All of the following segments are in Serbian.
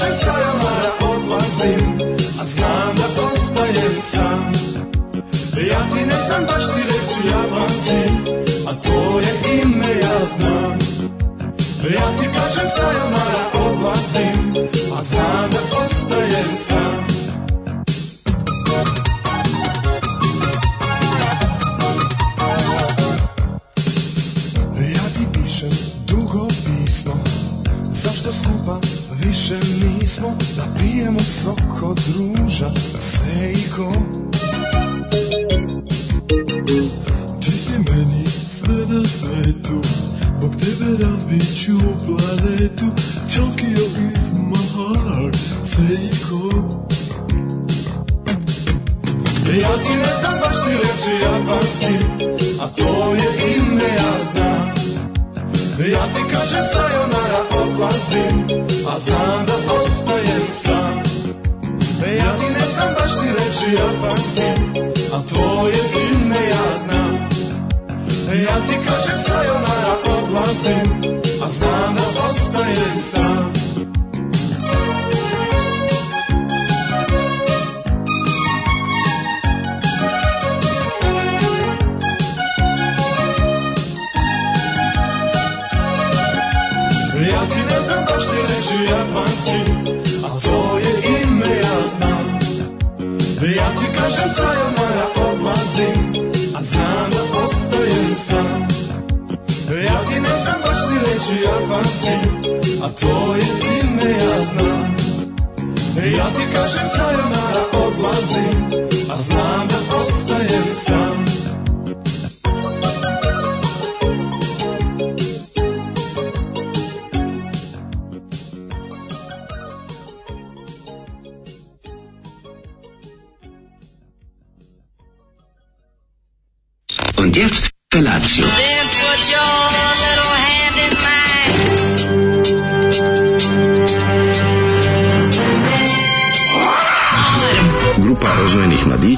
kažem sada mora odlazim A znam da ostajem sam Ja ti ne znam baš ti reći ja vam si A tvoje ime ja znam Ja ti kažem sada mora odlazim A znam da ostajem sam visoko druža Sejko Ti si meni sve na svetu Bog tebe razbit ću planetu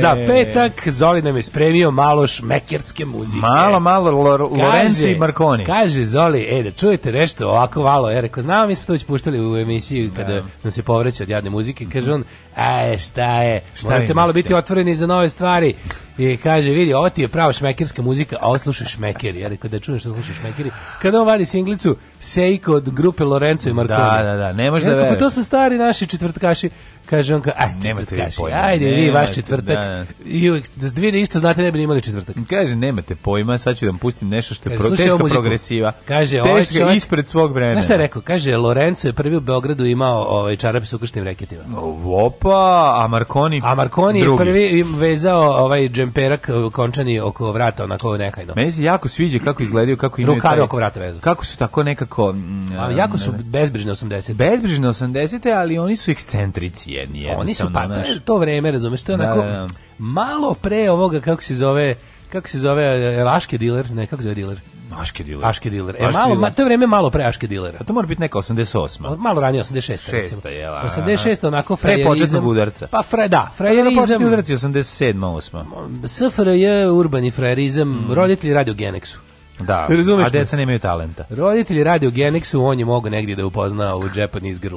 Za petak Zoli nam je spremio malo šmekerske muzike. Malo, malo Lorenzi i Marconi. Kaže Zoli, e, da čujete nešto ovako valo, Ja rekao, znamo, mi smo to već puštali u emisiji kada da. ja. nam se povraća od jadne muzike. Kaže on, a e, šta je, šta morate malo biti otvoreni za nove stvari. I kaže, vidi, ovo ti je prava šmekerska muzika, a ovo slušaš šmeker. Ja rekao, da čuješ što slušaš šmekeri. Kada on vadi singlicu Seiko od grupe Lorenzo i da, Marconi. Da, da, da, ne može da pa veruješ. Pa to su stari naši četvrtkaši. Kaže on kao, aj, nemate pojma. Ajde, nemate, vi vaš četvrtak. Da, I uvek, da dvije da isto znate, ne bi imali četvrtak. Kaže, nemate pojma, sad ću da vam pustim nešto što je pro, teška progresiva. Kaže, ovaj čovjek, ispred svog vremena. Znaš šta je rekao? Kaže, Lorenzo je prvi u Beogradu imao ovaj, čarape s ukršnim reketima. Opa, a Marconi A Marconi drugi. je prvi im vezao ovaj džemperak končani oko vrata, onako nekajno. Meni se jako sviđa kako izgledaju, kako imaju... Rukave taj, oko vrata vezu. Kako su tako nekako... Mm, a, jako su bezbrižne 80. Bezbrižne 80. ali oni su ekscentrici jedni. Oni su pa naš... E, to vreme, razumeš, to je da, onako da, da, malo pre ovoga kako se zove kako se zove e, Raške diler, ne kako se zove diler. Aške dealer. Aške diler. E, malo, dealer. ma, to je vreme malo pre Aške dilera. A to mora biti neka 88. Malo ranije 86. 6. je, la. 86. onako frajerizam. Pre početnog udarca. Pa fra, da, da, da frajerizam. Pa početni udarci 87. 8. SFRJ, urbani frajerizam, mm. roditelji radi o Genexu. Da. da, Razumeš a deca nemaju talenta. Roditelji radi u Genexu, on je mogao negdje da upozna ovu Japanese Girl.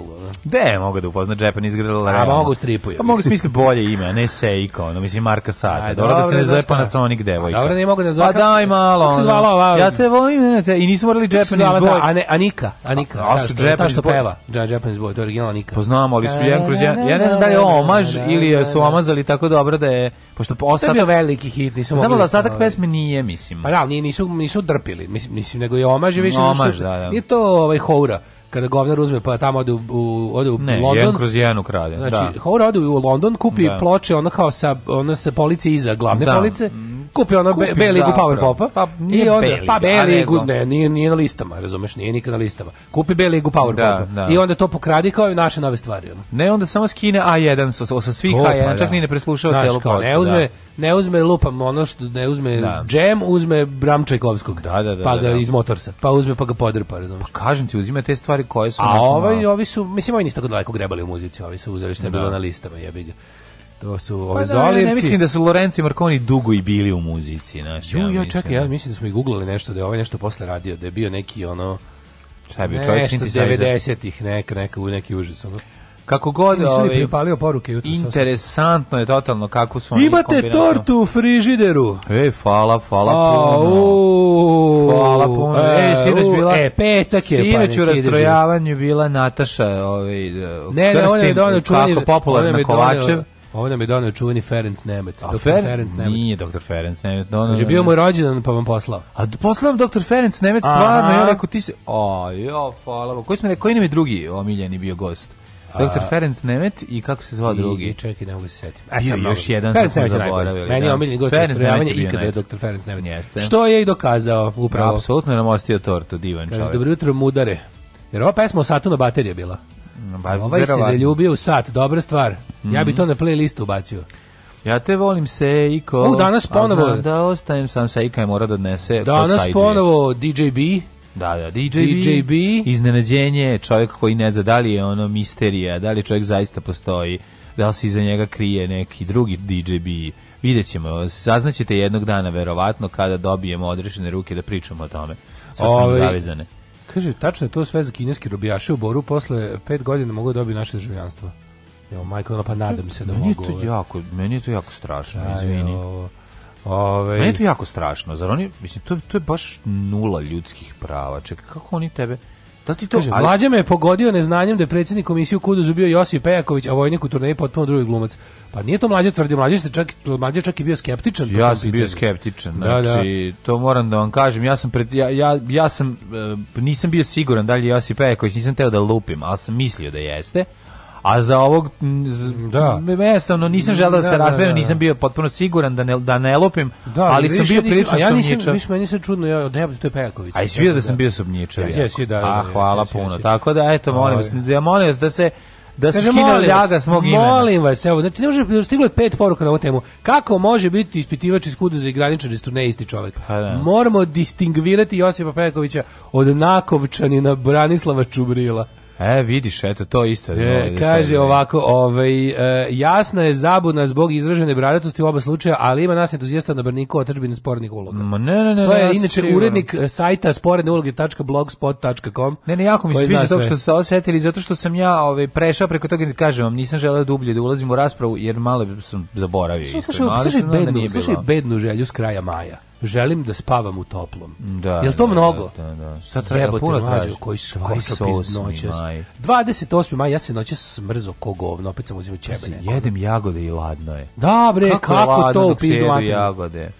No? je mogu da upozna Japanese Girl. A, mogu u stripu. Pa mogu smisli bolje ime, a ne Seiko, no mislim Marka Sata. Aj, dobro, da se ne zove Panasonic devojka. Dobro, ne mogu da zove. Pa daj malo. Kako se zvala ova? Ja te volim, ne, ne, i nisu morali Japanese Boy. Da, a ne, Anika, Anika. A, a su Japanese što peva, Japanese da, Boy, to je original Anika. Poznamo, ali su jedan kroz jedan. Ja ne znam da je da, omaž ili su omazali tako dobro da je, pošto ostatak... To je bio veliki hit, nisu mogu. Znamo da ostatak pesme nije, mislim. Pa da, nisu, nisu otrpili. Mislim, mislim nego je omaže više omaž, da, da. Nije to ovaj houra kada govnar uzme pa tamo ode u, u ode u ne, London. Ne, kroz jedan ukrade. Znači, da. Hora ode u London, kupi da. ploče ona kao sa ona se police iza glavne da. police mm, kupi ono Beli Beligu Power Popa, pa nije, onda, Beliga, pa da, Beligu, ne, nije, nije na listama, razumeš, nije nikad na listama. Kupi Beligu Power da, Popa da. i onda to pokradi kao i naše nove stvari. Ono. Ne, onda samo skine A1 sa, sa svih o, A1, pa čak da. ni ne preslušava celu kao, ne da. uzme, ne uzme lupam ono što ne uzme da. džem, uzme Bram Čajkovskog. Da, da, da, pa ga iz motorsa, pa uzme pa ga podrpa, razumeš. Pa kažem ti, uzima te stvari koje su... A ovi, ovaj, ovi su, mislim, ovi nisu tako daleko grebali u muzici, ovi su uzeli što je bilo na listama, jebi ga to su ove pa, da, ja ne mislim da su Lorenzo i Marconi dugo i bili u muzici, znači. Ja, ja čekaj, ja da. mislim da smo i guglali nešto da je ovaj nešto posle radio, da je bio neki ono šta je bio čovjek 90-ih, neka neka u neki užas, ono. Kako god, da ovaj palio poruke jutros. Interesantno je totalno kako su oni Imate tortu u frižideru. Ej, fala, fala puno. Hvala puno. E, e sinoć bila. E, petak je. Sinoć pa u rastrojavanju bila Nataša, ovaj. Ne, ne, on je doneo čuvanje. Kako popularna Kovačev. Ovo nam je donio čuveni Ferenc Nemet. A Fer... Ferenc Nemet. Nije doktor Ferenc Nemet. Donio... Je bio moj rođendan pa vam poslao. A poslao vam doktor Ferenc Nemet stvarno. Ja rekao ti se... O, jo, hvala. Koji, smo, rekao, koji nam je drugi omiljeni bio gost? Doktor Ferenc Nemet i kako se zvao drugi? I čekaj, ne mogu se setiti. A e, sam još jedan Ferenc Nemet najbolji. Meni je da. omiljeni gost istrojavanja ikada je doktor Ferenc Nemet. Jeste. Što je i dokazao upravo. Apsolutno nam ostio tortu, divan čovjek. Dobro jutro, mudare. Jer ova pesma o satu na baterije bila. Ba, pa ovaj verovatno. se zaljubio u sat, dobra stvar. Mm -hmm. Ja bi mhm. to na playlist ubacio. Ja te volim Seiko. U, danas ponovo. Znam da ostajem sam Seika je mora da odnese. Danas ponovo DJ B. Da, da, DJ, DJ B. Iznenađenje, čovjek koji ne zna da li je ono misterija, da li čovjek zaista postoji, da li se iza njega krije neki drugi DJ B. Vidjet ćemo, saznaćete jednog dana verovatno kada dobijemo odrešene ruke da pričamo o tome. Sad smo ovaj, zavezane. Kaže, tačno je to sve za kineski robijaše u Boru, posle pet godina mogu da dobiti naše državljanstvo. Evo, ono, pa nadam se da meni mogu. Je to ovaj. jako, meni je to jako strašno, Aj, izvini. O, ove... Ovaj. Meni je to jako strašno, zar oni, mislim, to, to je baš nula ljudskih prava. Čekaj, kako oni tebe Da ti to, Kaže, ali... Mlađa me je pogodio neznanjem da je predsjednik komisije u Kuduzu bio Josip Pejaković, a vojnik u turneji potpuno drugi glumac. Pa nije to mlađe tvrdio, mlađe ste čak, mlađe čak i bio skeptičan. Ja sam bio skeptičan, da, znači, da. to moram da vam kažem, ja sam, pred, ja, ja, ja sam, e, nisam bio siguran da li je Josip Pejaković, nisam teo da lupim, ali sam mislio da jeste a za ovog da. jednostavno nisam želeo da, da se da, raspravim, da, da. nisam bio potpuno siguran da ne, da ne lopim, da, ali sam bio prilično ja nisam, Viš, meni se čudno, ja odjebam, to je Pejaković. A i svi da sam bio sumnjičav. Ja, ja, da, a, hvala puno. Tako da, eto, molim ovaj. vas, ja molim vas da se da se skine ljaga s mog imena. Molim vas, evo, znači ne može stiglo je pet poruka na ovu temu. Kako može biti ispitivač iz Kudu za igraničari stu čovek? isti pa čovjek? Moramo distingvirati Josipa Pekovića od Nakovčanina Branislava Čubrila. E, vidiš, eto, to isto. E, kaže ovako, ovaj, e, jasna je zabuna zbog izražene bradatosti u oba slučaja, ali ima nas entuzijasta na brniku otačbine spornih uloga. Ma ne, ne, ne. To je, inače, sigurno. urednik e, sajta sporedne uloge.blogspot.com. Ne, ne, jako mi se sviđa to što se osetili, zato što sam ja ovaj, prešao preko toga, ne da kažem vam, nisam želeo dublje da ulazim u raspravu, jer malo sam zaboravio. Slušaj, da bednu, bednu želju s kraja maja želim da spavam u toplom. Da, Jel to da, mnogo? Da, da, Šta treba puno traži? Koji su koji su noćas. 28. maj ja se noćas smrzo ko govno, opet sam uzimao čebe. Pa jedem jagode i ladno je. Da bre, kako, kako to u pizdu jagode?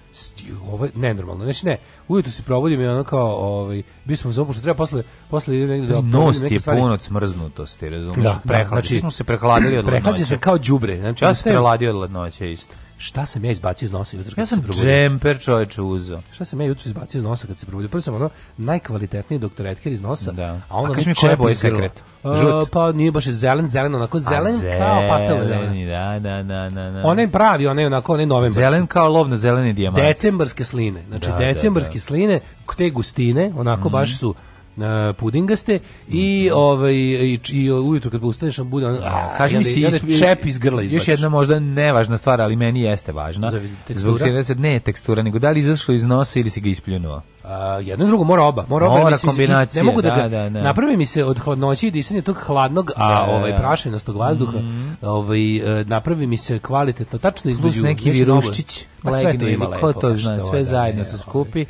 Ovo nenormalno. Znači ne, ujutru se provodim i ono kao ovaj bi smo zopu treba posle posle idem negde da znači, nos ti je pun od smrznutosti, razumeš? Da, da, znači smo se prehladili od ladnoće. Prehlađe se kao đubre, znači ja se prehladio od ladnoće isto. Šta sam ja izbacio iz nosa jutro ja sam se probudio? džemper čoveče uzo. Šta sam ja jutro izbacio iz nosa kad se probudio? Prvo sam ono najkvalitetniji doktor Edker iz nosa, da. a ono a mi koja je boja sekret? Žut. pa nije baš zelen, zelen, onako zelen, zelen kao pastel zeleni. Da, da, da, da, da. Onaj pravi, onaj onako, onaj novembarski. Zelen kao lovno zeleni dijamant. Decembarske sline. Znači, da, da decembarske da, da. sline, te gustine, onako mm -hmm. baš su uh, pudingaste i mhm. ovaj i, i ujutro kad ustaneš on bude kaže mi se čep iz grla izbaciš. Još jedna možda nevažna stvar, ali meni jeste važna. Zbog se ne tekstura, nego da li izašlo iz nosa ili si ga ispljunuo. A, jedno drugo mora oba, mora, mora oba mislim, kombinacija. Ne mogu da, da, da, da. napravi mi se od hladnoći i disanja tog hladnog, a da, ovaj da, da. prašinastog vazduha, mm -hmm. ovaj e, napravi mi se kvalitetno tačno između neki viruščić, legne, pa pa ko to zna, sve da, zajedno se ovaj. skupi.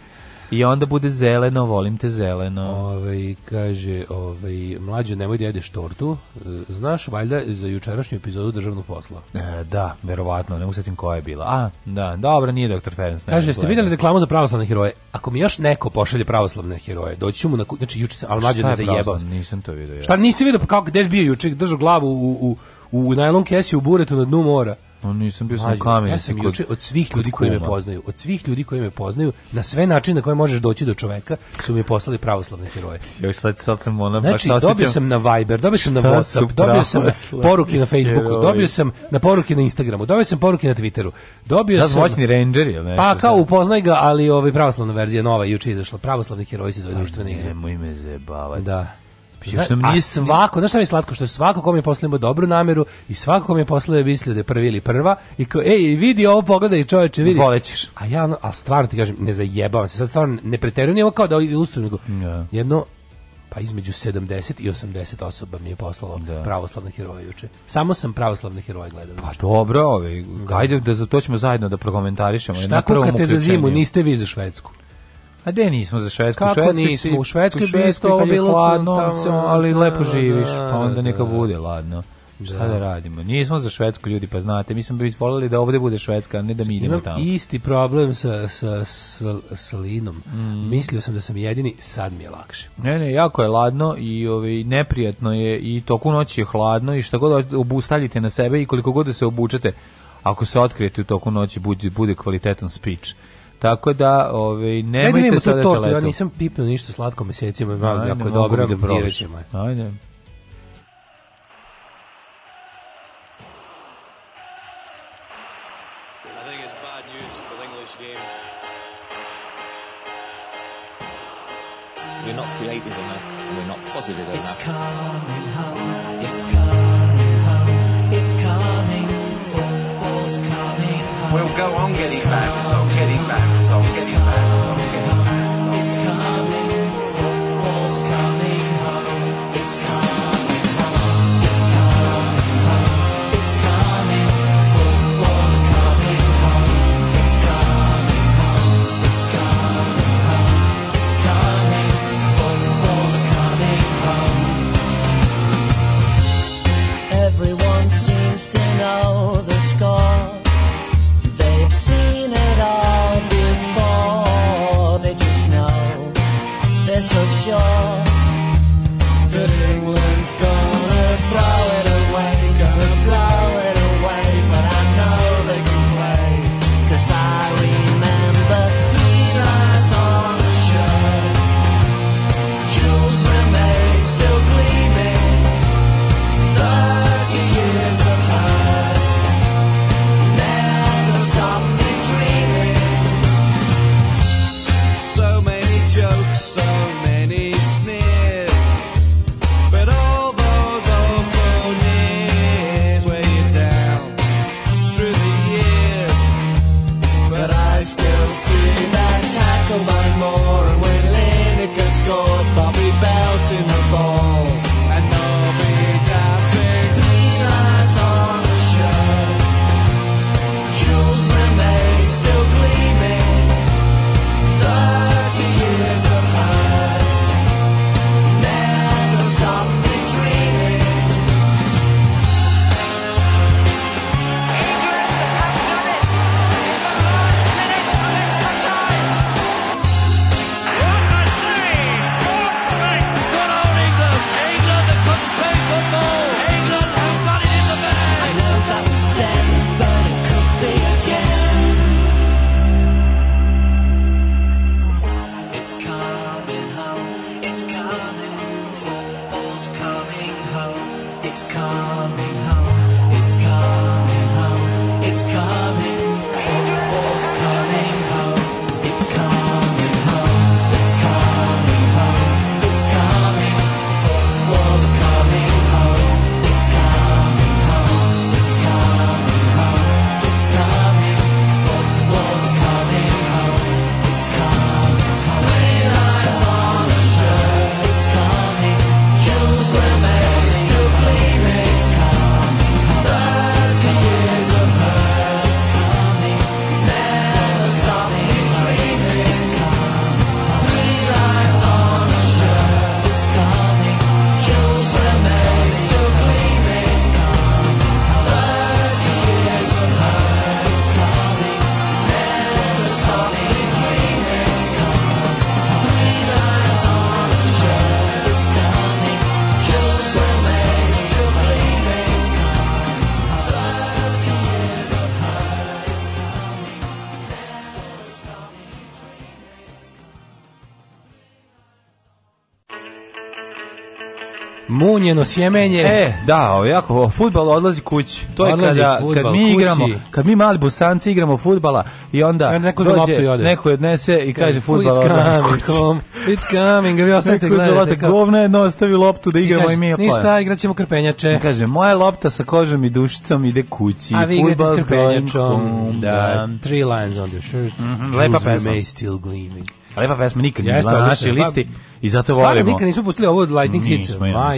I onda bude zeleno, volim te zeleno. Ovaj kaže, ovaj mlađe nemoj da jedeš tortu. E, znaš valjda za jučerašnju epizodu državnog posla. E, da, verovatno, ne usetim koja je bila. A, da, dobro, nije doktor Ferenc. Kaže, jeste da videli reklamu za pravoslavne heroje? Ako mi još neko pošalje pravoslavne heroje, doći ću mu na znači juče sam, al mlađe ne zajebao. Nisam to video ja. Šta nisi video pa kako gde je bio juče, držao glavu u u u najlon kesi u buretu na dnu mora. On pa nisam bio sam kamen. Ja sam juče od svih ljudi koji me poznaju, od svih ljudi koji me poznaju, na sve načine na koje možeš doći do čoveka, su mi poslali pravoslavne heroje. Još sad, sad sam ona znači, dobio sam na Viber, dobio sam na WhatsApp, dobio sam poruke na Facebooku, dobio sam na poruke na Instagramu, dobio sam poruke na Twitteru. Dobio da, sam Zvočni Ranger ili nešto. Pa da. kao upoznaj ga, ali ovaj pravoslavna verzija nova juče izašla, pravoslavni heroji se zove pa društvene igre. Nemoj me zebavati. Da. Još nam nije... A svako, znaš šta mi je slatko, što svako kom je poslao dobru nameru i svako kom je poslao je mislio da je prvi ili prva i kao, ej, vidi ovo, pogledaj čoveče, vidi. Volećeš. A ja, ono, ali stvarno ti kažem, ne zajebavam se, sad stvarno ne preterujem, nije ovo kao da ilustrujem, nego yeah. Da. jedno, pa između 70 i 80 osoba mi je poslalo da. pravoslavne heroje juče. Samo sam pravoslavne heroje gledao. Pa dobro, ovaj, da. ajde da za to ćemo zajedno da prokomentarišemo. Šta kukate za zimu, niste vi za Švedsku? A de nismo za Švedsku? Kako Švedsku nismo? u Švedskoj bi to kad bilo hladno, tamo, ali da, lepo da, živiš, da, pa onda neka bude ladno. Šta da radimo? Nismo za Švedsku ljudi, pa znate, mislim bi voljeli da ovdje bude Švedska, a ne da mi znači, idemo Imam tamo. isti problem sa, sa, sa, sa linom. Mm. Mislio sam da sam jedini, sad mi je lakše. Ne, ne, jako je ladno i ovaj, neprijatno je i toku noći je hladno i šta god obustaljite na sebe i koliko god da se obučete, ako se otkrijete u toku noći, bude, bude kvalitetan speech Tako da, ovaj nemojte sada da leto. Ja nisam pipnuo ništa slatko mesecima, malo jako dobro da probaš. Ajde. We're not creative enough and we're not positive enough. It's coming home, it's coming home, it's coming, football's coming home. We'll go on getting back, it's on getting back. It's so sure that England's gone. munjeno sjemenje. E, da, ovo jako, futbal odlazi kući. To je odlazi kada, futbal, kad mi kući. igramo, kad mi mali bosanci igramo futbala i onda e, neko, dođe, neko je odnese i kaže futbal odlazi kući. Home, it's coming, vi ostavite gledate. Kako... Govna jedno ostavi loptu da igramo i, mi je Ništa, igraćemo krpenjače. I kaže, moja lopta sa kožom i dušicom ide kući. A vi igrate s krpenjačom. Da. da, three lines on the shirt. Mm -hmm, lepa pesma. may still gleaming. Lepa pesma nikad nije bila na našoj pa, listi i zato volimo. Stvarno nikad nismo pustili ovo od Lightning Hits.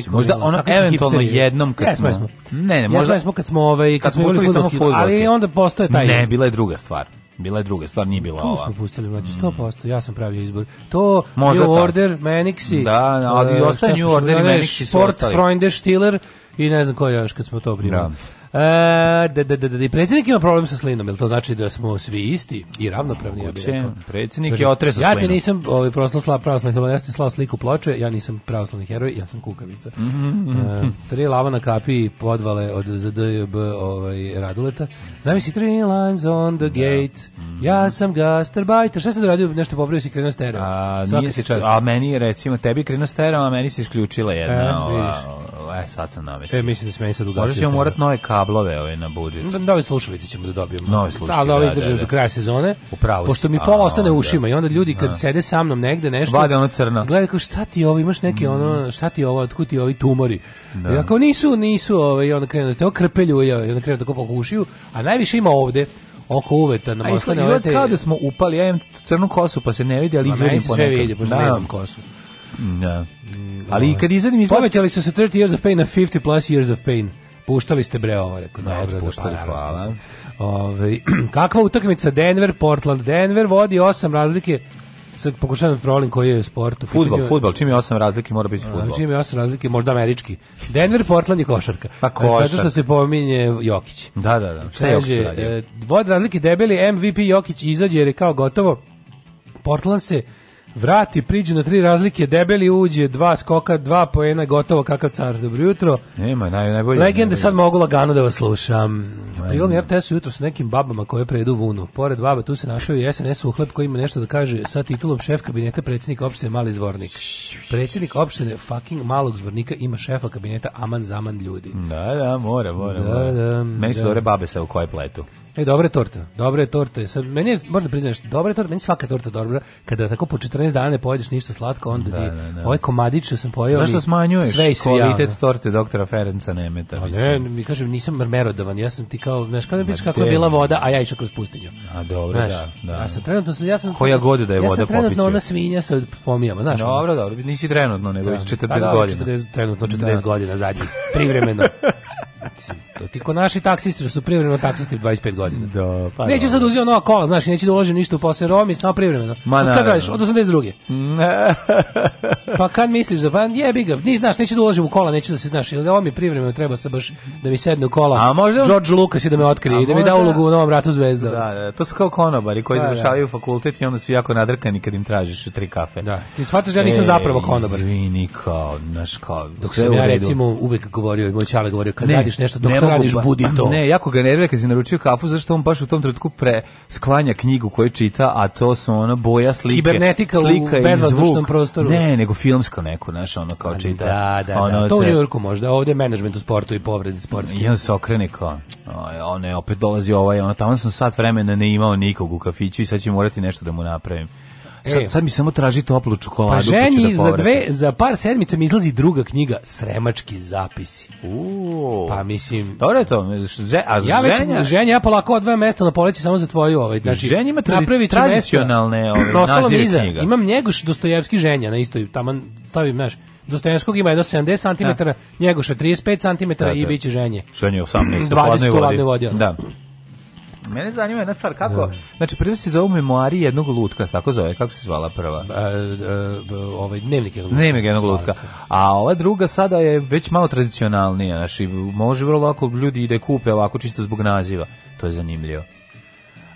Možda ono eventualno jednom kad smo... Ne, ne, možda... smo kad smo ovaj... Kad smo pustili samo futbolski. Ali onda postoje taj... Ne, bila je druga stvar. Bila je druga stvar, nije bila ova. Tu smo pustili, mlađe, 100%, mm. ja sam pravio izbor. To, Možda New Order, Menixi. Da, da e, ali ostaje New Order i Menixi su ostali. Sport, Freunde, Stiller i ne znam ko još kad smo to primali. Da. E, da, da, da, da, predsjednik ima problem sa slinom, jel to znači da smo svi isti i ravnopravni, ja bih rekao. Predsjednik je otresao slinu. Ja ti nisam ovaj, prosno pravoslavni heroj, ja sam slao sliku ploče, ja nisam pravoslavni heroj, ja sam kukavica. Mm -hmm. e, tri lava na kapi podvale od ZDB ovaj, Raduleta. Znam si three lines on the gate, mm -hmm. ja sam gastarbajter. Šta sam doradio, nešto popravio si krenuo stereo? A, Svaka a meni, recimo, tebi krenuo stereo, a meni se isključila jedna. E, ova, ova, e sad sam namestio. E, mislim da se meni sad ugasio. Možeš joj morat nove kave kablove ove na budžet. Da, nove slušalice ćemo da dobijemo. Nove slušalice. Da, da, ove izdržaš da, do da. kraja sezone. Upravo. Pošto mi pola ostane u ušima i onda ljudi kad sede sa mnom negde nešto. Vade ono crno. Gledaj kako šta ti ovo, imaš neke mm. ono, šta ti ovo, otkud ti ovi tumori. Da. Ja kao nisu, nisu, ove i onda krenu da te okrpelju, i onda krenu da po ušiju, a najviše ima ovde oko uveta na mostane ove te... kada smo upali, ja imam crnu kosu pa se ne vidi, ali izvedim ponekad. sve vidi, pošto da. nemam kosu. Da. Mm, ali ovaj. kad izadim iz... Povećali su se 30 years of pain na 50 plus years of pain. Puštali ste bre ovo, rekao, ne, da, dobro, da puštali, pa, hvala. Da Ove, kakva utakmica Denver Portland? Denver vodi osam razlike. sa pokušavam da koji je sport. U futbol, pitanju... futbol. Čim je osam razlike mora biti futbol. Čim je osam razlike, možda američki. Denver, Portland i košarka. Pa e, košarka. Zato što se pominje Jokić. Da, da, da. Šta je Jokić radio? E, Vod razlike debeli, MVP Jokić izađe jer je kao gotovo. Portland se Vrati, priđu na tri razlike, debeli uđe, dva skoka, dva poena, gotovo kakav car. Dobro jutro. Nema, naj, najbolje. Legende najbolje. sad mogu lagano da vas slušam. Prilog RTS jutro sa nekim babama koje predu vunu. Pored baba tu se našao i SNS uhleb koji ima nešto da kaže sa titulom šef kabineta predsjednika opštine Mali Zvornik. Predsjednik opštine fucking Malog Zvornika ima šefa kabineta Aman Zaman ljudi. Da, da, mora, mora, da, mora. Da, Meni su da. dobre babe sa u koje pletu. Ne, dobra je dobre torte. je torta. Sad, meni je, moram da priznaš, dobra je Meni svaka torta dobra. Kada tako po 14 dana ne pojedeš ništa slatko, onda da, ti da, da. ovaj komadić sam pojeo. Zašto smanjuješ sve sve kvalitet ja. torte doktora Ferenca Nemeta? A pa ne, mi kažem, nisam mermerodovan. Ja sam ti kao, znaš, kada biš kako je bila voda, a ja išao kroz pustinju. A dobro, znaš, da, da. Ja sam trenutno, ja sam, Koja god da je voda popiću. Ja sam trenutno popiću. ona svinja sa pomijama, znaš. Dobro, dobro, nisi trenutno, nego da. 40 godina. 40, trenutno 40 da. godina da. zadnji, privremeno. Znači. to ti ko naši taksisti su privremeno taksisti 25 godina. Da, pa neće da. sad uzeo nova kola, znači neće da ništa u posao Romi, samo privremeno. Ma, od pa kada radiš? Od 82. pa kad misliš da van pa jebi ga, ni znaš, neću da u kola, neće da se znaš, ili ovo mi privremeno treba sa baš da mi sedne u kola. A možda George Lucas je da me otkrije, i da mi da ulogu u Novom ratu zvezda. Da, da, to su kao konobari koji da, da. završavaju da. fakultet i onda su jako nadrkani kad im tražiš tri kafe. Da, ti shvataš da ja nisam e, zapravo konobar. Izvini, kao, znaš, kao, dok sam ja recimo uvek govorio, moj čale govorio, kad radiš radiš nešto dok ne radiš, ba, budi to. Ne, jako ga nervira kad si naručio kafu, zašto on baš u tom trenutku pre sklanja knjigu koju čita, a to su ona boja slike. Kibernetika slika u bezvazdušnom prostoru. Ne, nego filmsko neko, znaš, ono kao čita. Da, da, da. ono da. To u Njujorku možda, ovde je management u sportu i povredi sportski. I on se okrene kao, on je opet dolazi ovaj, ono, tamo sam sat vremena ne imao nikog u kafiću i sad će morati nešto da mu napravim. E. Sad, sad mi samo traži toplu čokoladu. Pa ženji pa da za, dve, za par sedmica mi izlazi druga knjiga, Sremački zapisi. Uuu. Pa mislim... Dobro je to. Že, a ja već, ženja... ženja, ja polako odvajam mesto na da polici samo za tvoju. Ovaj. Znači, ženja ima tradi tradicionalne ove, ovaj, nazive knjiga. Imam njegoš Dostojevski ženja na istoj, tamo stavim, znaš, Dostojevskog ima do 70 cm, njegoša 35 cm da, da. i da. biće ženje. Ženje 18 20 u Da. Mene zanima jedna stvar, kako... Da. Znači, prvo se zove memoari jednog lutka, tako zove, kako se zvala prva? E, e, ovaj, dnevnik jednog lutka. Dnevnik jednog lutka. Da, da. A ova druga sada je već malo tradicionalnija, znači, može vrlo lako ljudi ide kupe ovako čisto zbog naziva. To je zanimljivo.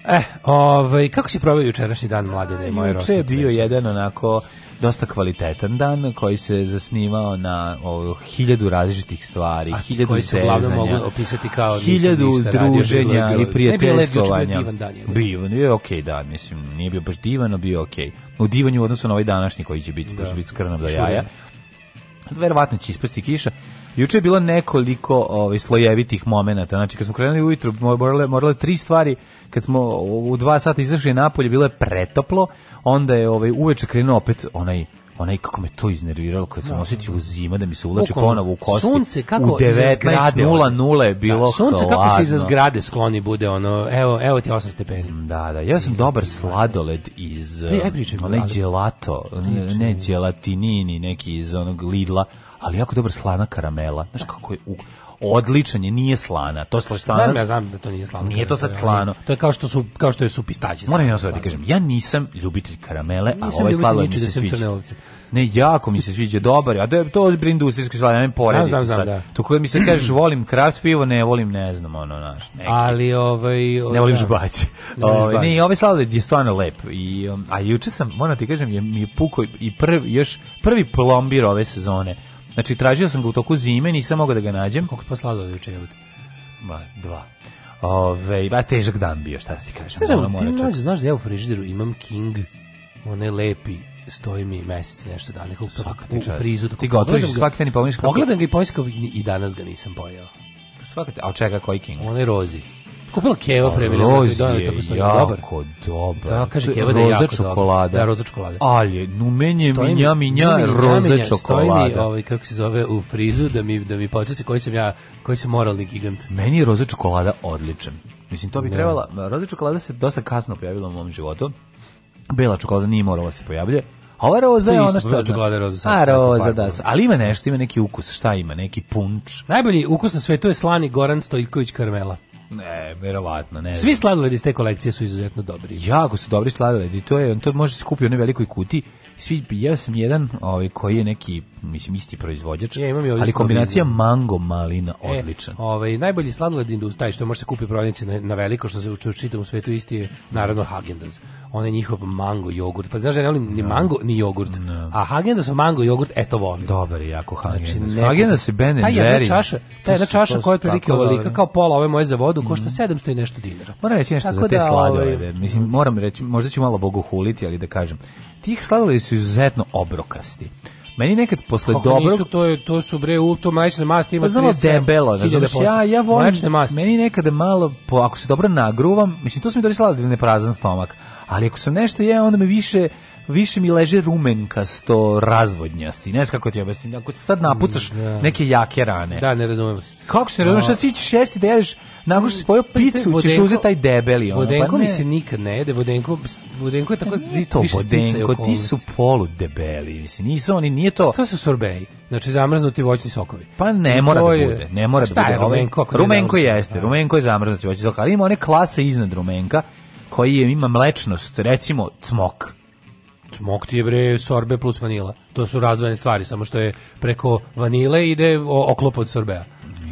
Eh, ovaj, kako si proveo jučerašnji dan mladene, moje Juče je bio jedan onako dosta kvalitetan dan koji se zasnivao na o, hiljadu različitih stvari, A, hiljadu koji se uglavnom mogu opisati kao hiljadu druženja radio, i prijateljstvovanja. Divan je ok dan, mislim, nije bio baš divano, bio ok. U divanju u odnosu na ovaj današnji koji će biti, da. baš biti skrnav do jaja. Verovatno će ispasti kiša, Juče je bilo nekoliko ovaj slojevitih momenata. Znači kad smo krenuli ujutru, morale morale tri stvari kad smo u dva sata izašli napolje, bilo je pretoplo, onda je ovaj, uveče krenuo opet onaj onaj kako me to iznerviralo kad sam da. osjetio u zima da mi se uvlači ponovo u kosti. Sunce kako u 19.00 je da, bilo da, Sunce hladno. kako se iza zgrade skloni bude ono, evo, evo ti 8 stepeni. Da, da, ja sam I dobar sladoled iz, um, onaj gelato, ne, ne gelatinini neki iz onog Lidla, ali jako dobar slana karamela. Znaš kako je, u, odličan je, nije slana. To slana. Znam, ja znam da to nije slano. Nije to sad slano. To je kao što su kao što je su pistaći. Moram ja sad da ti kažem, ja nisam ljubitelj karamele, a ovaj sladoled mi se sviđa. Ne, jako mi se sviđa, dobar, a da je to je industrijski sladoled, ne porediti znam, znam, Da. To koje mi se kažeš volim kraft pivo, ne volim, ne znam, ono, naš, neki. Ali ovaj, ovaj ne volim da. žbać. Ovaj, ne, i ovaj sladoled je stvarno lep. I, um, a juče sam, moram ti kažem, je, mi je puko i prvi, još prvi plombir ove sezone Znači, tražio sam ga u toku zime, nisam mogao da ga nađem. Koliko je posladao da juče je Ma, dva. Ove, ba, težak dan bio, šta da ti kažem. Znaš, ono ti mlađe, znaš da ja u frižideru imam King, one lepi, stoji mi mesec nešto dana, kako svaka ti U frizu, ti ga otvoriš svaki dan i pomisliš kako. Pogledam ga i pomislim i danas ga nisam pojeo. Svaka te, a od čega koji King? Onaj rozi. Kupila Keva pre pa, Roz je tako jako dobar. Da, kaže Keva da je jako čokolada. Dobar. Da, roza Alje, numenje nu meni mi minja, minja, roza čokolada. Stoji mi, ovaj, kako se zove, u frizu, da mi, da mi počeće koji sam ja, koji sam moralni gigant. Meni je roza čokolada odličan. Mislim, to bi ne. Da. trebala, roza čokolada se dosta kasno pojavila u mom životu. Bela čokolada nije morala se pojavlja. A ova roza je ona što da- čokolada roza. Sad, A roza da, ali ima nešto, ima neki ukus, šta ima, neki punč. Najbolji ukus na svetu je slani Goran Stojković Karmela. Ne, verovatno, ne. Svi sladoledi iz te kolekcije su izuzetno dobri. Jako su dobri sladoledi, to je, on to može se kupiti u onoj velikoj kuti svi ja sam jedan ovaj koji je neki mislim isti proizvođač ja, imam ali kombinacija vidim. mango malina e, odličan ovaj najbolji sladoled indus taj što može se kupi u prodavnici na, na, veliko što se uči u svetu isti je naravno Hagendaz on je njihov mango jogurt pa znaš da ja ne volim ni no. Da. mango ni jogurt no. Da. a Hagendaz mango jogurt eto volim dobar je jako Hagendaz znači, ne, Hagendaz je Ben Jerry's ta jedna čaša ta jedna čaša koja je prilike ovolika kao pola ove moje za vodu košta 700 mm. i nešto dinara moram reći nešto tako za te da, sladolede ovaj, mislim moram reći možda ću malo bogohuliti ali da kažem tih sladoleda su izuzetno obrokasti. Meni nekad posle Kako dobrog nisu, to je to su bre ultra majčne masti ima 30. Pa debelo, razumeš? Ja ja volim majčne masti. Meni nekad malo po ako se dobro nagruvam, mislim to su mi dali sladoled ne prazan stomak. Ali ako sam nešto je onda mi više više mi leže rumenkasto razvodnjasti. Ne znam kako ti objasnim. Ako sad napucaš da. neke jake rane. Da, ne razumem. Kako se ne razumeš? Sad si ćeš jesti da jedeš nakon što si pojeo pa picu, vodenko, ćeš uzeti taj debeli. Ono, pa vodenko pa mi se nikad ne jede, vodenko, vodenko je tako ne, to vodenko, ti su polu debeli, mislim, nisu oni, nije to... To su sorbeji, znači zamrznuti voćni sokovi. Pa ne mora da bude, ne mora da bude. Je rumenko? rumenko je jeste, da. rumenko je zamrznuti voćni sokovi, ali ima one klase iznad rumenka koji je, ima mlečnost, recimo cmok. Cmok ti je bre sorbe plus vanila. To su razvojene stvari, samo što je preko vanile ide oklop od sorbea.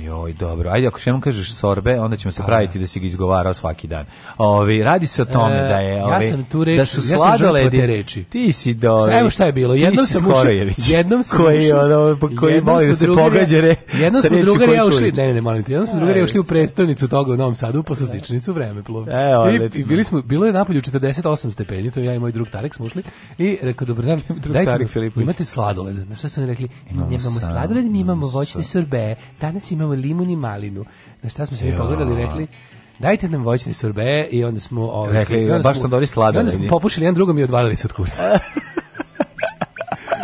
Joj, dobro. Ajde, ako što jednom kažeš sorbe, onda ćemo se pa praviti da. da si ga izgovarao svaki dan. Ovi, radi se o tome e, da je... Ovi, ja sam tu reči, da su ja sam te reči. Ti si do... Evo šta je bilo. Jednom sam Skorojević. Jednom sam koji, ono, koji molim se pogađa re, Jednom smo drugari ja ušli, ne, ne, molim te, jednom smo drugari ja ušli u predstavnicu toga u Novom Sadu, posle sličnicu vreme plov. E, I, I, bili smo, bilo je napolju 48 stepeni, to ja i moj drug Tarek smo ušli, i rekao, dobro dan, dajte, imate sladoled. Na što su oni rekli? Mi nemamo sladoled, mi imamo voćne sorbe. Danas imamo limun i malinu. Na šta smo se mi pogledali i rekli, dajte nam voćne surbe i onda smo... Ovaj, rekli, onda baš smo dobri sladane. Onda smo popušili jedan drugom i odvalili se od kursa.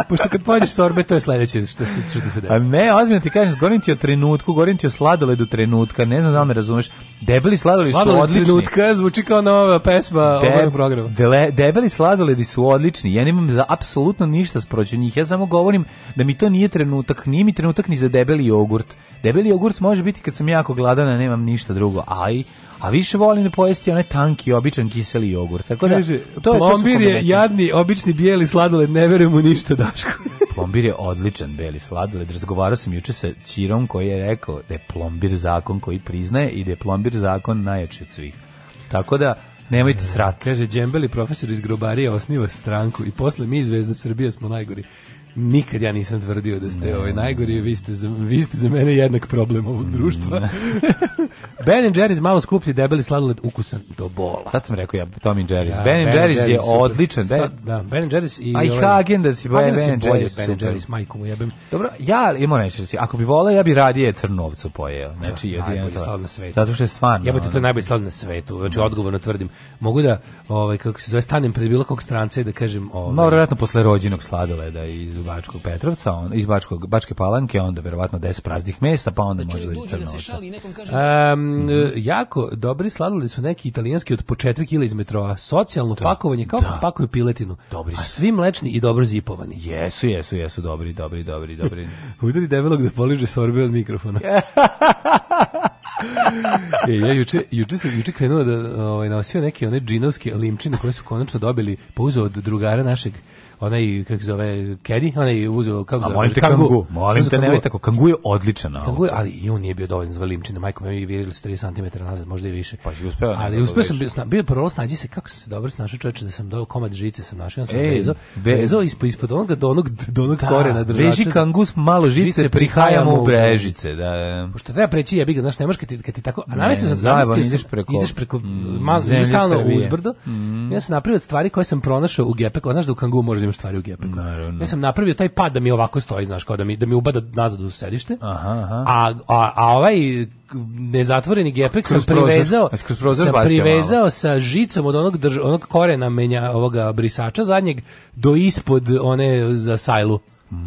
Pošto kad pođeš sorbet, to je sledeće što se, što se desi. A ne, ozbiljno ti kažem, govorim ti o trenutku, govorim ti o sladoledu trenutka, ne znam da li me razumeš. Debeli sladoledi su odlični. trenutka zvuči kao nova pesma De, ovog programa. Dele, debeli sladoledi su odlični, ja nemam za apsolutno ništa sproću njih, ja samo govorim da mi to nije trenutak, nije mi trenutak ni za debeli jogurt. Debeli jogurt može biti kad sam jako gladan, a nemam ništa drugo, aj a više volim da pojesti onaj tanki, običan kiseli jogurt. Tako da, Kaže, to je, plombir to je jadni, obični bijeli sladoled, ne verujem u ništa, Daško. plombir je odličan bijeli sladoled. Razgovarao sam juče sa Čirom koji je rekao da je plombir zakon koji priznaje i da je plombir zakon najjači od svih. Tako da, nemojte srati. Kaže, Džembeli profesor iz Grobarija osniva stranku i posle mi iz Zvezda Srbije smo najgori nikad ja nisam tvrdio da ste ne. ovaj najgori, vi ste, za, vi ste za mene jednak problem ovog društva. ben Jerry's malo skuplji debeli sladoled ukusan do bola. Sad sam rekao ja Tom and Jerry's. Da, ben, ben Jerry's, Jerry's je super. odličan. Ben... Sad, da, Ben Jerry's i Aj ovaj, Hagen da si pa Ben, ben Jerry's. Ben Jerry's majku jebem. Dobro, ja imam nešto da si, ako bi voleo ja bi radije crnovcu pojeo. Da, znači ja, jedino to. Slad na svetu. Zato što je stvarno. Jebote to je najbolji slad na svetu. Znači no. odgovorno tvrdim. Mogu da ovaj kako se zove stanem pred bilo kog stranca i da kažem ovaj. Ma verovatno posle rođenog sladoleda i Bačkog Petrovca, on, iz Bačkog, Bačke Palanke, onda verovatno 10 praznih mesta, pa onda znači, može dođe Crnovca. Da um, mm Jako dobri sladoli su neki italijanski od po 4 kg iz metroa. Socijalno da, pakovanje, kao da. pakuju piletinu. Dobri su. A svi mlečni i dobro zipovani. Jesu, jesu, jesu, dobri, dobri, dobri, dobri. Udari debelog da poliže sorbe od mikrofona. e, ja juče, juče sam juče krenuo da ovaj, nosio neke one džinovske limčine koje su konačno dobili pouzo od drugara našeg onaj kako zove Kedi, onaj uzeo kako zove. Molim te kangu, kangu. molim te ne tako kangu je odličan. Kangu, ali i on nije bio dovoljan za limčine, majkom mi virili 3 cm nazad, možda i više. Pa si uspeo. Ali da uspeo sam bio, bio prvo snađi se kako sam se dobro snašao čoveče da sam dao komad žice sam našao, ja sam vezao, vezao ispod ispod onoga do onog do onog da, korena držača. Veži kangus malo žice, žice prihajamo u brežice, da. Pošto treba preći ja bih ga, znaš, nemaš možeš kad ti, kad ti tako, a namestio sam zajebano ideš preko ideš preko mm, malo stalno uzbrdo. Mm. Ja sam napravio stvari koje sam pronašao u gepeku, znaš da u kangu možeš da moram stvari u gepeku. Naravno. Ja sam napravio taj pad da mi ovako stoji, znaš, kao da mi, da mi ubada nazad u sedište. Aha, aha. A, a, a ovaj nezatvoreni gepek sam privezao, sam privezao sa žicom od onog, drž, onog korena menja ovoga brisača zadnjeg do ispod one za sajlu.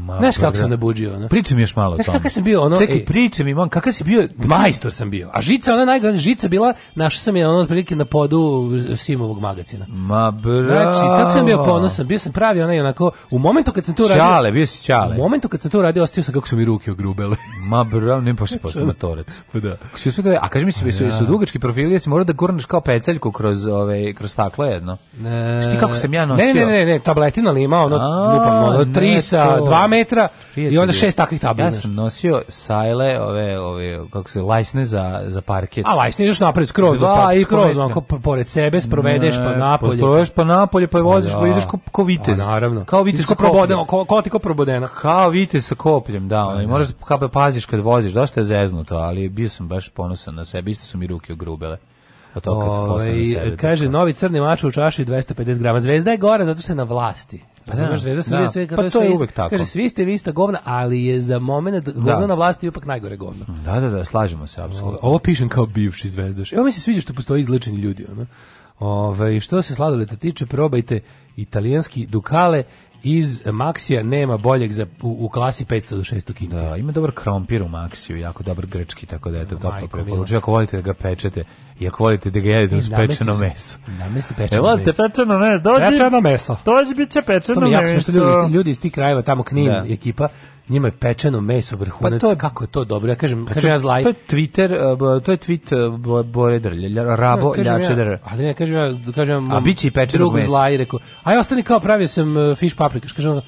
Ma, Znaš kako sam nabuđio, ono? Priča mi još malo o Znaš kakav sam bio, ono... Čekaj, e, priča mi, man, kakav si bio... Majstor sam bio. A žica, ona najgore, žica bila, našao sam je, ono, otprilike na podu Simovog magazina. Ma, bravo. Znači, tako sam bio ponosan, bio sam pravi, onaj, onako, u momentu kad sam to radio... Čale, bio si čale. U momentu kad sam to radio, ostio sam kako su mi ruke ogrubele. Ma, bravo, ne pošto da pošto motorec. pa da. Si uspio, a kaži mi, si, su, su dugački profili, jesi morao da gurneš kao peceljku kroz, ove, ovaj, kroz staklo jedno. Ne, Šti kako sam ja nosio? Ne, ne, ne, ne, tabletina li lima, ono, lupam, ono, trisa, dva 2 metra i onda šest takvih tabli. Ja sam nosio sajle, ove, ove kako se, lajsne za, za parket. A lajsne još napred, skroz do parket, skroz, onako pored sebe, sprovedeš ne, pa napolje. Pa Provedeš pa napolje, pa, pa voziš, pa ideš ko, ko vitez. A, naravno. Kao vitez ko probodena, ko, ko ti ko probodena. Kao vitez sa kopljem, da, ono, pa i da. moraš da paziš kad voziš, dosta da je zeznuto, ali bio sam baš ponosan na sebe, isto su mi ruke ogrubele od toga kad se Ove, ovaj, Kaže, tako. novi crni mač u čaši 250 grama. Zvezda je gora zato što je na vlasti. Pa da. znaš, Zvezda Srbije da. sve kako pa to je uvek tako. Kaže svi ste vi ista govna, ali je za momene govna da. na vlasti je ipak najgore govno. Da, da, da, slažemo se apsolutno. Ovo pišem kao bivši zvezdaš. Evo mi se sviđa što postoji izlečeni ljudi, ono. Ove, ovaj, što se sladoleta tiče, probajte italijanski dukale iz Maxija nema boljeg za, u, u klasi 500 do 600 kg. Da, ima dobar krompir u Maxiju, jako dobar grčki, tako da eto, to preporučujem ako volite da ga pečete i ako volite da ga jedete uz pečeno se, meso. Namesti pečeno e, meso. Volite pečeno meso, dođi. Pečeno meso. Dođi, bit će pečeno meso. To mi je jako meso. Ljudi, ljudi iz tih krajeva, tamo Knin, da. ekipa, njima je pečeno meso vrhunac, pa to je, kako je to dobro, ja kažem, pa kažem ja zlaj. To je Twitter, eh, to je tweet uh, eh, Bore Drlje, rabo, ja, ljačedr. Ja, ali ne, kažem ja, kažem, a bit će i pečenog mesa. Zlaj, rekao, aj ostani kao pravio sam uh, fish paprikaš, kažem,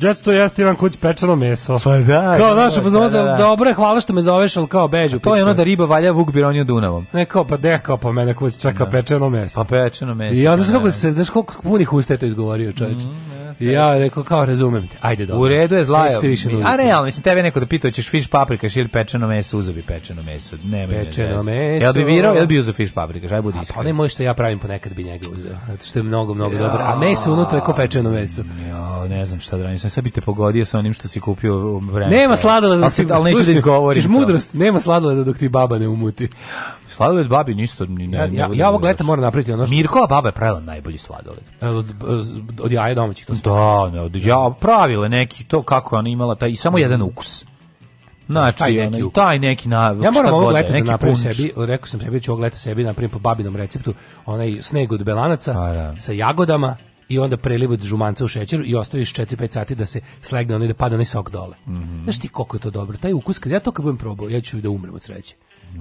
Đec to jeste Ivan Kuć pečeno meso. Pa da. Kao naša pa da, da, da, da, dobro, hvala što me zoveš, al kao beđo. To je ono da riba valja Vuk Bironio Dunavom. Ne kao pa deka pa mene kući čeka da. pečeno meso. Pa pečeno meso. I onda ja, da, kako da, se, da. znaš koliko punih usta je to izgovorio, čoveče. Mm, sve. Ja rekao kao razumem te. Ajde dobro. U redu je zlaja. Više mi, a realno, mislim tebe neko da pitao ćeš fish paprikaš ili pečeno meso, uzobi pečeno meso. Ne, pečeno ne meso. Jel bi virao, jel bi uzeo fiš paprikaš? Aj budi iskren. Pa ne moj što da ja pravim ponekad bi njega uzeo. Zato što je mnogo mnogo ja, dobro. A meso unutra je kao pečeno meso. Ja, ne znam šta da radim. Sve bi te pogodio sa onim što si kupio vreme. Nema sladoleda, ali, ali neću da izgovorim. Češ mudrost, nema sladoleda dok ti baba ne umuti. Sladoled babi isto ni ne. Ja, ja, ja ovog leta moram napraviti ono što Mirkova baba je pravila najbolji sladoled. E, od, od jaja domaćih to. Da, ne, od ja pravile neki to kako ona imala taj i samo jedan ukus. Znači, taj neki, onaj, taj neki na, ja moram ovog leta da napravim punč. sebi, rekao sam sebi, ću ovog leta sebi da napravim po babinom receptu, onaj sneg od belanaca A, pa, da. sa jagodama, i onda preliv od žumanca u šećeru i ostaviš 4-5 sati da se slegne onaj da pada onaj sok dole. Mm -hmm. Znaš ti koliko je to dobro? Taj ukus, kad ja to kad budem probao, ja ću da umrem od sreće.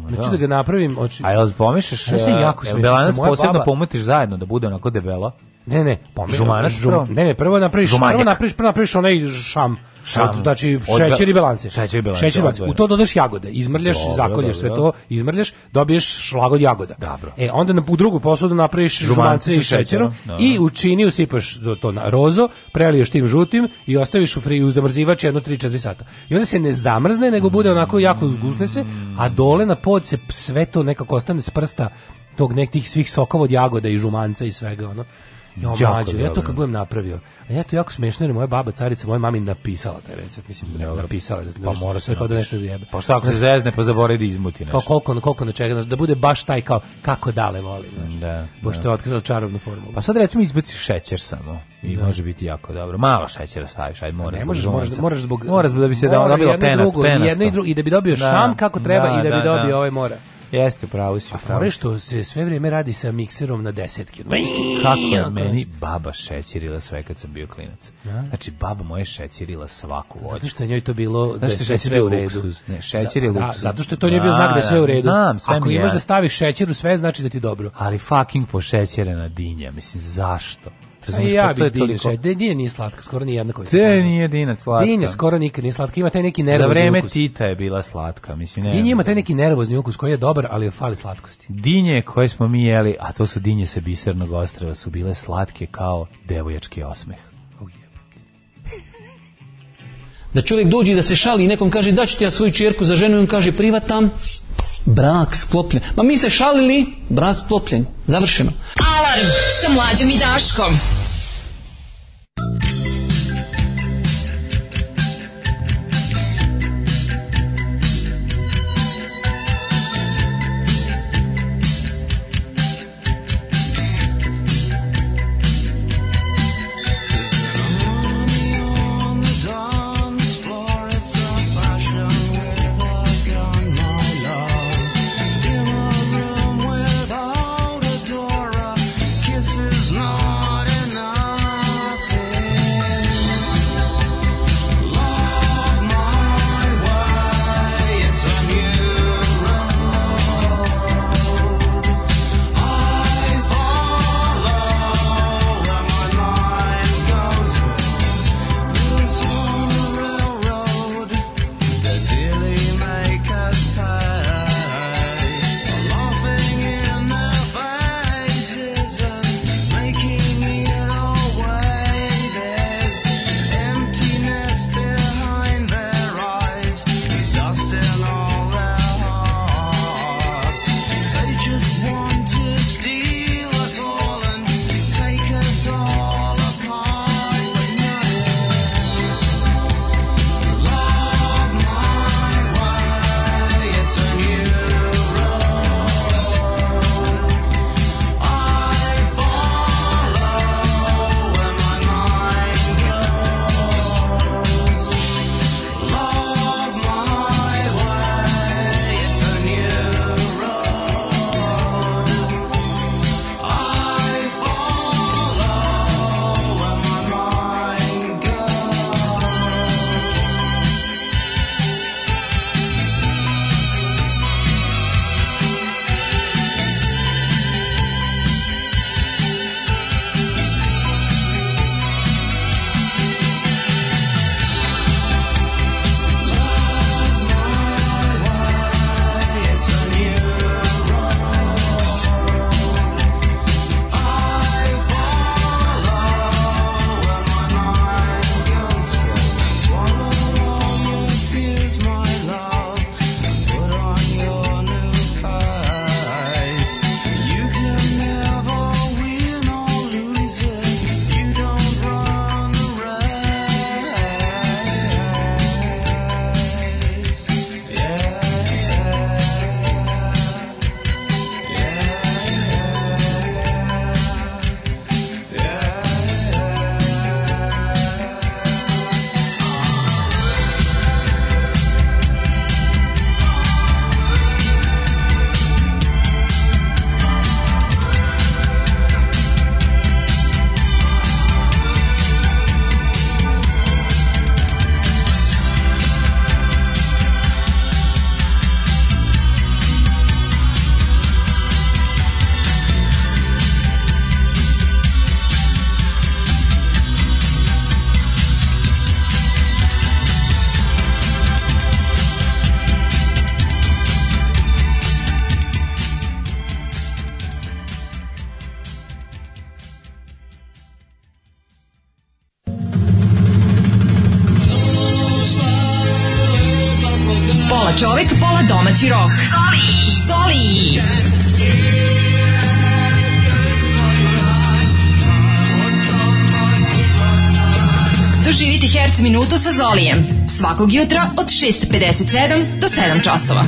Neću da. da ga napravim. Oči... A jel pomešaš? se jako smiješno. Belanac posebno moja baba... pometiš zajedno da bude onako debelo. Ne, ne, pomeri. Žumanac žum, Ne, ne, prvo napraviš, Žumanjak. prvo napraviš, prvo napraviš onaj šam. Šam. Od, znači, šećer i belance. Šećer i belance. Šećer i U to dodaš jagode. Izmrljaš, dobro, zakolješ dobro. sve da. to, izmrljaš, dobiješ šlag od jagoda. Dobro. E, onda na, u drugu posudu napraviš žumance i šećerom da. i u čini usipaš to, to na rozo, preliješ tim žutim i ostaviš u, fri, u zamrzivač jedno 3-4 sata. I onda se ne zamrzne, nego bude onako jako zgusne se, a dole na pod se sve to nekako ostane s prsta tog nekih svih sokova od jagoda i žumanca i svega ono Jo, jako ja to kako budem napravio. A ja to jako smešno, jer moja baba carica, moja mami napisala taj recept, mislim, Dobro. napisala, da pa mora se da nešto zajebe. Pa što ako se zvezne, pa zaboravi da izmuti nešto. Pa koliko, koliko na čega, da bude baš taj kao kako dale voli, znaš. Da. Pošto da. je otkrila čarobnu formulu. Pa sad recimo izbaci šećer samo i da. može biti jako dobro. Malo šećera staviš, ajde, moraš. Ne možeš, moraš, moraš zbog mora da bi se dao dobila penat, penat. Jedno i drugo i da bi dobio da. šam kako treba da, i da bi dobio ovaj mora. Jeste, pravo si. A fore što se sve vrijeme radi sa mikserom na desetke. Kako je meni baba šećerila sve kad sam bio klinac. Da? Znači, baba moja šećerila svaku voću. Zato što je njoj to bilo da je sve u redu. Ne, šećer je da, luksuz. zato što to nije bio znak da je sve u da, redu. Znam, sve Ako imaš da staviš šećer u sve, znači da ti dobro. Ali fucking po šećere na dinja, mislim, zašto? Razumeš, e, ja bi dinu šećer. Dinja nije slatka, skoro nije jedna koja se Te nije dinja slatka. Dinja skoro nikad nije slatka, ima taj neki nervozni ukus. Za vreme ukus. Tita je bila slatka, mislim. Ne dinja ima taj neki nervozni ukus koji je dobar, ali je fali slatkosti. Dinje koje smo mi jeli, a to su dinje sa bisernog ostrava, su bile slatke kao devojački osmeh. Oh, da čovjek dođi da se šali i nekom kaže da ću ti ja svoju čerku za ženu i on kaže privatam Brak sklopljen. Ma mi se šalili, brak sklopljen. Završeno. Alarm sa mlađom i Daškom. Mlađi rok. Zoli. Zoli. Doživite Herc minutu sa Zolijem. Svakog jutra od 6.57 do 7 časova.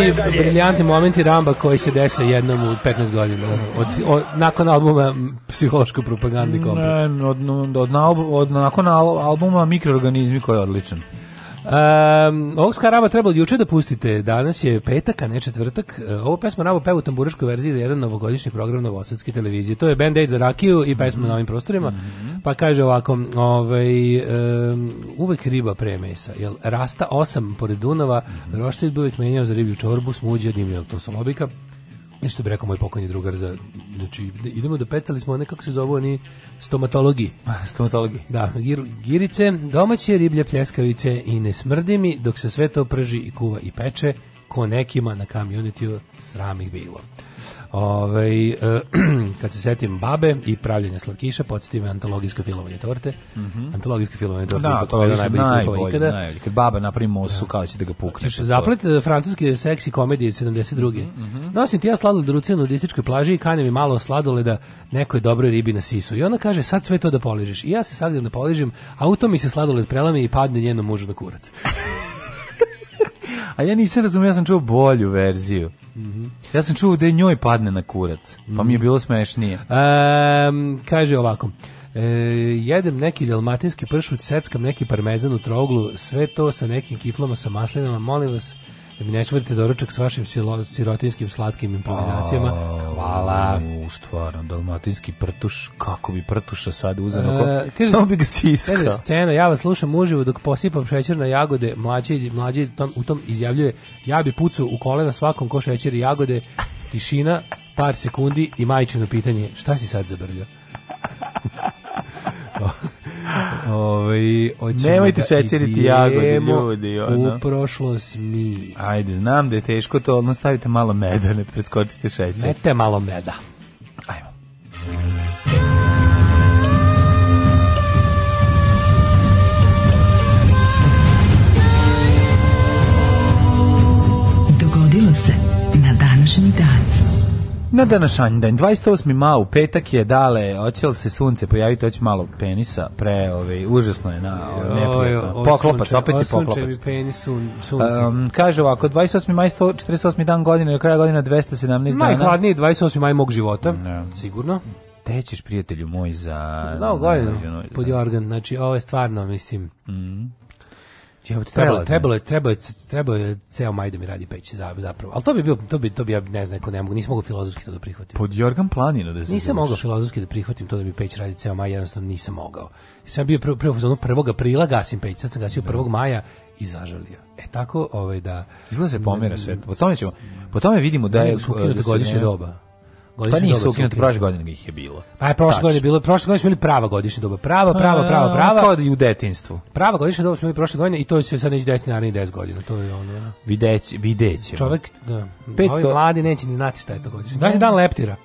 oni briljantni momenti Ramba koji se dese jednom u 15 godina. Od, od, nakon albuma Psihološko propagandni komplet. Ne, od, od, od, nakon albuma Mikroorganizmi koji je odličan. Um, ovog Skaraba trebalo juče da pustite, danas je petak, a ne četvrtak. E, Ovo pesma Rabo peva u tamburaškoj verziji za jedan novogodišnji program Novosadske televizije. To je Band Aid za rakiju i pesma mm -hmm. na ovim prostorima. Mm -hmm. Pa kaže ovako, ovaj, um, uvek riba pre mesa, jel rasta osam pored Dunava, mm -hmm. roštilj bi uvek menjao za riblju čorbu, smuđe, dimljeno, to sam obika, nešto bi rekao moj pokojni drugar za znači idemo do da pecali smo nekako se zovu oni stomatologi stomatologi da gir, girice domaće riblje pljeskavice i ne smrdi mi dok se sve to prži i kuva i peče ko nekima na kamionetiju sramih bilo Ove, ovaj, e, kad se setim babe i pravljenja slatkiša, podsjetim antologijska filovanje torte. Mm -hmm. Antologijska filovanje torte. Da, to je najbolji, najbolji, ikada. najbolji. Kad baba napravi mosu, da. kao će da ga pukne. zaplet e, francuske seksi komedije 72. Mm -hmm. Nosim ti ja sladoled ruce na nudističkoj plaži i kanem mi malo sladoleda nekoj dobroj ribi na sisu. I ona kaže, sad sve to da poližeš. I ja se sad da poližem, a u to mi se sladoled prelami i padne njenom mužu na kurac. A ja nisam razumio, ja sam čuo bolju verziju. Mm Ja sam čuo da je njoj padne na kurac, pa mi je bilo smešnije. Um, kaže ovako, e, jedem neki dalmatinski pršut, seckam neki parmezan u troglu, sve to sa nekim kiflama, sa maslinama, molim vas, da mi ne kvarite doručak s vašim silo, sirotinskim slatkim improvizacijama. Hvala. U, stvarno, dalmatinski prtuš, kako bi prtuša sad uzeo, e, samo bi ga siskao. Kaže, scena, ja vas slušam uživo dok posipam šećer na jagode, mlađi, mlađi tom, u tom izjavljuje, ja bi pucu u kolena svakom ko šećer i jagode, tišina, par sekundi i majčino pitanje, šta si sad zabrljao? Ovaj hoćemo Nemojte da šećeriti jagode ljudi, ono. U prošlost mi. Ajde, znam da je teško to, odnosno stavite malo meda, ne preskočite šećer. Mete malo meda. Ajmo. Dogodilo se na današnji dan Na današnji dan, 28. maj, u petak je dale, hoće se sunce pojaviti, hoće malo penisa, pre, ovaj, užasno je, na, ovaj, neprijatno. Poklopac, opet je poklopac. mi penis sunce. Um, kaže ovako, 28. maj, 48. dan godine, do kraja godina 217 dana. Najhladniji 28. maj mog života, ne. sigurno. Tećeš, prijatelju moj, za... Znao godinu, pod Jorgan, znači, ovo je stvarno, mislim... Mm Trebalo, trebalo, trebalo, je, trebalo, je, trebalo je ceo maj da mi radi peć zapravo. Al to bi bio to bi to bi ja ne znam, ne mogu, nisam mogao filozofski to da prihvatim. Pod Jorgan Planino da se Nisam mogao filozofski da prihvatim to da mi peć radi ceo maj, jednostavno nisam mogao. Sam bio prvo prvo ono 1. aprila gasim peć, sad sam gasio 1. Da. maja i zažalio. E tako, ovaj da izlaze da pomera sve. Po tome ćemo. Po tome vidimo da, da je da godišnje doba. Godišnje pa nisu ukinuti, prošle godine ih je bilo. Pa je prošle godine bilo, prošle godine smo imali prava godišnja doba, prava, prava, prava, prava. Kao i u detinstvu. Prava godišnja doba smo imali prošle godine i to se sad neće desiti narednih 10 godina, to je ono. Videći, videći. Čovek, da. 500 ovi mladi neće ni znati šta je to godišnje. Danas je dan leptira.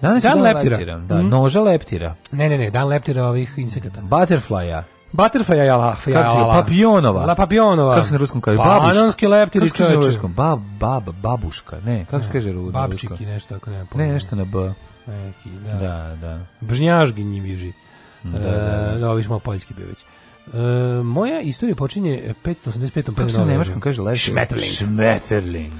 Danas je dan, dan leptira, da, mm. noža leptira. Ne, ne, ne, dan leptira ovih insekata. Butterflya. Butterfly je Allah. Kako je? Papionova. La Papionova. Kako se na ruskom kaže? Babuška. Panonski leptiri čoveče. Kako se ruskom? Bab, bab, babuška. Ne, kako se kaže na ruskom? Babčiki nešto ako ne Ne, nešto na B. Neki, da. Da, da. Bžnjažgi njim viži. Da, da, da. E, da ovi smo poljski bio već. E, moja istorija počinje 585. Kako se na nemačkom kaže? Šmetterling. Šmetterling.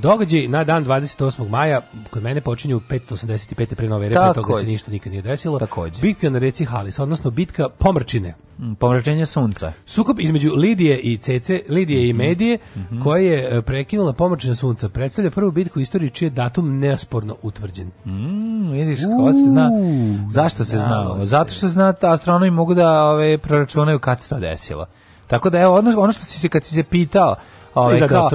Događaj na dan 28. maja kod mene počinju 585. pre nove ere, toga se ništa nikad nije desilo. Takođe. Bitka na reci Halis, odnosno bitka Pomrčine. Mm, Pomrčenje sunca. Sukob između Lidije i Cece, Lidije i mhm, Medije, mm -hmm. koja je e, prekinula pomračenje sunca, predstavlja prvu bitku u istoriji čiji je datum neosporno utvrđen. Mm, vidiš, ko se zna, zašto se zna? Zato što se zna, astronomi mogu da ove, proračunaju kad se to desilo. Tako da, evo, ono, ono što si se, kad si se pitao, Ovaj kao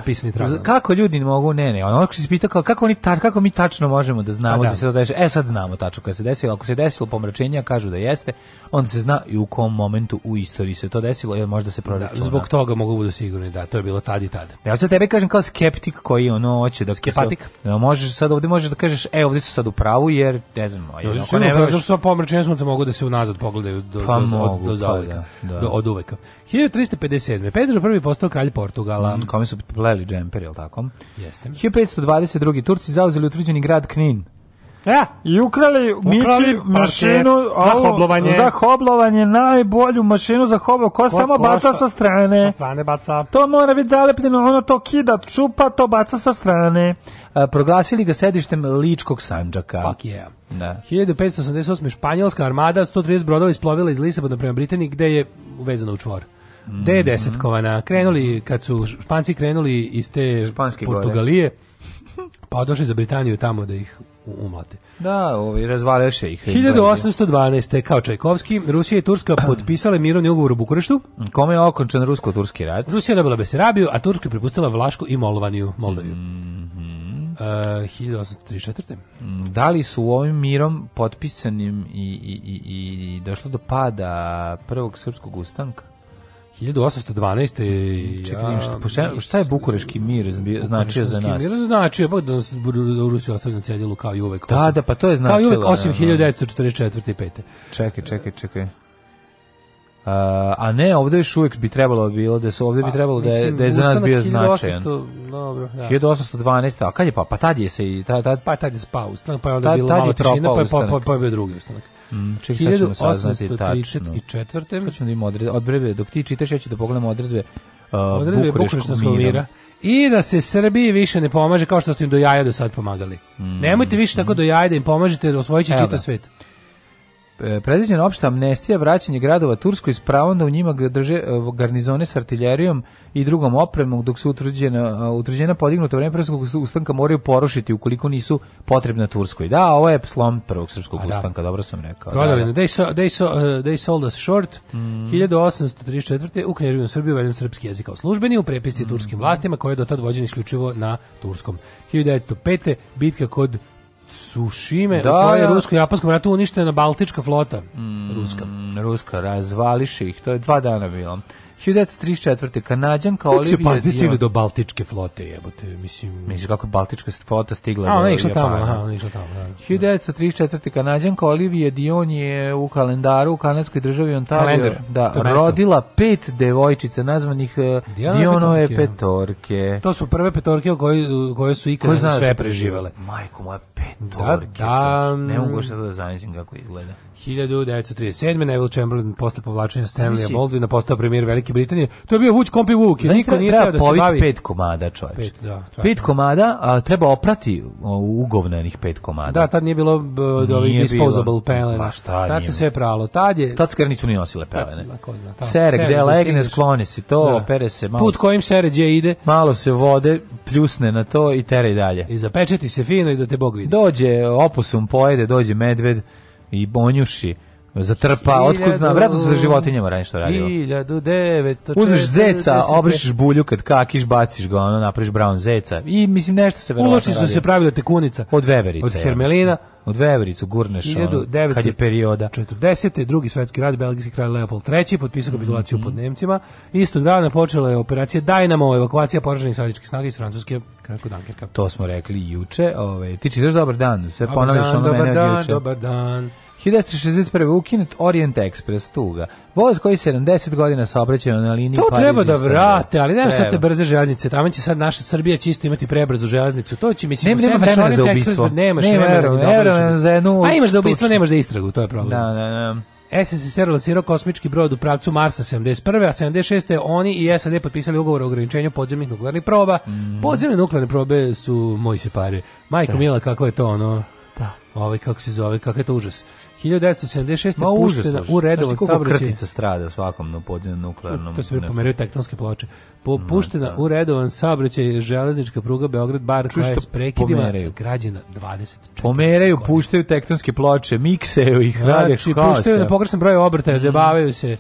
Kako ljudi mogu ne ne, ono što se pita kao kako oni ta, kako mi tačno možemo da znamo pa da. da. se to desi. E sad znamo tačno kada se desilo, ako se desilo pomračenje, kažu da jeste, onda se zna i u kom momentu u istoriji se to desilo, jer možda se da, proračuna. zbog da. toga mogu budu sigurni da to je bilo tad i tad. Ja za tebe kažem kao skeptik koji ono hoće da skepatik. Ja da, možeš sad ovde možeš da kažeš e ovde su sad u pravu jer ne znam, jer ako ne, pa zato što pomračenje sunca mogu da se unazad pogledaju do pa do, mogu, do, do, pa da, da. do od uveka. 1357. Pedro prvi postao kralj Portugala. Mm, kome su pleli džemper, je jel tako? Jeste. 1522. Turci zauzeli utvrđeni grad Knin. Ja, e, i ukrali, ukrali Mići mašinu za hoblovanje. za hoblovanje, najbolju mašinu za hoblo, koja ko, samo ko baca šta, sa strane. Sa strane baca. To mora biti zalepljeno, ono to kida, čupa, to baca sa strane. A, e, proglasili ga sedištem Ličkog sanđaka. Fuck yeah. Da. 1588. španjolska armada 130 brodova isplovila iz Lisabona prema Britaniji, gde je uvezana u čvor. Mm -hmm. D10 kovana. Krenuli, kad su Španci krenuli iz te Španske Portugalije, gore Pa došli za Britaniju tamo da ih umlate. Da, ovi razvaljaše ih. 1812. kao Čajkovski, Rusija i Turska potpisale mirovni ugovor u Bukureštu. Kome je okončan rusko-turski rat? Rusija dobila Besarabiju, a Turska je prepustila Vlašku i Molvaniju, Moldaviju. Mhm. E, mm -hmm. uh, 1834. Da li su u ovim mirom potpisanim i, i, i, i došlo do pada prvog srpskog ustanka? 1812. Čekaj, ja, pa šta, pošen, šta je bukureški mir značio za nas? Mir značio, pa da nas Rusi ostali na cedilu kao i uvek. Da, osim, da, pa to je značilo. Kao i uvek, osim 1944. Da, da. i 5. Čekaj, čekaj, čekaj. Uh, a ne, ovde još uvijek bi trebalo bilo da se ovde bi pa, trebalo da je, da je za nas bio 1800, značajan. Dobro, da. 1812. A kad je pa? Pa tad je se i Ta, ta, pa tad je spao ustanak, pa je onda tad, bilo tad malo tišina, pa pa, pa, pa je bio drugi ustanak. Mm, čekaj, sad ćemo saznati tačno. 1834. Sad ćemo da im odredbe, odredbe, dok ti čitaš, ja ću da pogledam odredbe, uh, odredbe Bukureškog mira. I da se Srbiji više ne pomaže kao što ste im do jaja do sad pomagali. Mm, Nemojte više mm. tako do jaja da im pomažete, da osvojit će čita svet. E, predviđena opšta amnestija vraćanje gradova Turskoj s pravom da u njima drže e, garnizone s artiljerijom i drugom opremom dok su utvrđena, e, utvrđena podignuta vreme prvog ustanka moraju porušiti ukoliko nisu potrebna Turskoj. Da, ovo je slom prvog srpskog A, da. ustanka, dobro sam rekao. da, da. They, so, they, so, uh, they sold us short. Mm. 1834. u Kneževinu Srbiju uveden srpski jezik kao službeni u prepisci mm. turskim vlastima koje je do tad vođen isključivo na turskom. 1905. bitka kod Sušime, da, u kojoj je da. rusko-japanskom ratu uništena Baltička flota. Mm, ruska. Ruska, razvališe ih, to je dva dana bilo. 1934. Kanadjanka Olivia Dion. Kako stigli do Baltičke flote, jebote, mislim. Mislim, kako Baltička flota stigla A, do Japana. A, tamo, aha, da. ona išla tamo, da. 1934. Kanadjanka Olivia Dion je u kalendaru u kanadskoj državi Ontario Kalendar, da, Toresto. rodila pet devojčica nazvanih eh, Diana Dionove petorke. To su prve petorke koje, koje su ikada sve preživale. Majko moja da, petorke, da, da, ne mogu što mm. da zamislim kako izgleda. 1937. Neville Chamberlain posle povlačenja Stanleya Baldwina postao premijer Velike Britanije. To je bio Vuč Kompi Vuk. I niko nije treba da se bavi. pet komada, čovječ. Pet, da, pet da. komada, a treba oprati ugovnenih pet komada. Da, tad nije bilo do ovih disposable pelena. Pa šta, tad se sve pralo. Tad je Tad skrnicu nije nosile pelene. Tad Sere, gde legne, skloni si to, da. opere se malo. Put kojim sere gdje ide. Malo se vode, pljusne na to i tere i dalje. I zapečeti se fino i da te Bog vidi. Dođe opusum pojede, dođe medved i Bonjuši zatrpa, otkud znam, vratno se za životinjama radi što radilo. 1900... Uzmeš zeca, obrišiš bulju kad kakiš, baciš ga, ono, napraviš brown zeca i mislim nešto se verovatno Uloči su se pravile tekunica. Od veverice. Od hermelina. Od vevericu gurneš, 19... ono, kad je perioda. 40. drugi svetski rad, belgijski kralj Leopold III. potpisao mhm. kapitulaciju mm -hmm. pod Nemcima. Istog dana počela je operacija Dynamo, evakuacija poraženih sadičkih snaga iz Francuske kako Dunkerka. To smo rekli juče. Ove, ovaj, ti čitaš dobar dan, sve ponavljaš ono dobar mene dan, od juče. Dobar dan, dobar dan. 1961. ukinut Orient Express tuga. Voz koji 70 godina saobraćao na liniji To Pariz treba da vrate, ali nema šta te brze željeznice. Tamo će sad naša Srbija čisto imati prebrzu željeznicu. To će mislim nema, nema vremena za ubistvo. Nemaš nema vremena da za jednu. A imaš za ubistvo, nemaš za istragu, to je problem. Da, da, da. SSSR lansirao kosmički brod u pravcu Marsa 71. a 76. oni i SAD potpisali ugovor o ograničenju podzemnih nuklearnih proba. Mm. Podzemne nuklearne probe su moji se pare. Majko da. Mila, kako je to ono? Da. Ovaj kako se zove, kakav je to užas. 1976. Ma, puštena užasno, u redovan saobraćaj. krtica strada svakom na podzemnom nuklearnom. To se pomeraju tektonske ploče. Po, da, puštena no, da. u redovan saobraćaj železnička pruga Beograd Bar koja je s prekidima građena 20. Pomeraju, puštaju tektonske ploče, mikseju ih, znači, rade Puštaju na da pogrešan broj obrtaja, mhm. zabavaju se.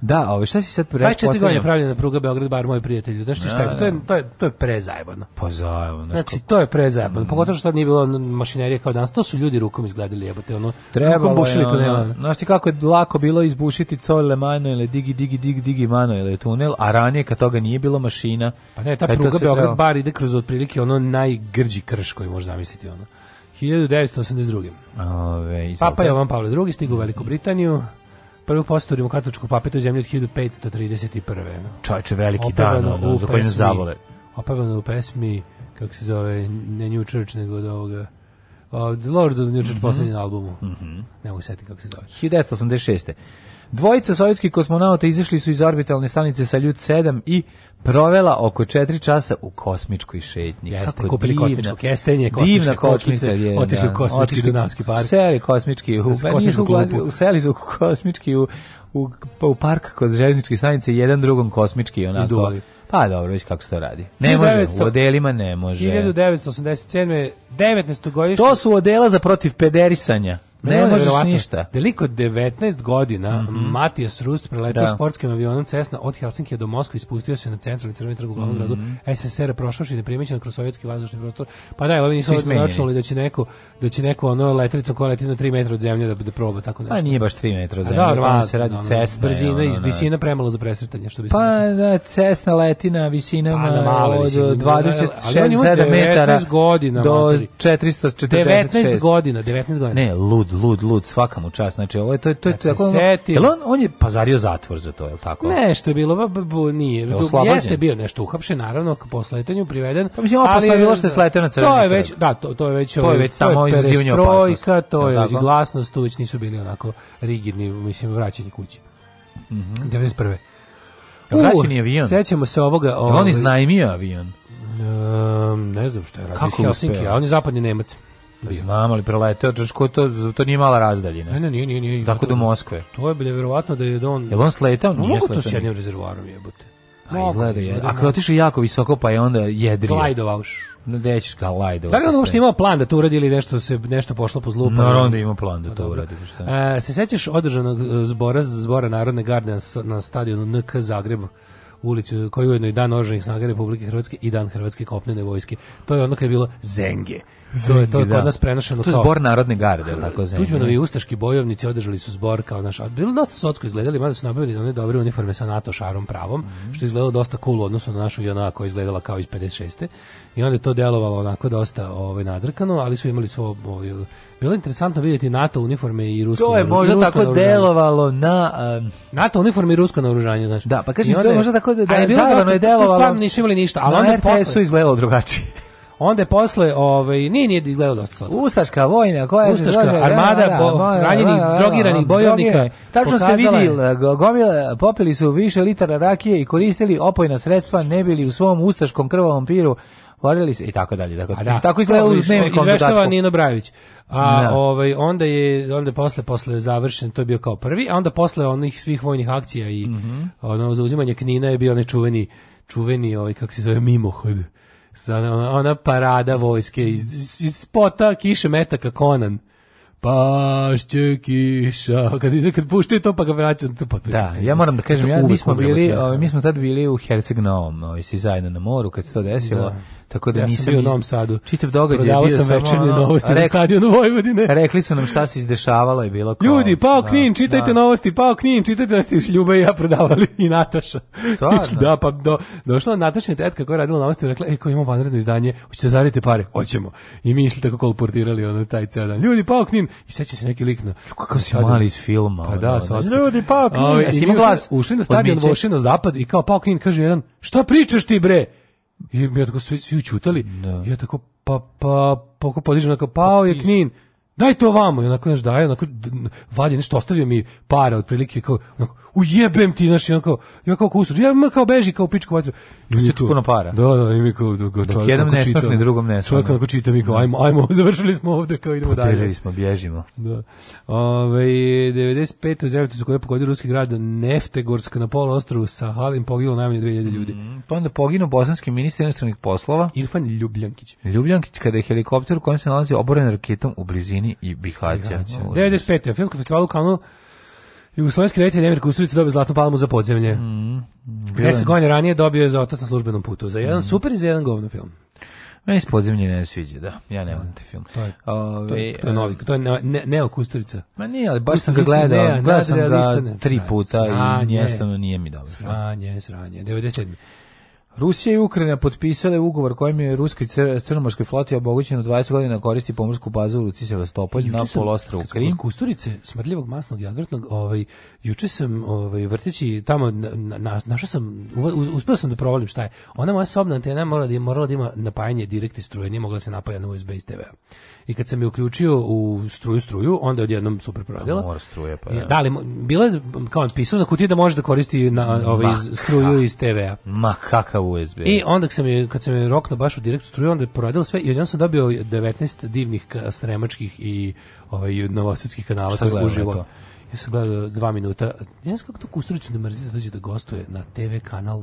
Da, a ovaj, šta si sad pre 24 godine pravljena pruga Beograd bar moj prijatelju. Da što šta, to je da, da. to je to je prezajebano. Pa zajebano. Znači to je prezajebano. Mm. Pogotovo što nije bilo mašinerije kao danas. To su ljudi rukom izgradili, jebote ono. Treba bušili tunel. Znaš ti kako je lako bilo izbušiti Cole Mano ili Digi Digi Digi Digi Mano ili tunel, a ranije kad toga nije bilo mašina. Pa ne, ta pruga Beograd bar ide kroz otprilike ono najgrđi krš koji možeš zamisliti ono. 1982. Ove, Papa Jovan Pavle II stigao u Veliku Britaniju prvu postoru katoličkog papeta u zemlji od 1531. Čovječe, veliki opevano dan, ono, za koje zavole. Opevano u pesmi, kako se zove, ne New Church, nego od ovoga... Uh, The Lords of the New Church, mm -hmm. poslednji na albumu. Mm -hmm. Ne mogu setiti kako se zove. 1986. Dvojica sovjetskih kosmonauta izašli su iz orbitalne stanice Saljut 7 i provela oko 4 časa u kosmičkoj šetnji. Jeste, Kako kupili divna, kosmičko kestenje, kosmičke kočnice, otišli u kosmički dunavski park. Seli kosmički u, pa kosmičku klupu. Seli su kosmički u, u, pa u park kod železničke stanice, jedan drugom kosmički onako. Izduvali. Pa dobro, već kako se to radi. Ne 1900, može, u odelima ne može. 1987. 19. godišnje. To su odela za protiv pederisanja. Ne možeš ništa. Deliko 19 godina mm -hmm. Matijas Rust preletao da. sportskim avionom Cessna od Helsinkija do Moskve i spustio se na centralni crveni trg u glavnom mm -hmm. gradu SSR prošavši neprimećen kroz sovjetski vazdušni prostor. Pa da, ali nisu računali da će neko da će neko ono letricom koja leti na 3 metra od zemlje da, da proba tako nešto. Pa nije baš 3 metra od zemlje, da, tamo se radi no, cesta. Brzina i da. visina premalo za presretanje, što bi se... Pa da, cesta leti na visinama pa, na male od 26-7 da, da, metara godina, do 446. 19 godina, 19 godina. Ne, lud, lud, lud, svaka mu čast. Znači, ovo je, to je, to je, tako, jel on, on je pazario zatvor za to, je li tako? što je bilo, b, b, nije. Jeste bio nešto uhapšen, naravno, po sletanju priveden. Pa mislim, ovo posle bilo što je sletao na crveni To je već, da, to, to je već, to je ovaj- već samo perestrojka, to je tako? glasnost, tu već nisu bili onako rigidni, mislim, vraćanje kući. Mm -hmm. 91. Vraćeni avion. Sećamo se ovoga. Ovaj, on iznajmio avion? Um, ne znam što je radio. Kako Helsinki, a on je zapadni Nemac. Bio. Znam, ali preleteo, to, to, to nije mala razdaljina. Ne, ne, nije, nije. nije Tako do da- Moskve. To je bilo verovatno da je da on... Je on sletao? Pa nije Mogu to s jednim rezervoarom jebote. A izgleda je. Ako je otišao jako visoko, pa je onda jedrio. Glajdovauš gde ćeš ga lajdo. Da li on uopšte imao plan da to uradi ili nešto se nešto pošlo po zlu? Pa Naravno onda da ima plan da pa to uradi. E, se sećaš održanog e, zbora, zbora Narodne garde na stadionu NK Zagreb? ulicu koji je ujedno i dan oružanih snaga Republike Hrvatske i dan Hrvatske kopnene vojske. To je ono kad je bilo Zenge. To je to je kod da. nas prenošeno to je zbor narodne garde, tako zemlje. Tuđmanovi ustaški bojovnici održali su zbor kao naš. Bilo dosta socsko izgledali, mada su nabavili one dobre uniforme sa NATO šarom pravom, mm -hmm. što je izgledalo dosta cool u odnosu na našu JNA koja je izgledala kao iz 56. I onda je to delovalo onako dosta ovaj nadrkano, ali su imali svo ovaj, bilo je interesantno vidjeti NATO uniforme i rusko To je možda tako naoružanje. delovalo na um... NATO uniforme i rusko naoružanje, znači. Da, pa kažem to je možda tako da, da je bilo je delovalo. Stvarno nisu imali ništa, ali na onda RTS posle... su izgledalo drugačije. Onda je posle, ovaj, nije, nije gledao dosta socko. Ustaška vojna, koja je Ustaška, zove, armada, da, da bo, da, da, ranjenih, da, da drogiranih bojovnika. Tačno se vidi, gomile popili su više litara rakije i koristili opojna sredstva, ne bili u svom ustaškom krvavom piru Varili se i tako dalje. Tako, dakle, da, tako izgleda u Izveštava Nino Brajević. A da. ovaj onda je onda je posle posle završen to je bio kao prvi, a onda posle onih svih vojnih akcija i mm -hmm. ono zauzimanje Knina je bio nečuveni čuveni ovaj kako se zove mimohod ona, ona parada vojske iz, iz, iz spota Kiše Metaka Konan pašće kiša kad kad pušti to pa ga vraćam tu pa da ja moram da kažem ja mi smo da bili ovaj mi smo tad bili u Herceg Novom ovaj, svi zajedno na moru kad se to desilo da tako da ja nisam bio u Novom Sadu. Čitav događaj je bio sam večernje ono, novosti rek, na stadionu Vojvodine. Rekli su nam šta se izdešavalo i bilo kao. Ljudi, pao da, Knin, čitajte da. novosti, pao Knin, čitajte nas iz Ljube i ja prodavali i Nataša. Stvarno? da, pa do, došla Natašina tetka koja je radila novosti i rekla, ej, ko ima vanredno izdanje, hoćete da zaradite pare? Hoćemo. I mi išli tako kolportirali ono taj ceo dan. Ljudi, pao Knin, i seća se neki lik na. Kako si mali iz filma. Pa da, da, da Ljudi, pao Knin, ovaj, jesi imao glas. Ušli na stadion Vošina zapad i kao pao Knin kaže jedan, šta pričaš ti bre? I ja tako svi, svi učutali. Da. Ja tako, pa, pa, pa, podižem, kao, pao je Knin daj to vamo, i onako, znaš, daje, onako, vadi nešto, ostavio mi para, otprilike, kao, onako, ujebem ti, znaš, i onako, ja kao kusur, ja ma kao beži, kao pičku vatru. I mi se tu puno para. Da, da, i mi kao, da, kao čovjek, jedan ne smrkne, drugom ne smrkne. Čovjek onako čita mi kao, ajmo, ajmo, završili smo ovde, kao idemo Potelili dalje. Potelili smo, bježimo. Da. Ove, 95. u zemlju su koje pogodio ruski grad Neftegorsk na polu ostrovu sa Halim poginulo najmanje 2000 ljudi. Mm, pa onda poginuo bosanski ministar inostranih poslova. Irfan Ljubljankić. Ljubljankić kada je helikopter u kojem se nalazi oboren raketom u blizini Bosni i Bihaća. Da, 95. na filmskom festivalu Kanu Jugoslovenski reditelj Emir Kusturica dobio zlatnu palmu za podzemlje. Mm, 10 mm, godina e, ranije dobio je za otac na službenom putu. Za jedan mm. super i za jedan govno film. Meni se podzemlje ne sviđa, da. Ja ne volim da. te film. To je, Ove, to, to je novi, to je ne, ne, neo Kusturica. Ma nije, ali baš sam ga gledao. Gledao sam ga tri puta sranje, i jednostavno nije mi dobro. Sranje, sranje. 97. Rusija i Ukrajina potpisale ugovor kojim je ruskoj cr crnomorskoj floti obogućeno 20 godina koristi pomorsku bazu u Luci Sevastopolj na poluostrvu Krim. Kusturice smrdljivog masnog i odvrtnog, ovaj juče sam ovaj vrteći tamo na, na, našao sam uspeo sam da provalim šta je. Ona moja sobna antena mora da je morala da ima napajanje direkt iz struje, nije mogla da se napaja na USB iz TV-a i kad sam je uključio u struju struju, onda je odjednom super proradila. Mora struje, pa je. Da, da li, bilo je kao pisao da kutiji da može da koristi na, ovaj, struju iz TV-a. Ma kakav USB. I onda sam je, kad sam je rokno baš u direktu struju, onda je proradila sve i odjednom sam dobio 19 divnih sremačkih i ovaj, novosadskih kanala. Šta gledam ja sam gledao dva minuta. Ja znam kako to Kusturicu ne mrzi da dođe da gostuje na TV kanal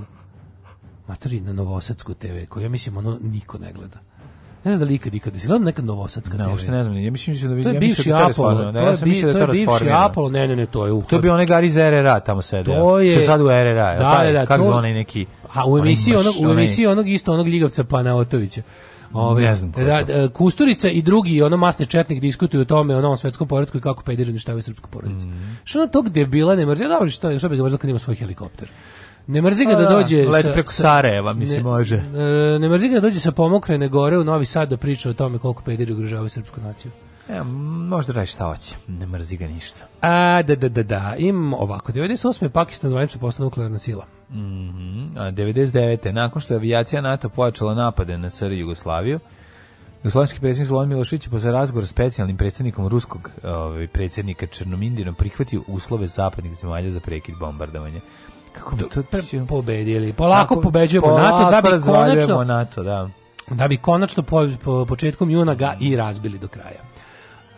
Matori na Novosadsku TV, koju ja mislim ono niko ne gleda. Ne znam da li ikad ikad si gledao nekad Novosadska ne, TV. Ne, uopšte ne znam, ja mislim da vidim. To je bivši ja Apollo, ne, ja sam bi, to da je bivši Apollo, ne, ne, ne, to je uhod. To je bio onaj Gari za RRA tamo sede. To je, što sad u RRA, da, taj, da, da kako to... zvonaj neki. A u emisiji onog, u emisiji onog isto onog Pana Otovića. Ove, ovaj, ne znam da, Kusturica i drugi, ono masni četnik diskutuju o tome, o novom svetskom poredku i kako pediri uništavaju srpsku porodicu. Mm. Što ono tog debila ne mrzio, dobro, što, što bi ga mrzio kad ima svoj helikopter. Ne mrzi ga da, da. dođe a, sa, preko Sarajeva, mislim ne, može. Ne, ne mrzi ga da dođe sa pomokrene gore u Novi Sad da priča o tome koliko pederi ugrožavaju srpsku naciju. E, možda radi šta hoće, ne mrzi ga ništa. A, da, da, da, da, im ovako, 98. je Pakistan zvanično postao nuklearna sila. Mm -hmm. A, 99. nakon što je avijacija NATO pojačala napade na Sr. Jugoslaviju, Jugoslovenski predsjednik Slobodan Milošević je posle razgovora s specijalnim predsjednikom ruskog ovaj, predsjednika Črnomindinom prihvatio uslove zapadnih zemalja za prekid bombardovanja kako bi to pobedili. Polako kako, pobeđujemo NATO da bi konačno NATO, da. Da bi konačno po, po početkom juna ga i razbili do kraja.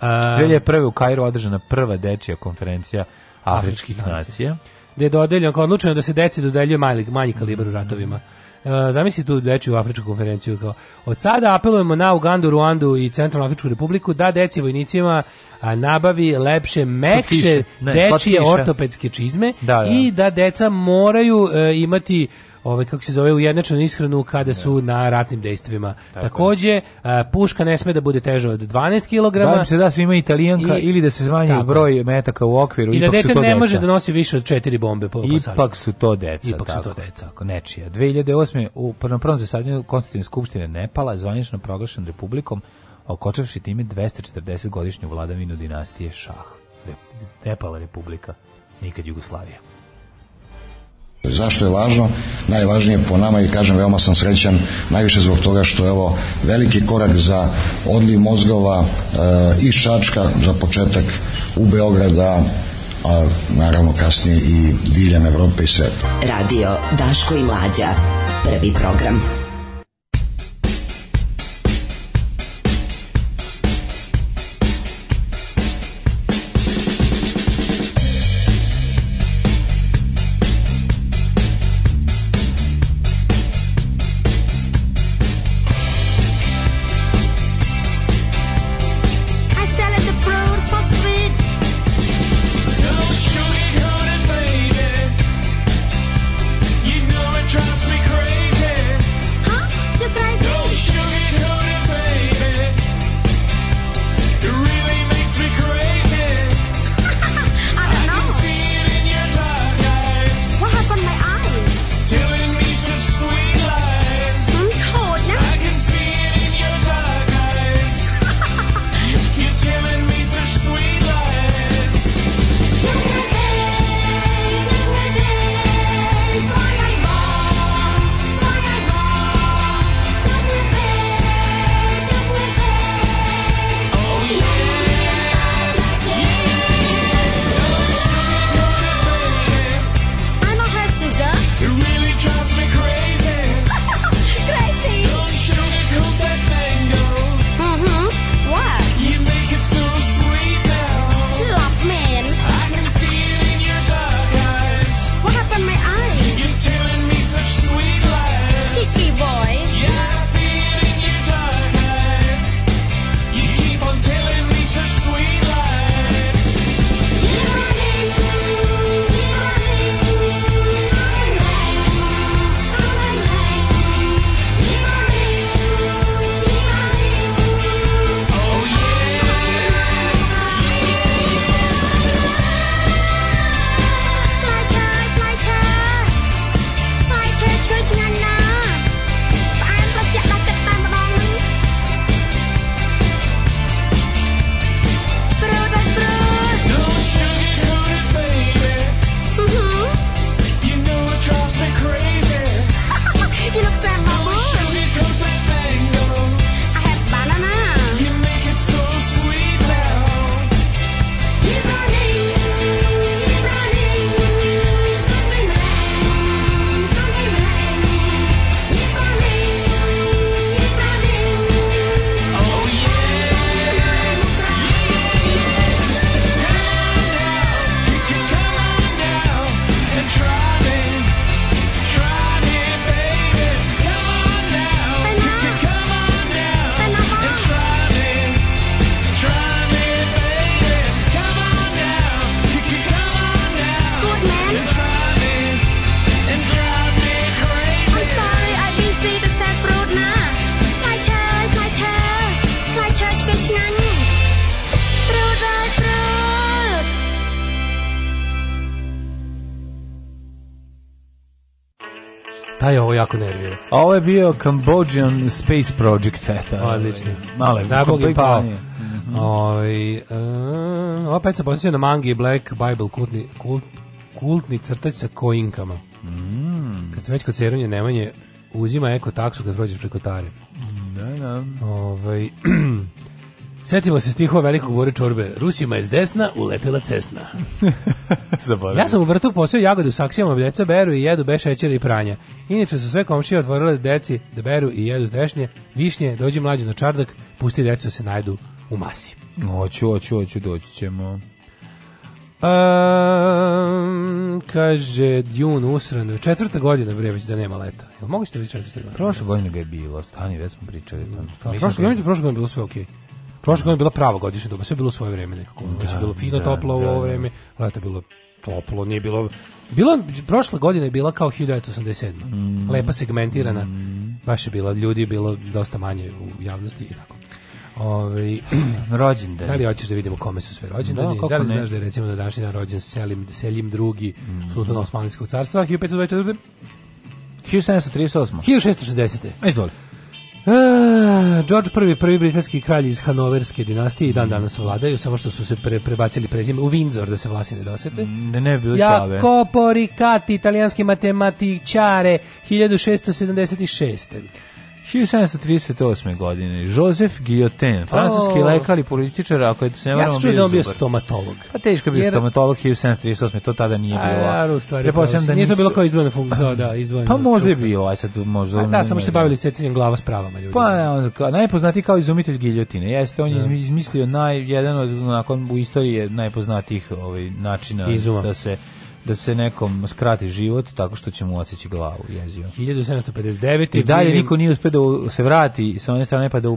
Uh, 2001. u Kairu održana prva dečija konferencija afričkih, afričkih nacija. nacija. Gde je dodeljeno, kao odlučeno da se deci dodeljuje manji, manji kalibar u ratovima. Mm Uh, zamisli tu dečiju afričku konferenciju kao od sada apelujemo na Ugandu, Ruandu i Centralnu Afričku Republiku da deci vojnicima a, nabavi lepše mekše ne, dečije ortopedske čizme da, da. i da deca moraju uh, imati ovaj kako se zove ujednačenu ishranu kada su da. na ratnim dejstvima. Tako Takođe a, e, puška ne sme da bude teža od 12 kg. Da se da svima italijanka I, ili da se smanji broj metaka u okviru i da dete ne deca. može da nosi više od 4 bombe po pasažu. Ipak su to deca. Ipak tako, su to deca. Tako, nečija. 2008. u pa prvom prvom zasadanju Konstitutivne skupštine Nepala zvanično proglašen republikom okočavši time 240 godišnju vladavinu dinastije Šah. Nepal republika, nikad Jugoslavija. Zašto je važno? Najvažnije po nama i kažem veoma sam srećan najviše zbog toga što je ovo veliki korak za odliv mozgova e, i Šačka za početak u Beograda a naravno kasnije i diljem Evrope i sveta. Radio Daško i Mlađa. Prvi program. je bio Cambodian Space Project. Eto, Odlično. Male, Dragog je pao. Mm -hmm. posjeća na mangi Black Bible kultni, kult, kultni crtač sa kojinkama. Mm. Kad ste već kod Ceronje Nemanje, uzima eko taksu kad prođeš preko Tare. Da, da. Ove, ovaj, Setimo se stihova velikog Bore Čorbe. Rusima je s desna uletela cesna. Zaboravim. Ja sam u vrtu posio jagode u saksijama, deca beru i jedu bez šećera i pranja. Inače su sve komšije otvorile da deci da beru i jedu trešnje, višnje, dođi mlađi na čardak, pusti decu da se najdu u masi. Hoću, hoću, hoću, doći ćemo. Um, kaže Djun usran četvrta godina bre već da nema leta. Jel mogu ste da vi četvrte godine? Prošle godine ga je bilo, stani, već smo pričali. Pa, prošle godine, prošle godine bilo sve okej. Okay. Prošle godine bila prava godišnja doba, sve bilo u svoje vreme nekako. Da, je bilo fino, da, toplo da, ovo da. vreme, leto bilo toplo, nije bilo... Bila, prošle godine je bila kao 1987. Mm. Lepa segmentirana. Mm. Baš je bila, ljudi je bilo dosta manje u javnosti i tako. Ove, ovaj, rođendan. Da li hoćeš da vidimo kome su sve rođendani? Da, da li ne? znaš da je recimo da današnji dan rođen Selim, Selim II, mm. sultan Osmanlijskog carstva, 1524. 1738. 1660. Izvoli. Uh, George prvi, prvi britanski kralj iz Hanoverske dinastije i dan mm. danas vladaju, samo što su se pre, prebacili prezime u Windsor da se vlasi ne dosete. Mm, ne, ne bilo slave. Jacopo Ricati, italijanski matematičare, 1676. 1738. godine Joseph Guillotin, francuski oh. lekar i političar, ako je to se ne moramo Ja sam da bio stomatolog. Pa teško bio Jer... stomatolog 1738. to tada nije bilo. A, ja, u stvari, pa da nisu... to bilo kao izdvojena funkcija, da, da, izdvojena. Pa možda je bilo, aj sad možda. A, da, samo se bavili secinjem glava s pravama ljudi. Pa ne, on kao najpoznatiji kao izumitelj giljotine. Jeste on je da. izmislio naj jedan od nakon u istoriji najpoznatijih ovaj načina Izuma. da se da se nekom skrati život tako što će mu oceći glavu jezio. 1759. I dalje niko nije uspio da se vrati sa one strane pa da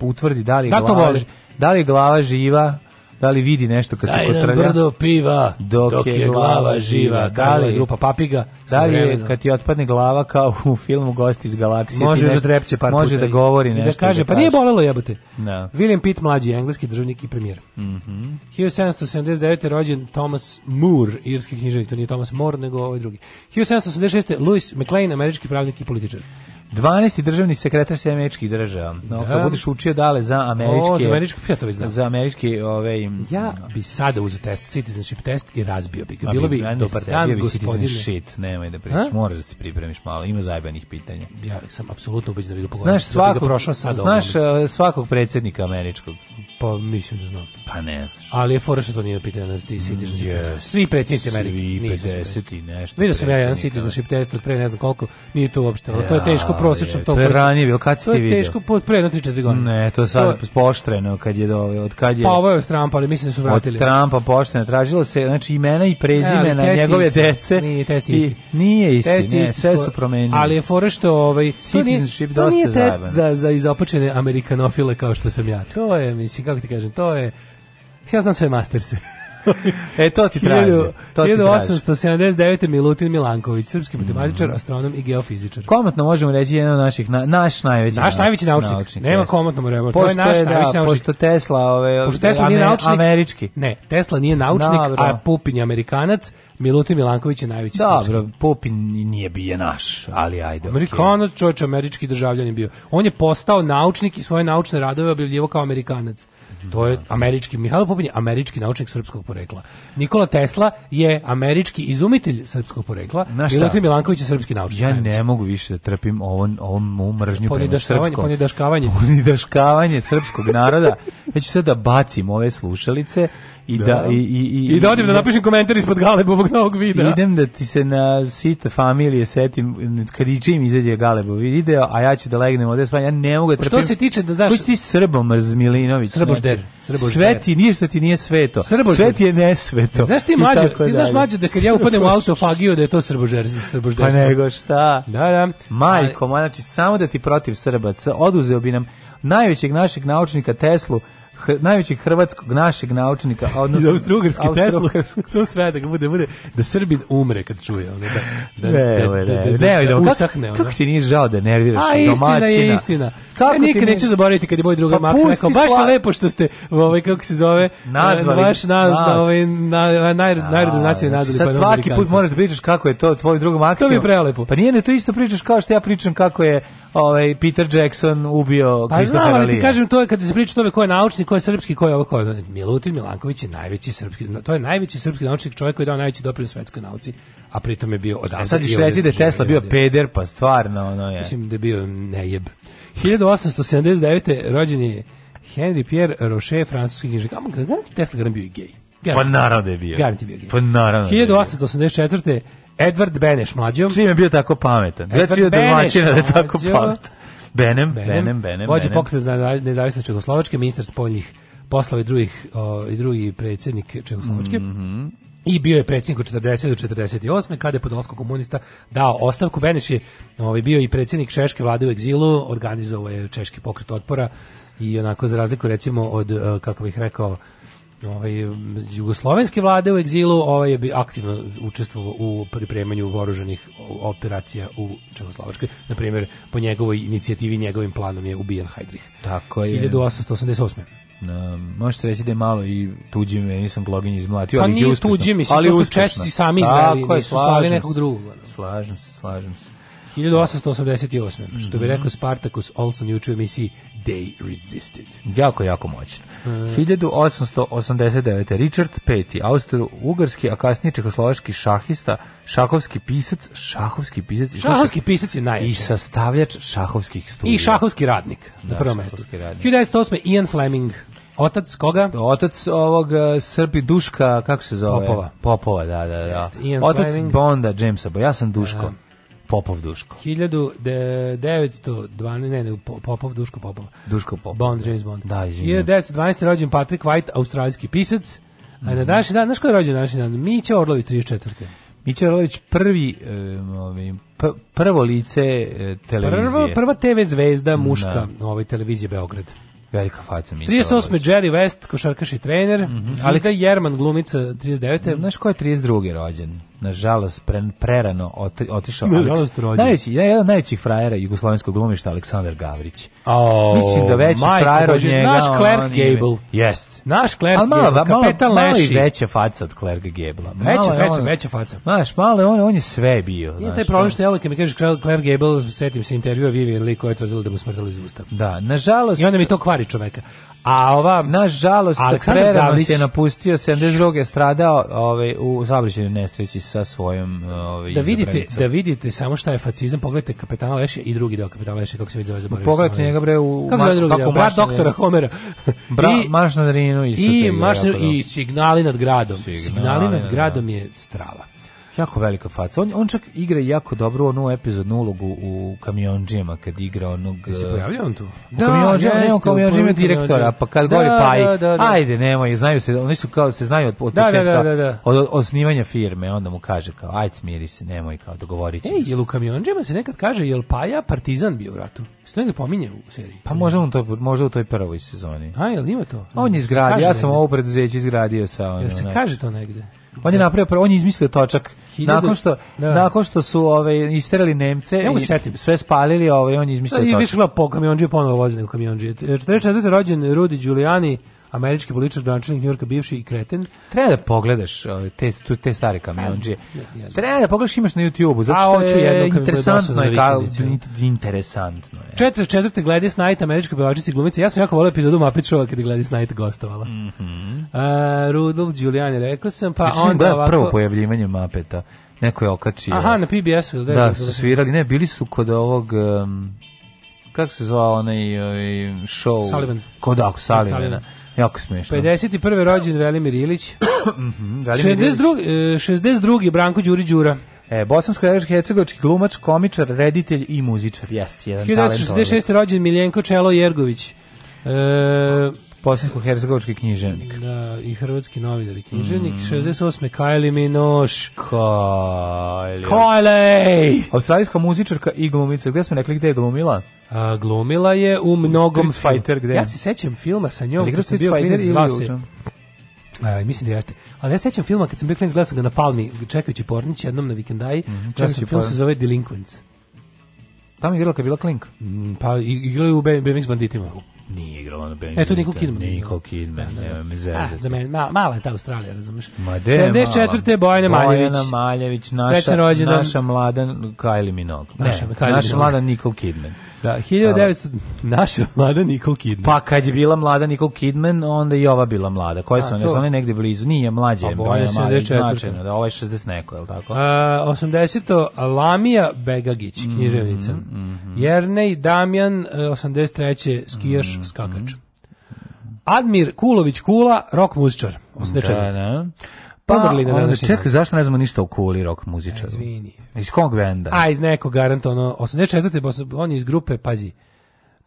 utvrdi da li je da, glava, da li je glava živa da li vidi nešto kad Daj se kotrlja. brdo piva, dok, dok je glava živa, da kaže da grupa Papiga. Da li je kad ti otpadne glava kao u filmu Gosti iz galaksije? Može da trepće par Može puta da govori i, da nešto. I da kaže, da pa nije bolelo jebote. No. William Pitt, mlađi engleski državnik i premijer. Mm -hmm. 1779. rođen Thomas Moore, irski književnik, to nije Thomas More, nego ovaj drugi. 1786. Louis McLean, američki pravnik i političar. 12. državni sekretar sa američkih država. Da. No, da. kad budeš učio dale za američke... O, za američke, ja to već znam. Za američke, ove... Ovaj- ja bi sada uzeo test, citizenship test i razbio bi ga. Bilo bi, dobar dan, bi gospodine. shit, nemoj da pričaš, moraš da se pripremiš malo, ima zajbanih pitanja. Ja sam apsolutno ubeđen da bi ga Znaš, da svakog, da sad znaš ovom. svakog predsednika američkog? Pa mislim da znam. Pa ne znaš. Ali je fora što to nije pitanje na citizenship mm, yes. Svi predsjednici Amerike. Svi 50 i nešto. Vidio sam ja jedan citizenship test od pre ne znam koliko, nije to uopšte. To je teško prosječno to. To je ranije bilo, kad si ti vidio? To je teško, pod, pre jedno 3-4 godine. Ne, to je sad to... poštreno, kad je do, od kad je... Pa ovo je od Trumpa, ali mislim da su vratili. Od Trumpa poštreno, tražilo se, znači imena i prezimena ja, njegove isti. dece. Nije, test isti. I, nije isti, test ne, isti, sve su promenili. Ali je fora što, ovaj, to nije, to nije test za, za izopačene amerikanofile kao što sam ja. To je, mislim, kako ti kažem, to je, ja znam sve masterse. e, to ti traži. To 1879. Milutin Milanković, srpski matematičar, mm. astronom i geofizičar. Komatno možemo reći jedan od naših, na, naš najveći Naš najveći naučnik. naučnik Nema jest. komotno mu reći. Pošto, to je naš da, naučnik. Pošto Tesla, ove, pošto Tesla nije naučnik, američki. Ne, Tesla nije naučnik, Dobro. a Pupin je Amerikanac, Milutin Milanković je najveći Dobro, srpski. Popin nije bio naš, ali ajde. Amerikanac, okay. čovječ, američki državljanin bio. On je postao naučnik i svoje naučne radove objavljivo kao Amerikanac. To je da. američki Mihajlo Pupin je američki naučnik srpskog porekla. Nikola Tesla je američki izumitelj srpskog porekla. Milutin Milanković je srpski naučnik. Ja ne mogu više da trpim ovom ovom mržnju prema srpskom. Ponidaškavanje, ponidaškavanje srpskog naroda. Već ću sad da bacim ove slušalice i da, da i, i, i, da odim da, da napišem komentar ispod Galebovog novog videa. Idem da ti se na sita familije setim kad i čim izađe Galebov video, a ja ću da legnem ovde spavam. Ja ne mogu da pa trpim. Što se tiče da daš Koji ti Srbo Mrzmilinović? Srbožder. Znači? Srbožder. Sveti, ti ništa ti nije sveto. Srbožder. Sve je nesveto. Znaš ti mlađe, ti znaš mlađe da kad ja upadem u autofagiju da je to Srbožder, Srbožder. Pa nego šta? Da, da. Majko, znači samo da ti protiv Srbaca oduzeo bi nam najvećeg našeg naučnika Teslu hr, najvećeg hrvatskog našeg naučnika, a odnosno austrougarski Tesla, što sve da bude bude da Srbin umre kad čuje, ono da da ne, da, ne, da, da, ne, da, da usahne, kako, ti nije žao da nerviraš a, domaćina? A istina je istina. Kako ja nikad ne... zaboraviti kad je moj druga pa, Maks rekao baš sla... lepo što ste ovaj kako se zove eh, nazvali baš na, da, ovaj na naj narodnu naciju znači nazvali. Sad pa da svaki put moraš da pričaš kako je to tvoj drug Maks. To mi prelepo. Pa nije ne to isto pričaš kao što ja pričam kako je ovaj Peter Jackson ubio pa Christophera Pa znam, ali ti kažem to je kad se priča o tome ko je naučnik ko je srpski, ko je ovo, ko je Milutin Milanković je najveći srpski, to je najveći srpski naučnik, čovjek koji je dao najveći doprinos svetskoj nauci, a pritom je bio e, odavde. A sad ćeš reći da je Tesla bio peder, pa stvarno, ono je. Mislim da je bio nejeb. 1879. rođen je Henry Pierre Rocher, francuski knjižnik. A garanti Tesla garan bio i gej. Garant, pa naravno da je bio. Garanti bio gej. Pa naravno 1884. Da Edward Beneš mlađom. Čim je bio tako pametan. Edward Beneš da je tako pametan. Benem, Benem, Benem, Benem. Vođa pokreta za nezavisnost Čegoslovačke, ministar spoljnih poslova i drugih o, i drugi predsjednik Čegoslovačke. Mm -hmm. I bio je predsjednik od 40 do 48. kada je podolsko komunista dao ostavku. Beneš je ovaj, bio i predsjednik Češke vlade u egzilu, organizovao je Češki pokret otpora i onako za razliku recimo od, e, kako bih rekao, ovaj, jugoslovenske vlade u egzilu, ovaj je bi aktivno učestvovao u pripremanju oružanih operacija u Čehoslovačkoj. Na primjer, po njegovoj inicijativi, njegovim planom je ubijen Heydrich. Tako je. 1888. Na, možete reći da je malo i tuđi me, nisam bloginj izmlatio, pa ali nije uspešno. mislim, ali to su Česi sami izveli, Tako nisu slali nekog drugog. Slažem se, slažem se. 1888. Mm -hmm. Što bi mhm. rekao Spartacus Olson juče u emisiji They Resisted. Jako, jako moćno. 1889. Richard V. Austro-ugarski, a kasnije čekoslovački šahista, šahovski pisac, šahovski pisac. Šahovski pisac je najjači. I sastavljač šahovskih studija. I šahovski radnik, da, na prvom mestu. 1908. Ian Fleming. Otac koga? Otac ovog uh, Srbi Duška, kako se zove? Popova. Popova, da, da, da. Otac Fleming. Bonda, Jamesa, bo ja sam Duško. Da. Popov Duško. 1912, ne, ne, Popov Duško Popov. Duško Popov. Bond, da. James Bond. Da, izvinjam. 1912. rođen Patrick White, australijski pisac. A na mhm. današnji dan, znaš ko je rođen na današnji dan? Miće Orlović, 34. Miće Orlović prvi, e, ovaj, pr prvo lice e, televizije. Prvo, prva TV zvezda da. muška da. ovoj televizije Beograd. Velika faca mi. 38. Jerry West, košarkaš i trener. Mm -hmm. Alika Jerman, glumica 39. Znaš ko je 32. rođen? nažalost pre, prerano oti, otišao Aleks. Najveći, jedan od najvećih frajera jugoslovenskog glumišta Aleksandar Gavrić. Oh, Mislim da veći frajer od njega. Naš Clark Gable. Jest. Naš Clark Gable, malo, kapetan malo, Leši. Malo veća faca od Clark Gablea. Veća, veća, veća faca. Znaš, malo on, on je sve bio. Nije taj problem što ja kad mi kažeš Clark Gable, setim se intervjua Vivi Lee koja je tvrdila da mu smrdala iz usta. Da, nažalost. I onda mi to kvari čoveka. A ova naš žalost Aleksandar Gavlić je napustio 72. je stradao ovaj u saobraćajnoj nesreći sa svojom ovaj Da vidite da vidite samo šta je facizam pogledajte kapetana Leše i drugi deo kapetana Leše kako se već zove zaboravio. Pogledajte ovaj- njega bre u kako, ma, drugi deo? brat doktora Homera. Bra, I maš na drinu isto i maš i signali nad gradom. Signali, signali nad gradom je strava. Jako velika faca. On, on čak igra jako dobro onu epizodnu ulogu u Kamionđijama, kad igra onog... I se e, pojavlja on tu? U da, Kamionđijama, ne, u Kamionđijima direktora, pa kad da, govori Paj, da, pa da, da. ajde, nemoj, znaju se, oni su kao, se znaju od, od da, da početka, da, da, da, od osnivanja firme, onda mu kaže kao, ajde smiri se, nemoj, kao, dogovorit ćemo. Ej, jel u Kamionđijama se nekad kaže, jel Paja partizan bio u ratu? Se to negdje pominje u seriji? Pa možda, on to, možda u toj prvoj sezoni. A, jel ima to? On je izgradio, ja sam ovo preduzeće izgradio sa... Jel se kaže to negde? On je da. napravio, on je izmislio točak. Nakon što, da. nakon što su ove, ovaj, isterali Nemce ne i setim. sve spalili, ove, ovaj, on je izmislio točak. Da, I više gleda po kamionđe ponovo vozi nego kamionđe. 44. rođen Rudi Giuliani, američki političar, gradonačelnik Njujorka, bivši i kreten. Treba da pogledaš te, te stare kamionđe. Pa, Treba da pogledaš imaš na YouTube-u, zato što je, da interesantno. Je, ka, interesantno je. Četiri četvrte Gladys Night američki pevačica i Ja sam jako volio epizodu Muppet Showa kada je Night Knight gostovala. Mm uh, Rudolf Giuliani, rekao sam, pa Rešim onda da, ovako... prvo pojavljivanje Muppeta. Neko je okačio. Aha, na PBS-u. Da, da, su svirali. Ne, bili su kod ovog... Um, kako se zvao onaj ovaj, show? Sullivan. Kod Sullivan. Da, Sullivana. Jako smiješno. 51. rođen Velimir Ilić. Mhm, Velimir 62. e, 62. Branko Đuri Đura. E, bosansko-hercegovački glumač, komičar, reditelj i muzičar. Jeste, jedan talentovan. 1966. rođen Miljenko Čelo Jergović. E, bosansko-hercegovački književnik. Da, i hrvatski novinar i književnik. Mm. 68. Kylie Minogue. Kylie. Kylie! Australijska muzičarka i glumica. Gde smo rekli gde je glumila? A, glumila je u mnogom... Street Fighter gde? Ja se sećam filma sa njom. Igra Street Fighter ili a, mislim da jeste. Ali ja sećam filma kad sam bio klinac gledao sam ga na Palmi čekajući Pornić jednom na vikendaji. Mm -hmm, film se zove Delinquents. Tamo je igrala kad je bila Klink. Mm, pa igrala je u BMX banditima. Nije igrala ona Benedict. E, Nicole Kidman. Nicole Kidman, da, da. da. me ah, zezati. Ah, za mene, ma, mala je ta Australija, razumeš? Ma de, 74. Bojana Maljević. Bojana Maljević, naša, naša mladan Kylie Minogue. Ne, naša, Kylie naša mladan Nicole Kidman. Da, 1900 naša mlada Nicole Kidman. Pa kad je bila mlada Nicole Kidman, onda i ova bila mlada. Koje su one? Su one negde blizu? Nije mlađe, pa, je mlađe, značajno. Da, ovaj 60 neko, je li tako? Uh, 80. Lamija Begagić, mhm, književnica. Mm, mm, mm, Jernej Damjan, 83. E, skijaš, mhm, skakač. Mhm. Admir Kulović Kula, rok muzičar. 84. Da, da. Pa, onda, čekaj, zašto ne znamo ništa o Kuli rock muzičaru? Izvini. Iz kog benda? A, iz nekog garanta, ono, 84. on je iz grupe, pazi,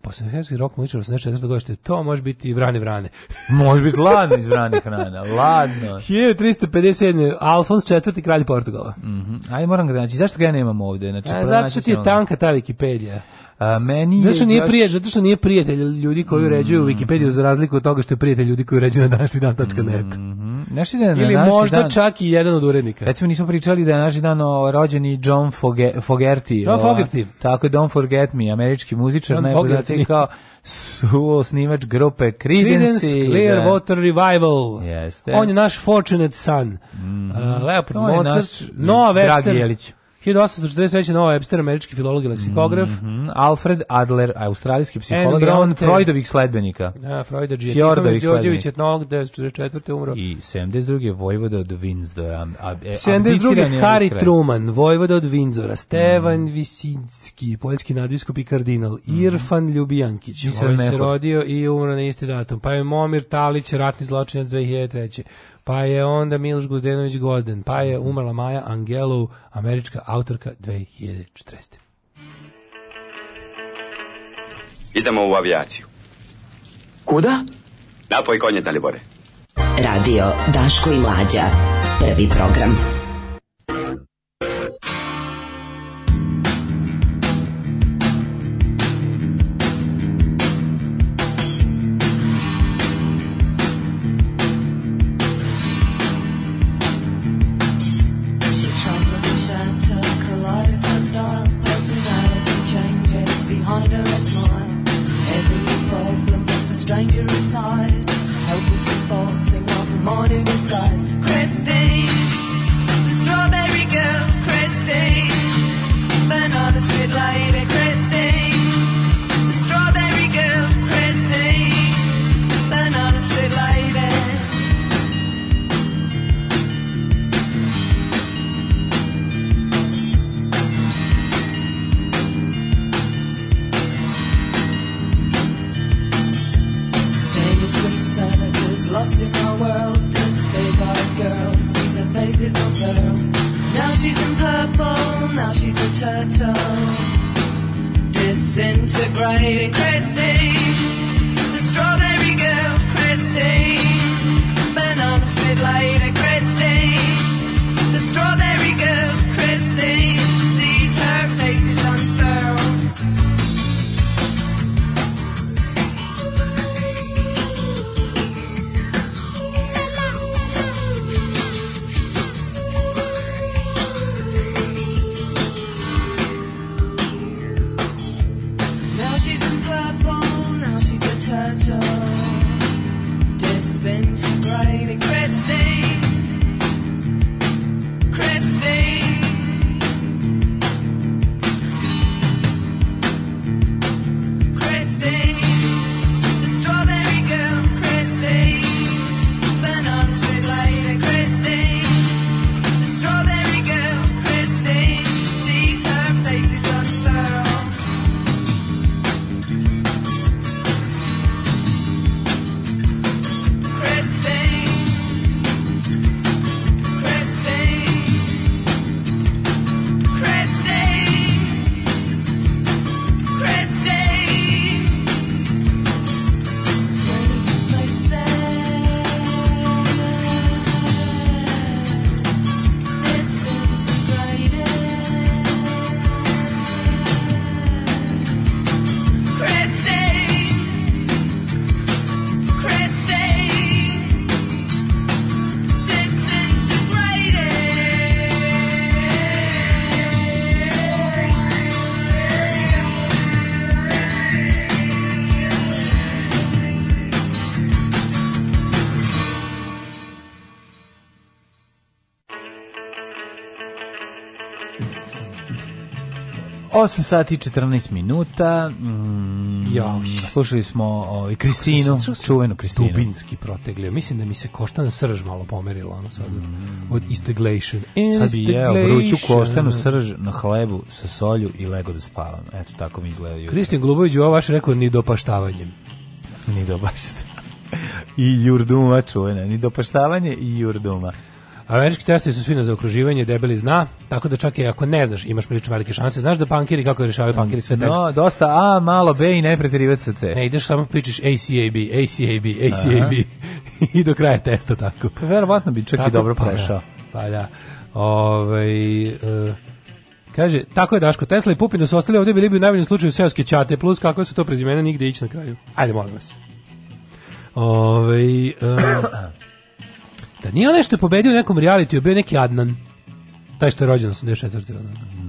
Bosnoherski rock muzičar 84. godište, to može biti Vrane Vrane. može biti ladno iz Vrane Hrana, ladno. 1357. Alfons IV. kralj Portugala. Mm -hmm. Aj, moram ga znači, zašto ga ja nemam ovde? Znači, A, zato što ti je ono... tanka ta Wikipedia. A, meni zato, što nije prijatelj, zato što nije prijatelj ljudi koji uređuju mm -hmm. Wikipediju za razliku od toga što je prijatelj ljudi koji uređuju na današnji dan.net. Mm -hmm. Naši dan, Ili možda dan, čak i jedan od urednika. Recimo nismo pričali da je naš dan o rođeni John Foge, Fogerty. John Fogerty. Tako je, Don't Forget Me, američki muzičar, najpoznatiji kao su snimač grupe Creedence Clearwater da. Revival. Jeste. On je naš fortunate son. Mm -hmm. uh, Leopard Mozart, Noa Webster. Dragi Jelić. 1843. Noah Webster, američki filolog i leksikograf. Mm -hmm. Alfred Adler, australijski psiholog, on Freudovih sledbenika. Da, Freuda Đorđević. Đorđević etnolog, 1944. umro. I 72. Vojvoda od Windsora. 72. Harry Truman, Vojvoda od Windsora, mhm. Stevan mm. Visinski, poljski nadbiskup i kardinal, mm. Irfan Ljubijankić, koji ovaj se rodio i umro na isti datum. Pa je Momir Talić, ratni zločinac 2003 pa je onda Miloš Guzdenović Gozden, pa je umrla Maja Angelou, američka autorka 2040. Idemo u avijaciju. Kuda? Napoj konje, Dalibore. Radio Daško i Mlađa. Prvi program. 8 sati 14 minuta. Mm, ja, slušali smo i ovaj, Kristinu, čuvenu Kristinu. Dubinski proteglio. Mislim da mi se koštana srž malo pomerila ono sad. Mm. Od isteglation. Sad bi jeo vruću koštanu srž na hlebu sa solju i lego da spavam. Eto tako mi izgleda. Kristin Glubović ovo vaš rekao ni dopaštavanjem. Ni dopaštavanjem. I jurduma čuvena, ni dopaštavanje i jurduma. Američki testovi su svi na zaokruživanje, debeli zna, tako da čak i ako ne znaš, imaš prilično velike šanse. Znaš da bankiri kako rješavaju bankiri sve tekste? No, dosta A, malo B i ne preterivati sa C. Ne, ideš samo pričaš ACAB, ACAB, ACAB i do kraja testa tako. Pa verovatno bi čak tako, i dobro pa da, prošao. Pa da. Ovaj uh, Kaže, tako je Daško, Tesla i Pupin da su ostali ovdje bili bi u najboljem slučaju seoske čate, plus kako su to prezimena, nigde ići na kraju. Ajde, molim vas. Ove, ovaj, um, Da nije onaj što je pobedio u nekom realitiju, bio neki Adnan. Taj što je rođen 84.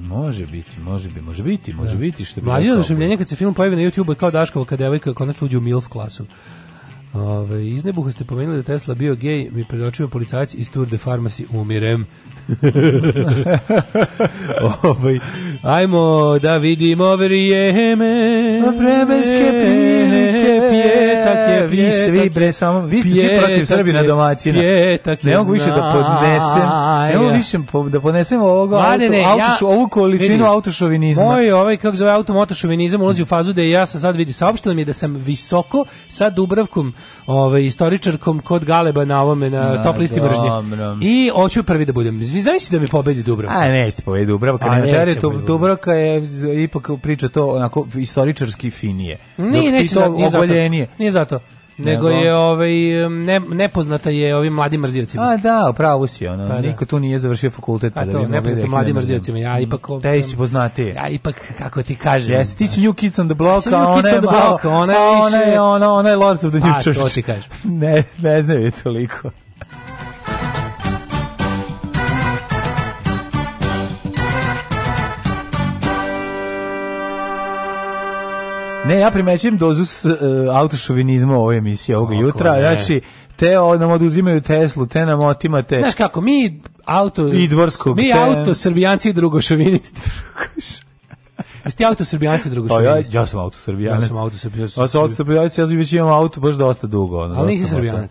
Može biti, može biti, može biti, može da. biti što bi. Mlađi oduševljenje kad se film pojavi na YouTube-u YouTubeu kao Daškovo kad devojka konačno uđe u MILF klasu. Ove, iz nebuha ste pomenuli da Tesla bio gej, mi predočio policajac iz Tour de Pharmacy, umirem. Ove, ajmo da vidimo vrijeme, vremenske prilike, pjetak je Vi svi, bre, samo, vi ste svi protiv Srbina domaćina. Pjetak ne mogu više da podnesem, ne mogu više da podnesem ovoga Mane, auto, ne, autošu, ja, ovu količinu vidim, autošovinizma. Moj ovaj, kako zove, automotošovinizam ulazi u fazu da ja sam sad vidi saopšteno mi je da sam visoko sa Dubravkom ovaj istoričarkom kod Galeba na ovome na da, top listi mržnje. I hoću prvi da budem. Vi zamislite da mi pobedi Dubravka. A jeste pobedi Dubravka, A, ne, ne Dubravka je ipak priča to onako istoričarski finije. Nije, neće, to, za, nije zato. Nije zato nego, je ovaj ne, nepoznata je ovim mladim mrziocima. A da, pravo si ona. Pa, da. Niko da. tu nije završio fakultet. A pa da to, da nepoznata mladim mrziocima. Ja mm. ipak Te si poznati. Ja ipak kako ti kažeš. Jesi, ti si New Kids on the Block, a ona je malo, ona je pa ona je ona je Lords of the New Church. A to ti kažeš. ne, ne znam znaju toliko. Ne, ja primećujem dozu s, uh, autošovinizma ove emisije ovoga Kako jutra. Ne. Znači, te nam oduzimaju Teslu, te nam otimate. Znaš kako, mi auto... I dvorskog. Mi te... auto srbijanci i drugošovinisti. Jeste auto srbijanci drugošovinisti? Pa ja, ja sam auto srbijanac. Ja sam auto srbijanac. Ja sam auto srbijanac, ja sam već imam auto baš dosta dugo. Ono, Ali nisi srbijanac.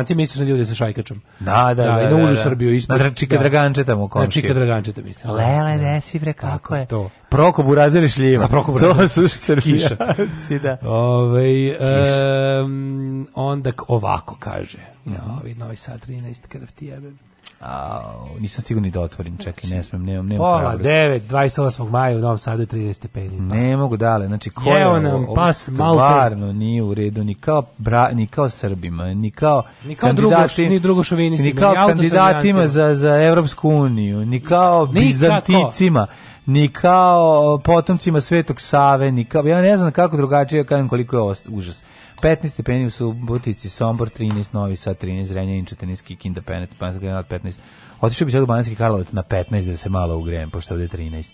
Amerikanci misliš na ljude sa šajkačom. Da, da, da. da I na da, užu da. Srbiju ispod. Na Čika da. Draganče tamo komšije. Na Čika Draganče tamo mislim. Lele, desi bre, kako je. To. Prokop Burazir i Šljiva. Prokop To su Srbijanci, da. Ove, ovaj, um, onda ovako kaže. Ja, vidi, Novi Sad 13, krv ti jebem. A, nisam stigao ni da otvorim, čekaj, ne smem, nemam, nemam Pola, 9, 28. maja u Novom Sadu, 30 stepeni. Ne mogu dale, znači, ko je nam ovo, pas stvarno nije u redu, ni kao, bra, ni kao Srbima, ni kao, ni kao drugoš, ni drugošovinistima, ni kao kandidatima za, za Evropsku uniju, ni kao Bizanticima. Nikako ni kao potomcima Svetog Save, ni kao, ja ne znam kako drugačije, ja da kažem koliko je ovo užas. 15 stepeni u Subotici, Sombor 13, Novi Sad 13, Renjanin 14, Kikinda 15, Bananski 15. Otišao bi sad u Bananski Karlovac na 15 da se malo ugrijem, pošto ovde je 13.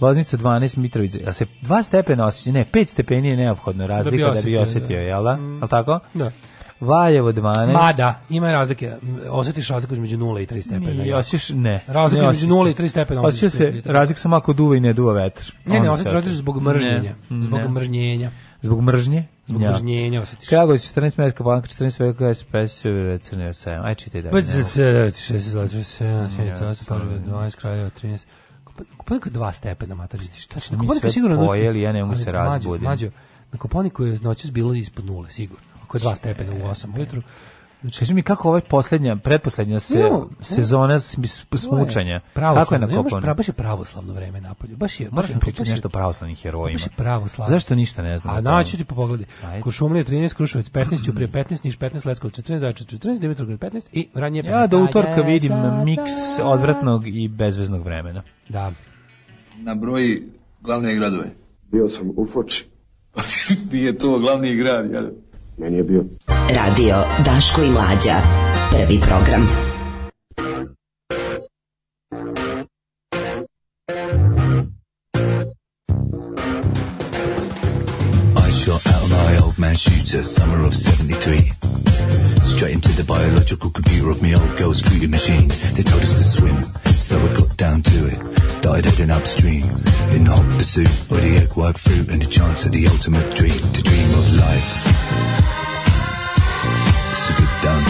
Loznica 12, Mitrovica, jel se dva stepena osjeća? Ne, pet stepeni je neophodno da razlika da bi, da bi osetio, jel da? Mm. Al tako? Da. Valjevo 12. Mada, ima razlike. Osjetiš razliku između 0 i 3 stepena. I osjetiš, ne. Razlika između 0 i 3 stepena. Osjeća se razlika samo ako duva i ne duva vetar. Ne, ne, osjetiš razliku zbog mržnjenja. Ne, zbog ne. mržnjenja. Zbog mržnje? Zbog ja. mržnjenja osjetiš. Kragovi 14 metka, Banka 14 metka, SPS, sve crne 7. Aj, čitaj da. 56, 27, 28, 12, kraljeva 13. Kopanika dva stepena, matorici. Šta će? Kopanika sigurno... Pojeli, ja ne mogu se razbuditi. Mađo, na Koponiku je noćas bilo ispod nule, sigurno oko 2 stepena u 8 ujutru. Znači, kaži mi kako ovaj poslednja, pretposlednja se, no, sezona smučanja, kako je nakopano? Pra, baš je pravoslavno vreme polju. Baš je, baš Moraš mi pričati nešto pravoslavnih herojima. Baš je pravoslavno. Zašto ništa ne znam? A naći ti po pogledi. Košumlija 13, Kruševac 15, Ćuprije 15, Niš 15, Leskovac 14, Zajčar 14, Dimitrovgrad 15 i ranije 15. Ja do da utorka vidim miks odvratnog i bezveznog vremena. Da. Na broji glavne gradove. Bio sam u Foči. Nije to glavni grad, jel? Ja. Meni je bio. Radio Daško i Mlađa. Prvi program. I shot out my old man shooter summer of 73. Straight into the biological computer of my old girl's food machine. They told us to swim so I got down to it. Started heading upstream in hot pursuit of the egg white fruit and the chance of the ultimate dream to dream of life. So got down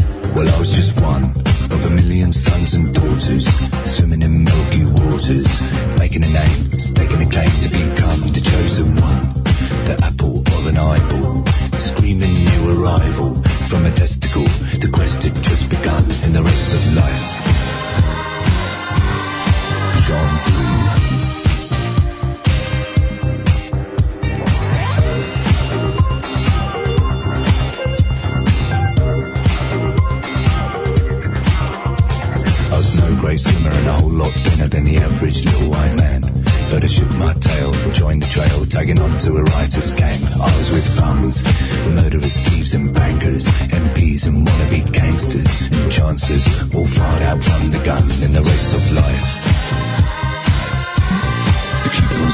to it. Well, I was just one of a million sons and daughters swimming in milky waters, making a name, staking a claim to become the chosen one, the apple of an eyeball Screaming new arrival from a testicle. The quest had just begun in the race of life. Shone through. I was no great swimmer and a whole lot thinner than the average little white man. Better shoot my tail, join the trail, tagging on to a writer's gang. I was with bums, murderers, thieves, and bankers, MPs and wannabe gangsters, and chances all fired out from the gun in the race of life. You keep on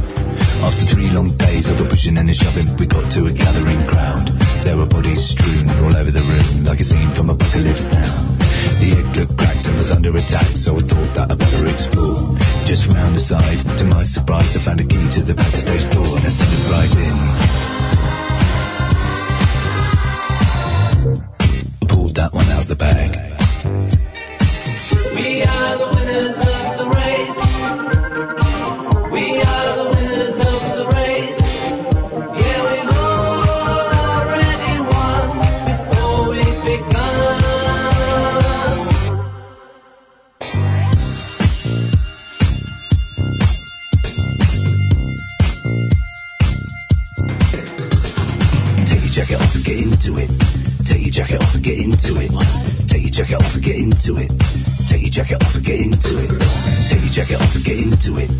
swimming. After three long days of a pushing and a shoving, we got to a gathering crowd. There were bodies strewn all over the room, like a scene from Apocalypse Now. The egg looked cracked and was under attack, so I thought that I'd better explore. Just round the side, to my surprise, I found a key to the backstage door and I slid right in. I pulled that one out the bag. get into it. Take your jacket off and get into it. Take your jacket off and get into it.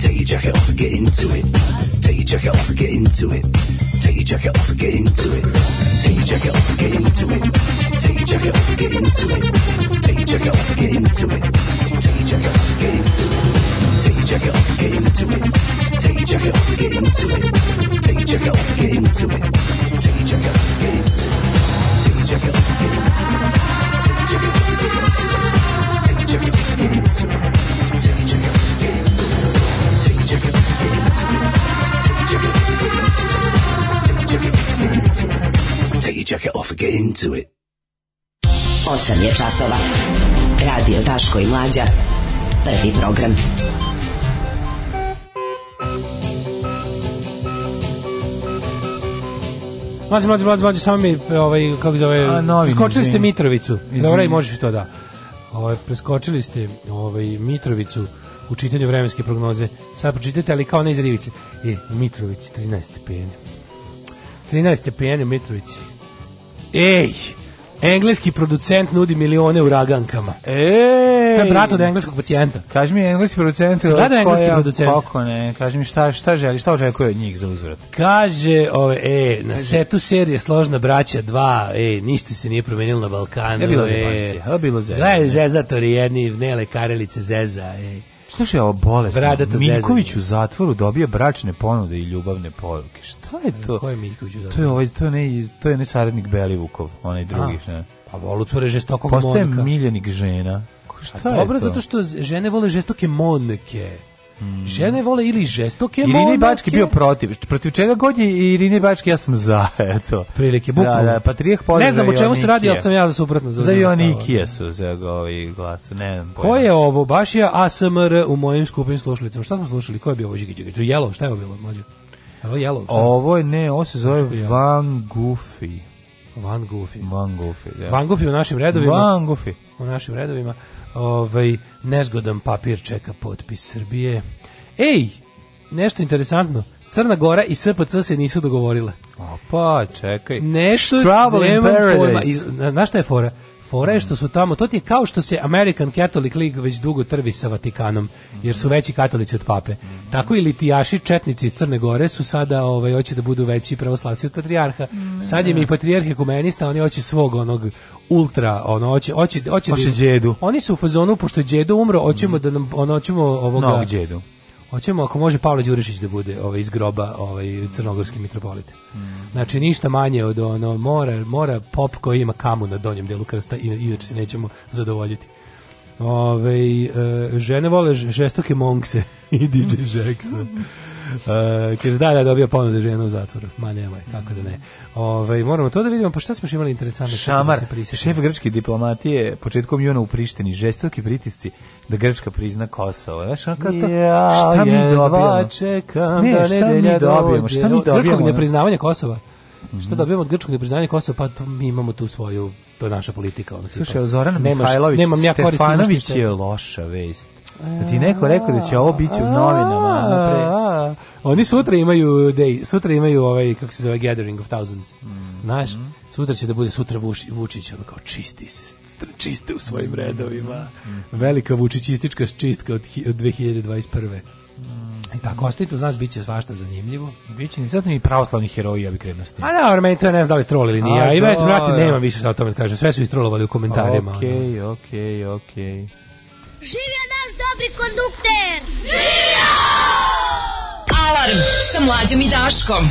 Take your jacket off and get into it. Take your jacket off and get into it. Take your jacket off and get into it. Take your jacket off and get into it. Take your jacket off and get into it. Take your jacket off and get into it. Take your jacket off and get into it. Take your jacket off and get into it. Take your jacket off and get into it. Take your jacket off and get into it. Take your jacket off and get into it. Take your jacket off and get into it. jacket off and get into it. 8 je časova. Radio Daško i Mlađa. Prvi program. Mlađe, mlađe, mlađe, mlađe, samo mi, ovaj, kako zove, A, preskočili ste Mitrovicu. Dobro, i možeš to da. Ovaj, preskočili ste ovaj, Mitrovicu u čitanju vremenske prognoze. Sad pročitajte, ali kao ne iz Rivice. Je, Mitrovici, 13 stepeni. 13 stepeni Mitrovici. Ej! Engleski producent nudi milione u ragankama. Ej! to je brat od engleskog pacijenta. Kaži mi engleski producent. Gledao engleski producent. Kako ne? Kaži mi šta, šta želi, šta očekuje od njih za uzvrat. Kaže, ove, e, na Kaži. setu serije Složna braća 2, e, ništa se nije promenilo na Balkanu. Je bilo zemancija, je bilo zemancija. Gledaj, zezatori jedni, nele karelice zeza, e. Slušaj, ovo bolesno. Bradata Miljković u zatvoru dobija bračne ponude i ljubavne poruke. Šta je to? Ko je Miljković u zatvoru? To je ovaj, to je ne, to je ne saradnik Belivukov, onaj drugi, ne. Pa Volucu reže stokog Postaje miljenik žena. Šta A je zato što žene vole žestoke monke. Mm. Žene vole ili žestoke Irine monake. Bački bio protiv. Protiv čega god je Irine Bački, ja sam za, eto. Prilike, da, bukvalno. Da, da, pa Patrijeh Polje Ne znam o čemu se radi, ali sam ja za suprotno. Za, za Jonikije su za ovi ovaj glas, ne znam. Ko je ovo? Baš je ASMR u mojim skupim slušalicama. Šta smo slušali? Ko je bio ovo Žigiđe? To je Jelov, šta je ovo bilo? Mlađe? Ovo je Jelov. Ovo je, ne, ovo se znači, zove Van Goofy. Van Goofy. Van Goofy, da. Van Goofy u našim redovima. Van Goofy. U našim redovima ovaj, nezgodan papir čeka potpis Srbije. Ej, nešto interesantno. Crna Gora i SPC se nisu dogovorile. Opa, čekaj. Nešto, nemam pojma. Znaš šta je fora? Fora je što mm. su tamo, to ti je kao što se American Catholic League već dugo trvi sa Vatikanom, jer su mm. veći katolici od pape. Mm. Tako i litijaši, četnici iz Crne Gore su sada, ovaj, hoće da budu veći pravoslavci od patrijarha. Sad da. je mi patrijarh ekumenista, oni hoće svog onog ultra, ono, hoće, hoće, hoće, da, Hoće oni su u fazonu, pošto je djedo umro, hoćemo da nam, ono, hoćemo ovoga... Novog djedu. Hoćemo ako može Pavle Đurišić da bude ovaj iz groba, ovaj crnogorski mitropolit. Mm. Znači ništa manje od ono mora mora pop koji ima kamu na donjem delu krsta i inače se nećemo zadovoljiti. Ove, ovaj, žene vole žestoke monkse i DJ Jackson. Uh, kaže, da, da, dobio ponude žena u zatvoru. Ma nemoj, kako da ne. Ove, ovaj, moramo to da vidimo, pa šta smo imali interesantno? Da Šamar, šef grčke diplomatije, početkom juna u Prištini, žestoki pritisci da Grčka prizna Kosovo. Znaš, ja, šta mi dobijamo? Čekam ne, da šta mi dobijamo? Šta mi dobijamo? Mhm. Grčkog nepriznavanja Kosova. Mm -hmm. Šta dobijemo od grčkog nepriznanja Kosova? Pa mi imamo tu svoju, to je naša politika. Ono, Slušaj, Zoran Mihajlović, nemaš, nemam ja Stefanović je loša vest. Da ti neko rekao da će ovo biti u novinama, ono Oni sutra imaju day, sutra imaju ovaj kako se zove Gathering of Thousands. Mm-hmm. Znaš, sutra će da bude sutra Vučić, ono kao čisti se, čiste u svojim redovima. Mm-hmm. Velika Vučićistička čistka od, 2021. I mm-hmm. e tako ostaje to znaš biće svašta zanimljivo. Biće ni zato da ni pravoslavni heroji ja bih krenuo s tim. A da, meni to ne znam da li trol ili nije. A, I već brate nema više šta o tome da kažem. Sve su istrolovali u komentarima. Okej, okej, okej. Živio naš dobri kondukter! Živio! Alarm sa mlađom i Daškom.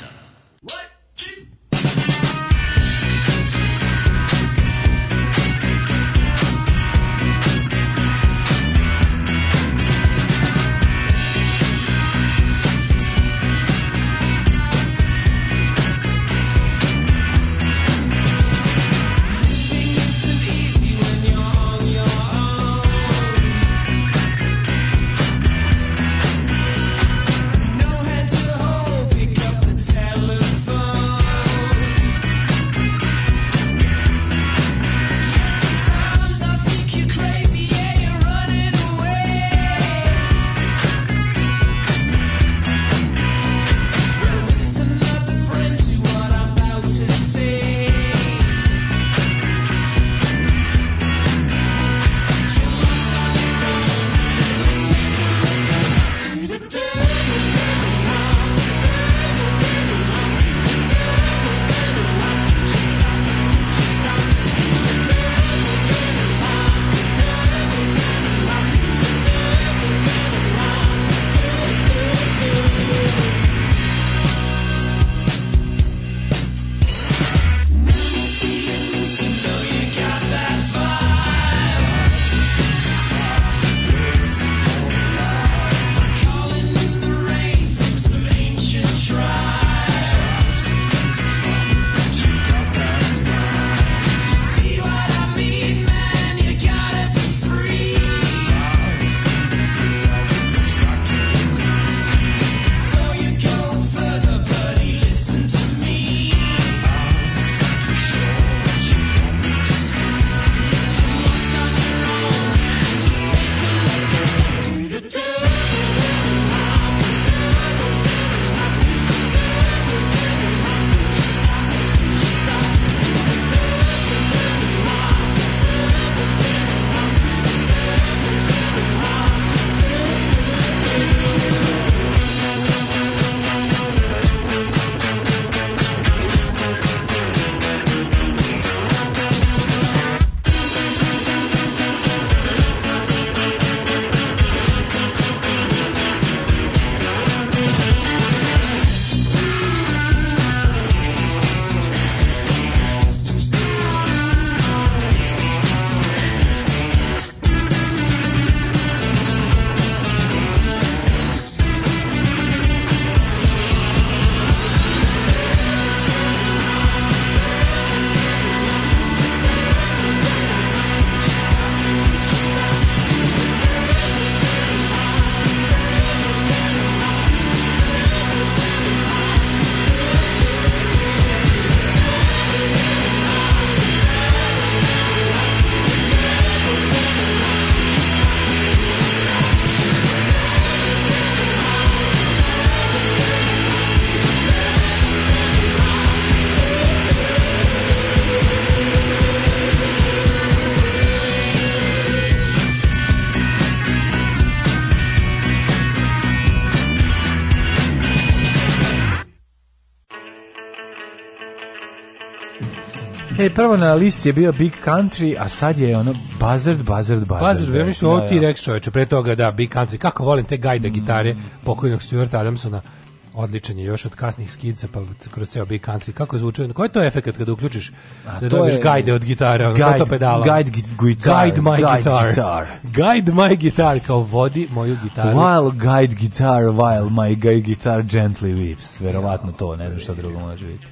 E, prvo na listi je bio Big Country, a sad je ono Buzzard, Buzzard, Buzzard. Buzzard, oni su ovo da, ti rex da. čoveče, pre toga da, Big Country. Kako volim te gajda mm. gitare pokojnog Stuart Adamsona odličan je još od kasnih skica pa kroz ceo Big Country. Kako zvuči? Koji je to efekat kada uključiš? A, da dobiješ gajde od gitare, ono, guide, to pedala. Guide, guitar, guide my guide guitar. guitar. Guide my guitar, kao vodi moju gitaru. While guide guitar, while my guide guitar gently weeps. Verovatno to, ne znam šta drugo može biti.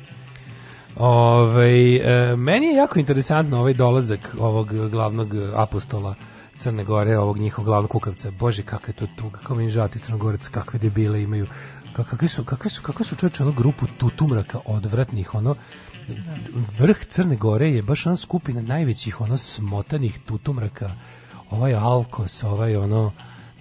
Ove, ovaj, meni je jako interesantno ovaj dolazak ovog glavnog apostola Crne Gore, ovog njihovog glavnog kukavca. Bože, kakve to tu, kako mi žati Crnogorac, kakve debile imaju. Kakve su, kakve su, kakve su čovječe, ono grupu tutumraka odvratnih, ono, vrh Crne Gore je baš ona skupina najvećih, ono, smotanih tutumraka, ovaj Alkos, ovaj, ono,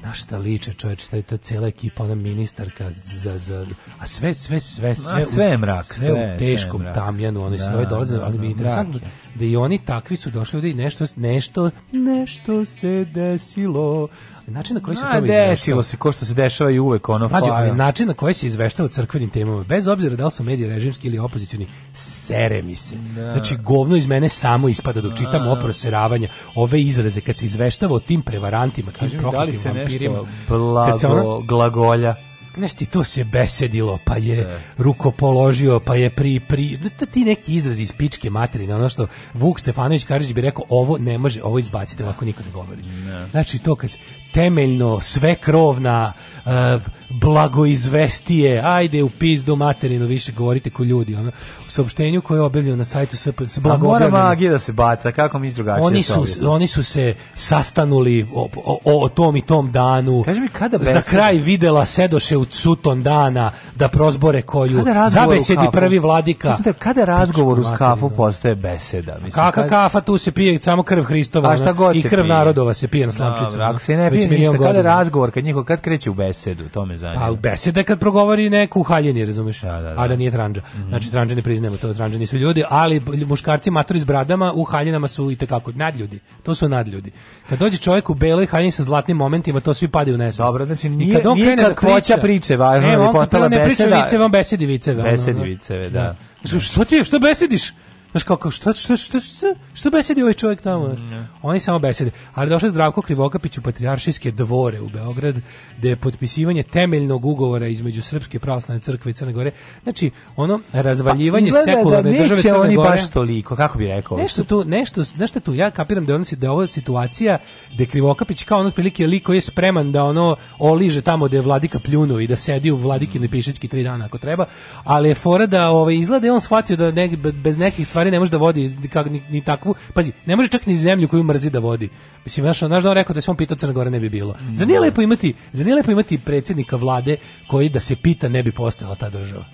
na šta liče čovjek šta je ta cela ekipa ona ministarka za, za a sve sve sve sve, sve, sve, u, mrak, sve, sve u teškom sve tamjanu oni da, sve dolaze da, ali mi da, interesantno da i oni takvi su došli ovde i nešto, nešto, nešto se desilo. Način na koji se to desilo se, ko što se dešava i uvek ono Mađo, ali način na koji se izveštava o crkvenim temama, bez obzira da li su mediji režimski ili opozicioni, sere mi se. Da. Znači, govno iz mene samo ispada dok čitam da. oproseravanja, ove izraze, kad se izveštava o tim prevarantima, kažem, prokletim vampirima. Da li se vampirima, nešto blago, kad se ono, glagolja? znaš to se besedilo, pa je e. rukopoložio, pa je pri, pri, da ti neki izrazi iz pičke materine, ono što Vuk Stefanović Karadžić bi rekao, ovo ne može, ovo izbacite, ovako niko ne govori. Ne. Da. Znači, to kad, temeljno, sve krovna, uh, blagoizvestije, ajde u pizdu materinu, više govorite ko ljudi. Ono, u saopštenju koje je objavljeno na sajtu sve se blago mora da se baca, kako mi drugačije oni su, oni su se sastanuli o, o, o, tom i tom danu. kaže mi, kada besedi? Za kraj videla Sedoše u Cuton dana da prozbore koju zabesedi prvi vladika. Mislim da kada razgovor uz kafu da. postaje beseda? Mislim, Kaka kafa, tu se pije samo krv Hristova. i krv narodova se pije na slamčicu. Ako se ne već nije milion ništa, razgovor, kad, njihov, kad kreće u besedu, to me zanima. A pa, u besede kad progovori neku haljeni, razumeš? Da, da, da. A da nije tranđa. Mm -hmm. Znači, tranđa ne priznajemo, to tranđa nisu ljudi, ali muškarci matori s bradama u haljenama su i te tekako nadljudi. To su nadljudi. Kad dođe čovjek u beloj haljini sa zlatnim momentima, to svi padaju u nesvest. Dobro, znači nije, I kad on nije krene da priča, priče, važno ne, je postala ne priča viceve, on besedi viceve. Besedi viceve, da. da. Što ti, je, što besediš? Znaš kao, kao šta, šta, šta, šta, šta besedi ovaj čovjek tamo? Mm, Oni samo besede. Ali došao Zdravko Krivokapić u Patriaršijske dvore u Beograd, gde je potpisivanje temeljnog ugovora između Srpske pravoslavne crkve i Crne Gore. Znači, ono pa, razvaljivanje pa, sekularne da države Crne oni Gore. baš toliko, kako bi rekao? Nešto tu, nešto, nešto tu, ja kapiram da, ono, da je ovo situacija gde Krivokapić kao ono otprilike liko je spreman da ono oliže tamo gde je vladika pljunuo i da sedi u vladikinoj pišički tri dana ako treba, ali je fora da ovaj, izgleda da on shvatio da ne, bez nekih stvari ne može da vodi kak, ni, ni, takvu. Pazi, ne može čak ni zemlju koju mrzi da vodi. Mislim, znaš, znaš da on rekao da se on pita Crna Gora ne bi bilo. Zar nije da. lepo imati, zar nije lepo imati predsjednika vlade koji da se pita ne bi postojala ta država?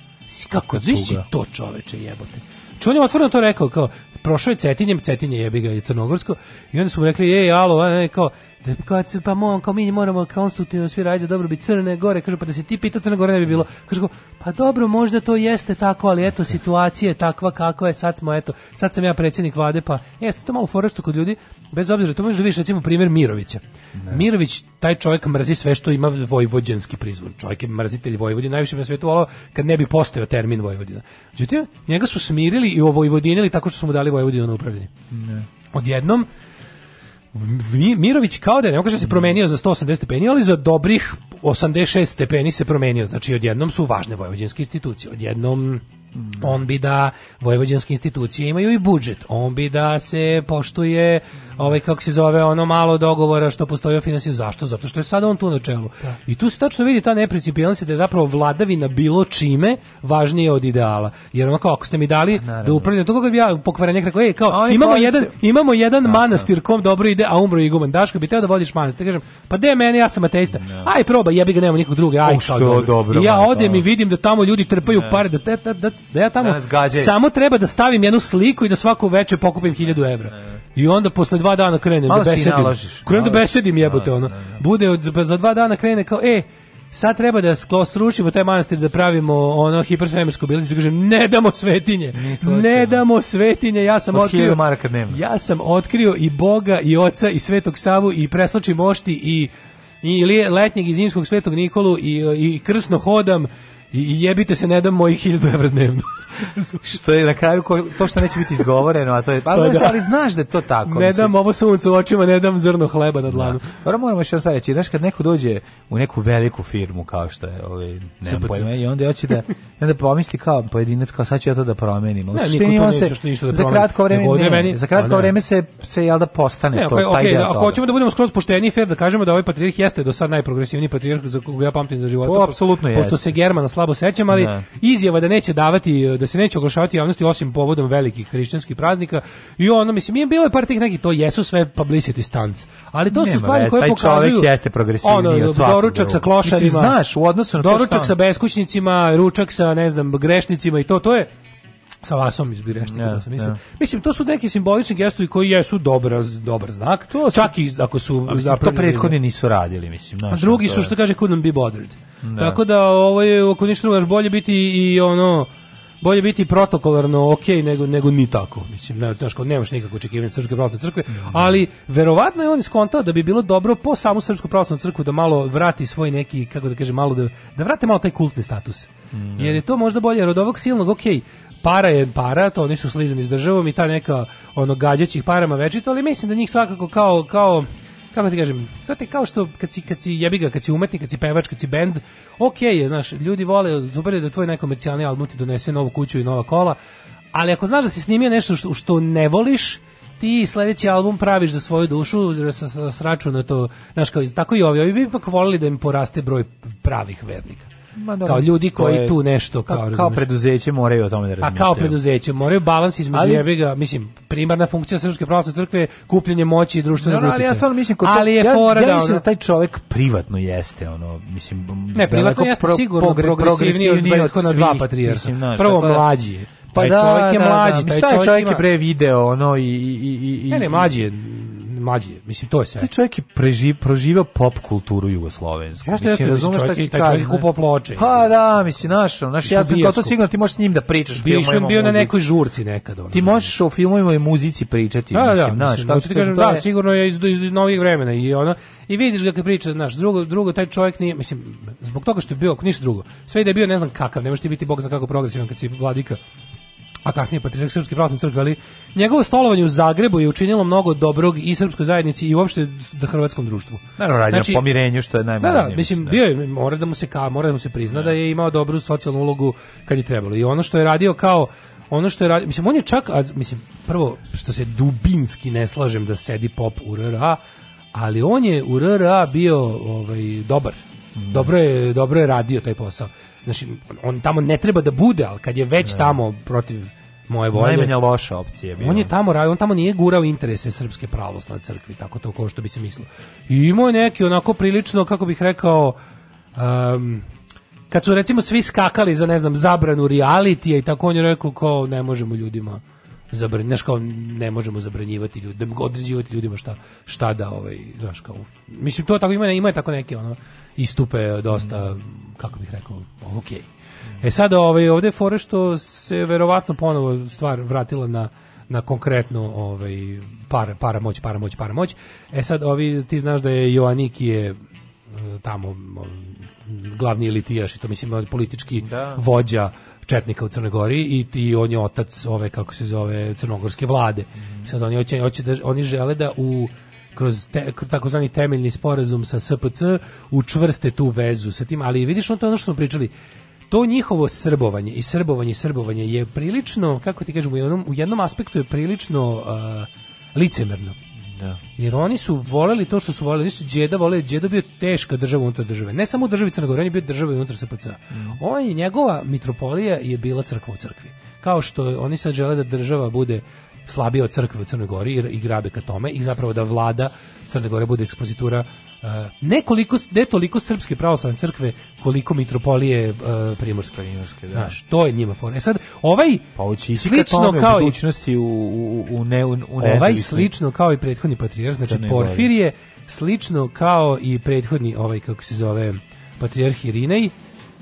Kako, znaš to čoveče jebote? Ču on je otvoreno to rekao, kao, prošao je Cetinjem, Cetinje jebi ga i Crnogorsko, i onda su mu rekli, ej, alo, e, kao, Da, kao, pa, mo, kao mi moramo konstruktivno svi raditi za dobrobit Crne Gore, kažu pa da se ti pita Crne Gore ne bi bilo. Kažu pa dobro, možda to jeste tako, ali eto situacija je takva kakva je, sad smo eto, sad sam ja predsjednik vlade, pa e, jeste to malo forešto kod ljudi, bez obzira, to možeš da vidiš recimo primjer Mirovića. Ne. Mirović, taj čovjek mrzi sve što ima vojvođanski prizvon. Čovjek je mrzitelj Vojvodine, najviše na svijetu volao kad ne bi postojao termin Vojvodina. Međutim, njega su smirili i ovojvodinili tako što su mu dali Vojvodinu na upravljanje. Ne. Odjednom, Mirović kao da je, ne kaže da se promenio za 180 stepeni, ali za dobrih 86 stepeni se promenio. Znači, odjednom su važne vojvođanske institucije. Odjednom mm. on bi da vojvođanske institucije imaju i budžet. On bi da se poštuje ovaj kako se zove ono malo dogovora što postoji o finansiju zašto zato što je sada on tu na čelu da. i tu se tačno vidi ta neprincipijalnost da je zapravo vladavina bilo čime važnije od ideala jer ono kao ste mi dali pa, da Naravno. da upravljam to kako bi ja pokvarenik rekao ej kao Oni imamo jedan imamo jedan da, manastir da. kom dobro ide a umro iguman daška bi teo da vodiš manastir kažem pa de mene ja sam ateista no. aj proba jebi ga nema nikog drugog aj kao dobro. dobro. ja odem i vidim da tamo ljudi trpaju ne. pare da, da, da, da ja tamo samo treba da stavim jednu sliku i da svako veče pokupim 1000 evra i onda posle dva dana krenem da Malo da besedim. Krenem da besedim jebote da, ono. Da, Bude od, za dva dana krene kao, e, sad treba da sklo srušimo taj manastir da pravimo ono hipersvemirsku biliznicu kaže ne damo svetinje ne damo svetinje ja sam Od otkrio marka dnevno. ja sam otkrio i boga i oca i svetog savu i preslači mošti i i letnjeg i zimskog svetog Nikolu i, i krsno hodam i jebite se ne dam mojih 1000 evra dnevno što je na kraju ko, to što neće biti izgovoreno, a to je pa, pa da. ali znaš da je to tako. Ne mislim. dam ovo sunce u očima, ne dam zrno hleba na dlanu. Da. moramo još sad reći, znaš kad neko dođe u neku veliku firmu kao što je, ovaj, ne pojma, i onda hoće da onda pomisli kao pojedinac kao sad ću ja to da promenim. Ne, niko to se, nećeš ništa da promeni. Za kratko vreme, ne, meni, za kratko pa vreme se se jel da postane ne, to okay, taj okay, deo Ako hoćemo da budemo skroz pošteni fer da kažemo da ovaj patrijarh jeste do sad najprogresivniji patrijarh za koga ja pamtim za života. Pa, apsolutno jeste. Pošto se Germana slabo sećam, ali da. izjava da neće davati da da se neće oglašavati javnosti osim povodom velikih hrišćanskih praznika i ono mislim je bilo je par tih nekih to jesu sve publicity stunts ali to Nema su stvari vez, koje taj pokazuju jeste progresivni ono, od doručak sa klošarima mislim, znaš u odnosu na doručak sa beskućnicima ručak sa ne znam grešnicima i to to je sa vasom iz yeah, mislim. Yeah. Mislim to su neki simbolični gestovi koji jesu dobar dobar znak. To su, čak i ako su mislim, to prethodni nisu radili, mislim, naša, A drugi su što kaže couldn't be bothered. Da. Tako da ovo ovaj, je ako ništa drugo bolje biti i ono bolje biti protokolarno ok nego, nego ni tako. Mislim, ne, teško, nemaš nikako očekivanje Srpske pravoslavne crkve, mhm. ali verovatno je on iskontao da bi bilo dobro po samu Srpsku pravoslavnu crkvu da malo vrati svoj neki, kako da kaže malo da, da vrati malo taj kultni status. Mm, jer je to možda bolje, jer od ovog silnog, ok, para je para, to oni su slizani s državom i ta neka ono gađaćih parama večito, ali mislim da njih svakako kao, kao kako ti kažem, to te kao što kad si, kad si ga, kad si umetnik, kad si pevač, kad si bend, ok je, znaš, ljudi vole, super je da tvoj nekomercijalni album ti donese novu kuću i nova kola, ali ako znaš da si snimio nešto što, što ne voliš, ti sledeći album praviš za svoju dušu, sračuna to, znaš, kao, tako i ovi, ovi bi ipak volili da im poraste broj pravih vernika. Ma, kao ljudi koji je, tu nešto kao pa, kao preduzeće moraju o tome da pa razmišljaju. A kao preduzeće moraju balans između jebiga, mislim, primarna funkcija srpske pravoslavne crkve je kupljenje moći i društvene grupe. Ali ja stvarno mislim kod ali je ja, fora ja, da ja mislim da, taj čovjek privatno jeste ono, mislim, ne, privatno jeste pro, sigurno pogre, progresivniji, od, od, od dva patrijarha. Prvo pa, mlađi je. Pa taj da, čovjek je mlađi, da, da. taj čovjek, čovjek ima... je pre video ono i i i i Ne, ne, mlađi je mlađi je. Mislim, to je sve. Taj čovjek je preživ, proživao pop kulturu jugoslovensku. Jasno, mislim, ja razumeš čovjek, taj čovjek je kupao ploče. Ha, pa da, mislim, naš, naš, ja sam to sigurno, ti možeš s njim da pričaš. Bio sam bio na nekoj žurci nekad. Ono, ti možeš o filmovima i muzici pričati, da, da mislim, da, naš. Mislim, ti kažem, da, sigurno je iz, iz, iz novih vremena i ona, i vidiš ga kad priča, znaš, drugo, drugo taj čovjek nije, mislim, zbog toga što je bio, ništa drugo, sve i da je bio ne znam kakav, ne možeš ti biti bog za kako progresivan kad si vladika a kasnije patrijarh Srpske pravoslavne crkve, ali njegovo stolovanje u Zagrebu je učinilo mnogo dobrog i srpskoj zajednici i uopšte da hrvatskom društvu. Naravno, radi znači, na pomirenju što je najmanje. Da, da, mislim, da. bio je, mora da mu se, ka, mora da mu se prizna ne. Da. da je imao dobru socijalnu ulogu kad je trebalo. I ono što je radio kao ono što je radio, mislim, on je čak, a, mislim, prvo, što se dubinski ne slažem da sedi pop u RRA, ali on je u RRA bio ovaj, dobar. Mm. Dobro je, dobro je radio taj posao znači, on tamo ne treba da bude, ali kad je već ne. Da. tamo protiv moje volje. Najmanja loša opcija bila. On je tamo radio, on tamo nije gurao interese srpske pravoslavne crkve, tako to kao što bi se mislilo. I imao je neki onako prilično, kako bih rekao, um, kad su recimo svi skakali za ne znam zabranu realitija i tako on je rekao kao ne možemo ljudima zabranjivati, znaš kao ne možemo zabranjivati ljudima, određivati ljudima šta šta da ovaj, znaš kao. Mislim to tako ima ima je tako neki ono istupe dosta, kako bih rekao, ok. E sad ovaj, ovde je fora što se verovatno ponovo stvar vratila na na konkretno ovaj par, para moć para moć para moć. E sad ovi ti znaš da je Joaniki je e, tamo glavni elitijaš i to mislim politički da. vođa četnika u Crnoj Gori i, i on je otac ove kako se zove crnogorske vlade. Mm. Sad oni hoće, hoće da, oni žele da u kroz te, takozvani temeljni sporazum sa SPC učvrste tu vezu sa tim, ali vidiš on to ono što smo pričali, to njihovo srbovanje i srbovanje i srbovanje je prilično, kako ti kažem, u jednom, u jednom aspektu je prilično uh, licemerno. Da. Jer oni su voleli to što su voleli, nisu djeda voleli, djeda bio teška država unutar države. Ne samo u državi Crna Gora, on je bio država unutar SPC. Mm. On je, njegova mitropolija je bila crkva u crkvi. Kao što oni sad žele da država bude slabija od crkve u Crnoj Gori i, i grabe ka tome i zapravo da vlada Crne Gore bude ekspozitura uh, ne, ne toliko srpske pravoslavne crkve koliko mitropolije uh, primorske. primorske da. Znaš, to je njima fora. E sad, ovaj pa, slično tome, kao u i u, u, u, ne, u ovaj slično kao i prethodni patrijarh, znači Porfirije, slično kao i prethodni ovaj kako se zove patrijarh Irinej,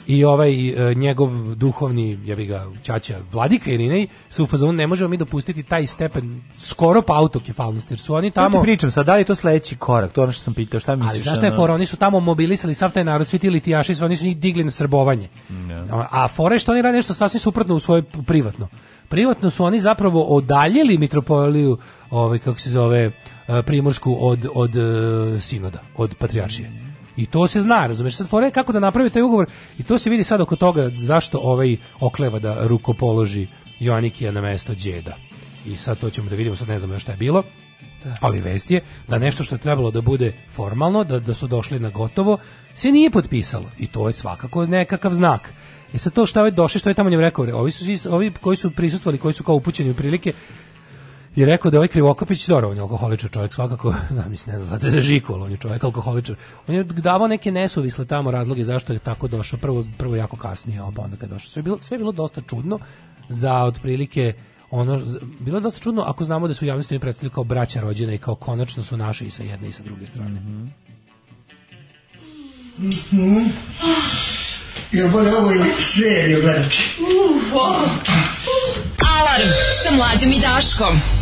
i ovaj e, njegov duhovni ja bih ga ćaća Vladika Irinej su u fazonu ne možemo mi dopustiti taj stepen skoro pa autokefalnosti jer su oni tamo ti pričam sad da li je to sledeći korak to ono što sam pitao šta misliš ali znaš šta je fora oni su tamo mobilisali sav taj narod svi ti litijaši su oni su njih digli na srbovanje yeah. Da. a fora je što oni rade nešto sasvim suprotno u svoje privatno privatno su oni zapravo odaljili mitropoliju ovaj kako se zove e, primorsku od od e, sinoda od patrijaršije I to se zna, razumeš? Sad fore kako da napravi taj ugovor i to se vidi sad oko toga zašto ovaj okleva da rukopoloži Joanikija na mesto Đeda. I sad to ćemo da vidimo, sad ne znamo šta je bilo. Da. Ali vest je da nešto što je trebalo da bude formalno, da, da su došli na gotovo, se nije potpisalo. I to je svakako nekakav znak. I e sad to što je došli, što je tamo njem rekao, ovi, su, ovi koji su prisustvali, koji su kao upućeni u prilike, je rekao da je ovaj Krivokapić, dobro, on je alkoholičar čovjek svakako, znam, mislim, ne znam, zato je za žikol, on je čovjek alkoholičar. On je davao neke nesuvisle tamo razloge zašto je tako došao, prvo, prvo jako kasnije, onda kad došao. Sve je bilo, sve je bilo dosta čudno za otprilike ono, bilo je dosta čudno ako znamo da su u javnosti predstavili kao braća rođena i kao konačno su naši i sa jedne i sa druge strane. Mm -hmm. Ja moram ovo i seriju gledati. Uh, Alarm sa mlađim i Daškom.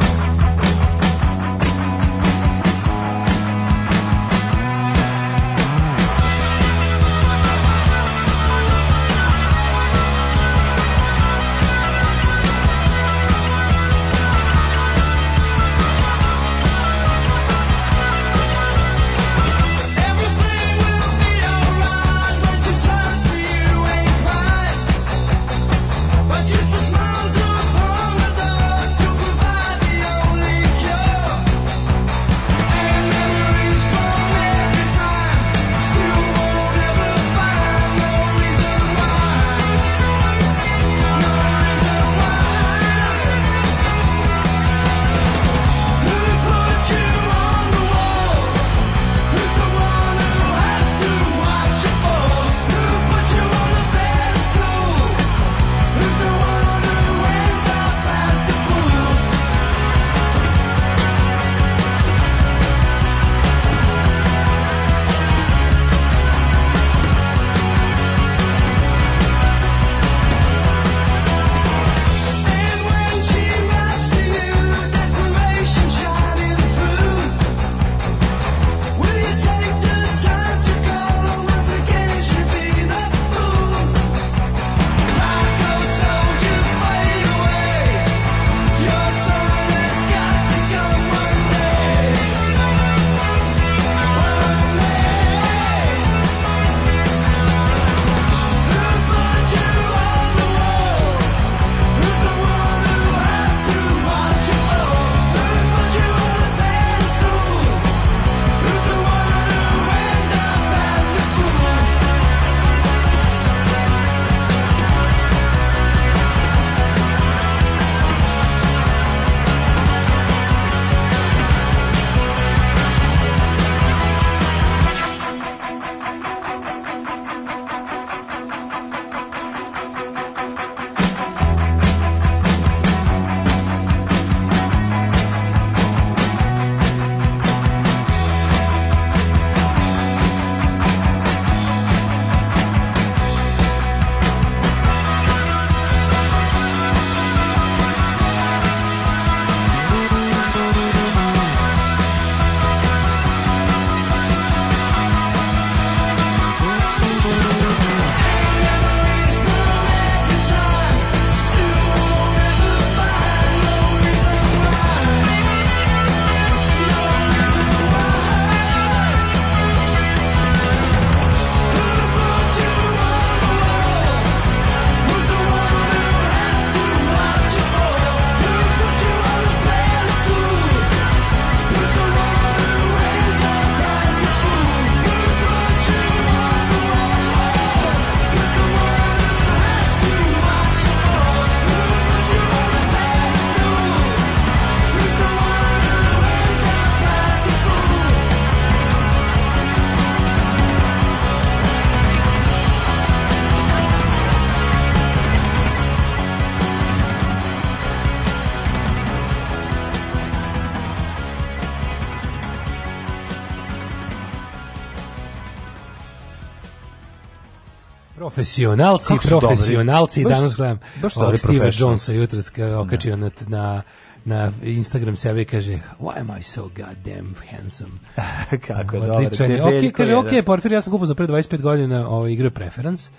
profesionalci, profesionalci, dobri. danas gledam baš ovaj Steve Jonesa jutros da. okačio na, na na Instagram sebe kaže why am I so goddamn handsome kako je Odličan. dobro ok, kaže, ok, da. Porfir, ja sam kupo za pre 25 godina ovo, ovaj, igre preference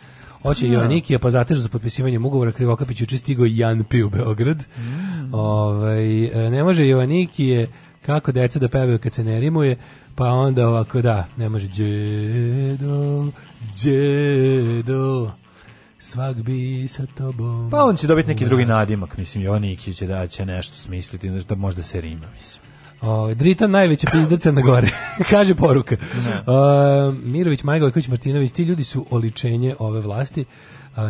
Oće no. Da. Joannikija, pa zatežu za potpisivanjem ugovora Krivokapić juče stigao Jan Pi u Beograd. Mm. Ovaj, e, ne može Joannikije kako deca da pevaju kad se ne rimuje. Pa onda ovako, da, ne može. Djedo, djedo, svak bi sa tobom. Pa on će dobiti neki drugi nadimak, mislim, Jovan Ikić će da će nešto smisliti, da možda se rima, mislim. O, ovaj, Drita najveća pizdaca na gore, kaže poruka. O, ovaj, Mirović, Majgović, Martinović, ti ljudi su oličenje ove vlasti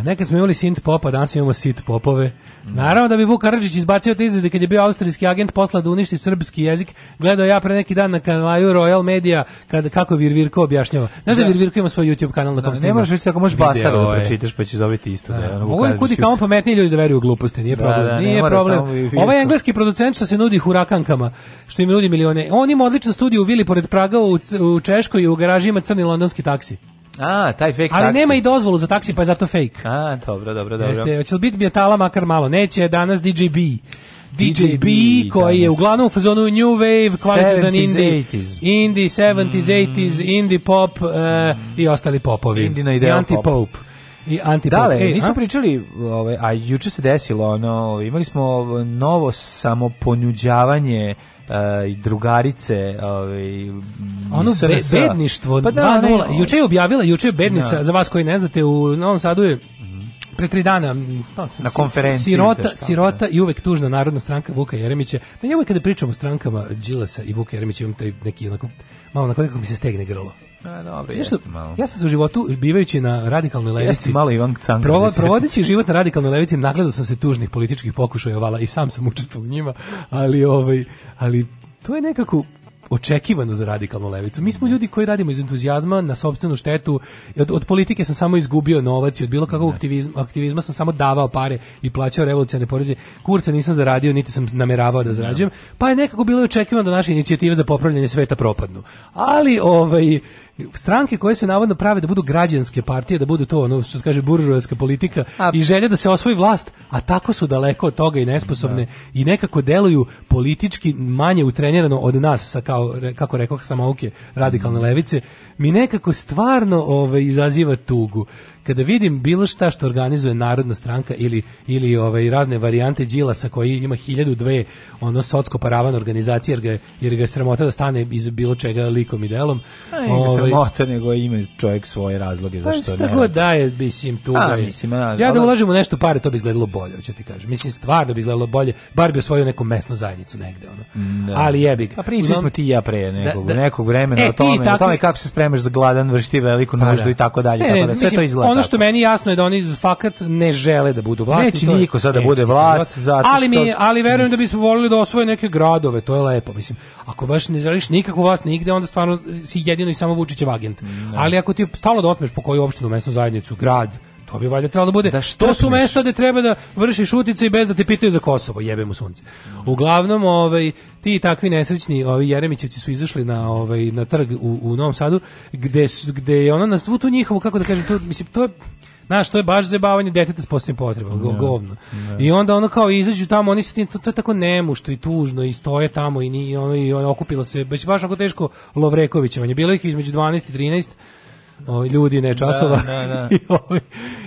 nekad smo imali synth popa, danas imamo sit popove. Naravno da bi Vuk Karadžić izbacio te izraze kad je bio austrijski agent posla da uništi srpski jezik. Gledao ja pre neki dan na kanalu Royal Media kad, kako Virvirko objašnjava. Znaš da, da Virvirko ima svoj YouTube kanal na da, kom snima. Ne moraš isto ako možeš basar da pročitaš pa ćeš dobiti isto. Da, da, Mogu kudi kao pametniji ljudi da veruju gluposti, nije da, problem. Da, da, nije problem. Ovaj engleski producent što se nudi hurakankama, što im nudi milione. On ima odličan studiju u Vili pored Praga u, u Češkoj i u garaži ima crni londonski taksi. A, taj fake Ali nema i dozvolu za taksi, pa je zato fake. A, dobro, dobro, dobro. Jeste, hoće li biti bijatala makar malo? Neće, danas DJ B. DJ B, koji je uglavnom u fazonu New Wave, kvalitetan indie, indie 70s, 80s, mm. indie pop uh, i ostali popovi. Indina I anti-pop. I anti Dale, Ej, nismo a? pričali, ovaj, a juče se desilo, ono, ovaj, imali smo novo samoponuđavanje E, i drugarice, ovaj ono be, bedništvo pa da, 2 Juče je objavila, juče je bednica da. za vas koji ne znate u Novom Sadu je pre tri dana pa, na konferenciji sirota, šta, da. sirota i uvek tužna narodna stranka Vuka Jeremića. Meni uvek kada pričamo o strankama Đilasa i Vuka Jeremića imam taj neki onako malo na kako mi se stegne grlo. A, dobro, Znaš, jest, malo. Ja sam se u životu, bivajući na radikalnoj levici, malo Ivan prova, provodeći život na radikalnoj levici, nagledao sam se tužnih političkih pokušaja, ovala i sam sam učestvovao u njima, ali, ovaj, ali to je nekako, očekivano za radikalnu levicu. Mi smo mhm. ljudi koji radimo iz entuzijazma na sopstvenu štetu. Od, od politike sam samo izgubio novac i od bilo kakvog da. aktivizma, aktivizma sam samo davao pare i plaćao revolucionarne poreze. Kurca nisam zaradio, niti sam nameravao da, da. zarađujem. Pa je nekako bilo očekivano da naše inicijative za popravljanje sveta propadnu. Ali ovaj stranke koje se navodno prave da budu građanske partije, da budu to ono što se kaže buržoaska politika a, i želje da se osvoji vlast, a tako su daleko od toga i nesposobne da. i nekako deluju politički manje utrenirano od nas sa kao kako rekoh samouke radikalne levice, mi nekako stvarno ove, ovaj, izaziva tugu kada vidim bilo šta što organizuje Narodna stranka ili, ili ovaj, razne varijante džila sa koji ima 1002 dve ono socsko paravan organizacije jer ga, jer ga je sramota da stane iz bilo čega likom i delom. A, ovaj, sramota nego ima čovjek svoje razloge pa, zašto ne. god daje, mislim, tu a, Mislim, a, ja da ulažem u nešto pare, to bi izgledalo bolje, hoće ti kažem. Mislim, stvarno bi izgledalo bolje, bar bi osvojio neku mesnu zajednicu negde. Ono. Da. Ali jebi ga. A pričali smo ti ja pre da, nekog, da, da, nekog vremena e, o tome, tako, o tome kako se spremaš za gladan, vršti veliku pa nuždu da. i tako dalje. tako da, sve to izgleda ono što meni jasno je da oni fakat ne žele da budu vlast. Neće niko sada da bude vlast, zato ali Mi, ali verujem da bismo volili da osvoje neke gradove, to je lepo, mislim. Ako baš ne želiš nikakvu vlast nigde, onda stvarno si jedino i samo Vučićev agent. Mm, ali ako ti stalo da otmeš po koju opštinu, mesnu zajednicu, grad, To bi valjda trebalo da bude. Da što su mesta gde treba da vršiš utice i bez da te pitaju za Kosovo, jebe mu sunce. Uglavnom, ovaj ti takvi nesrećni, ovaj, Jeremićevci su izašli na ovaj na trg u, u Novom Sadu gde gde je ona na svu tu njihovu kako da kažem, to mislim to je Znaš, to je baš zabavanje deteta s posebnim potrebama, go, da, govno. Ne. Da. I onda ono kao izađu tamo, oni se to, to je tako nemušto i tužno i stoje tamo i, ni, ono, i ono, okupilo se, baš baš ako teško Lovrekovićevanje. Bilo ih između 12 i 13, ovi ljudi, ne da, časova. Da, da, I, ovaj,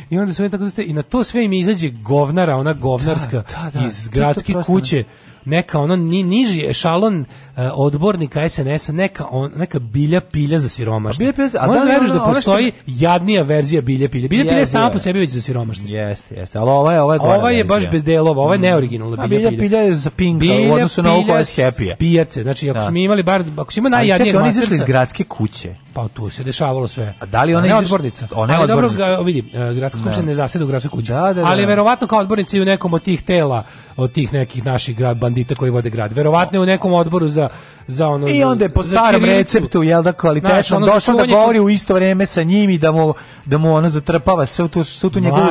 I onda sve tako da i na to sve im izađe govnara, ona govnarska da, iz gradske kuće. Ne neka ono ni, niži ešalon uh, odbornika SNS-a, neka, on, neka bilja pilja za siromašne. A bilja pilja, a Možda da, da veruješ da, da postoji što... jadnija verzija bilja pilja. Bilja yes, pilja je sama po sebi već za siromašne. Jeste, jeste, ali ova je, ova je, ova je baš bez delova, ova je mm. neoriginalna bilja, bilja pilja. bilja je za pink, u odnosu na ovo koja je happy. Pijace, znači ako da. smo imali bar, ako smo imali najjadnijeg mastersa. Ali čekaj, oni iz gradske kuće. Pa tu se dešavalo sve. A da li ona je odbornica? Ona je odbornica. Dobro, vidi, e, gradska da. skupština ne zaseda u gradskoj kući. Da, da, da. Ali verovatno kao odbornica i u nekom od tih tela od tih nekih naših grad bandita koji vode grad. Verovatno je u nekom odboru za za ono I e, onda je po starom receptu, jel da kvalitetno, došao da govori u isto vrijeme sa njim i da mu, da mu ona zatrpava sve tu, sve tu njegovu,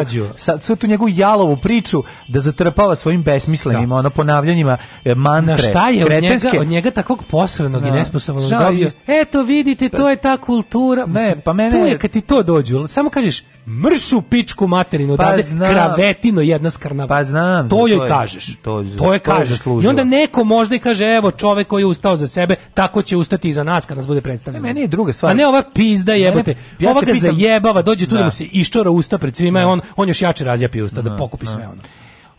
sve tu njegovu jalovu priču, da zatrpava svojim besmislenima, da. ono ponavljanjima e, mantre. Na šta je od njega, od njega takvog posrednog i da. nesposobnog dobio? Eto vidite, to je ta kultura. Ne, pa mene... Tu je kad ti to dođu, samo kažeš, mršu pičku materinu, pa, da kravetino jedna skrna. Pa znam. To joj kažeš. To, to je kažeš. I onda neko možda i kaže, evo čovek koji je ustao za sebe, tako će ustati za nas kad nas bude predstavljeno. meni je druga stvar. A ne ova pizda jebote. Ja ova ga pitam... zajebava, dođe tu da, da mu se iščora usta pred svima, da. on on još jače razjapi usta da, da pokupi da. sve ono.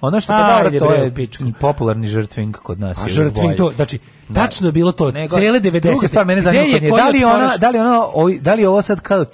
Ono što pa dobro, to je pičku. popularni žrtving kod nas. A žrtving to, znači, da. tačno je bilo to, Nego, cele 90. Druga stvar, mene zanima kod nje, da li, ona, da, li ona, da li ovo sad kao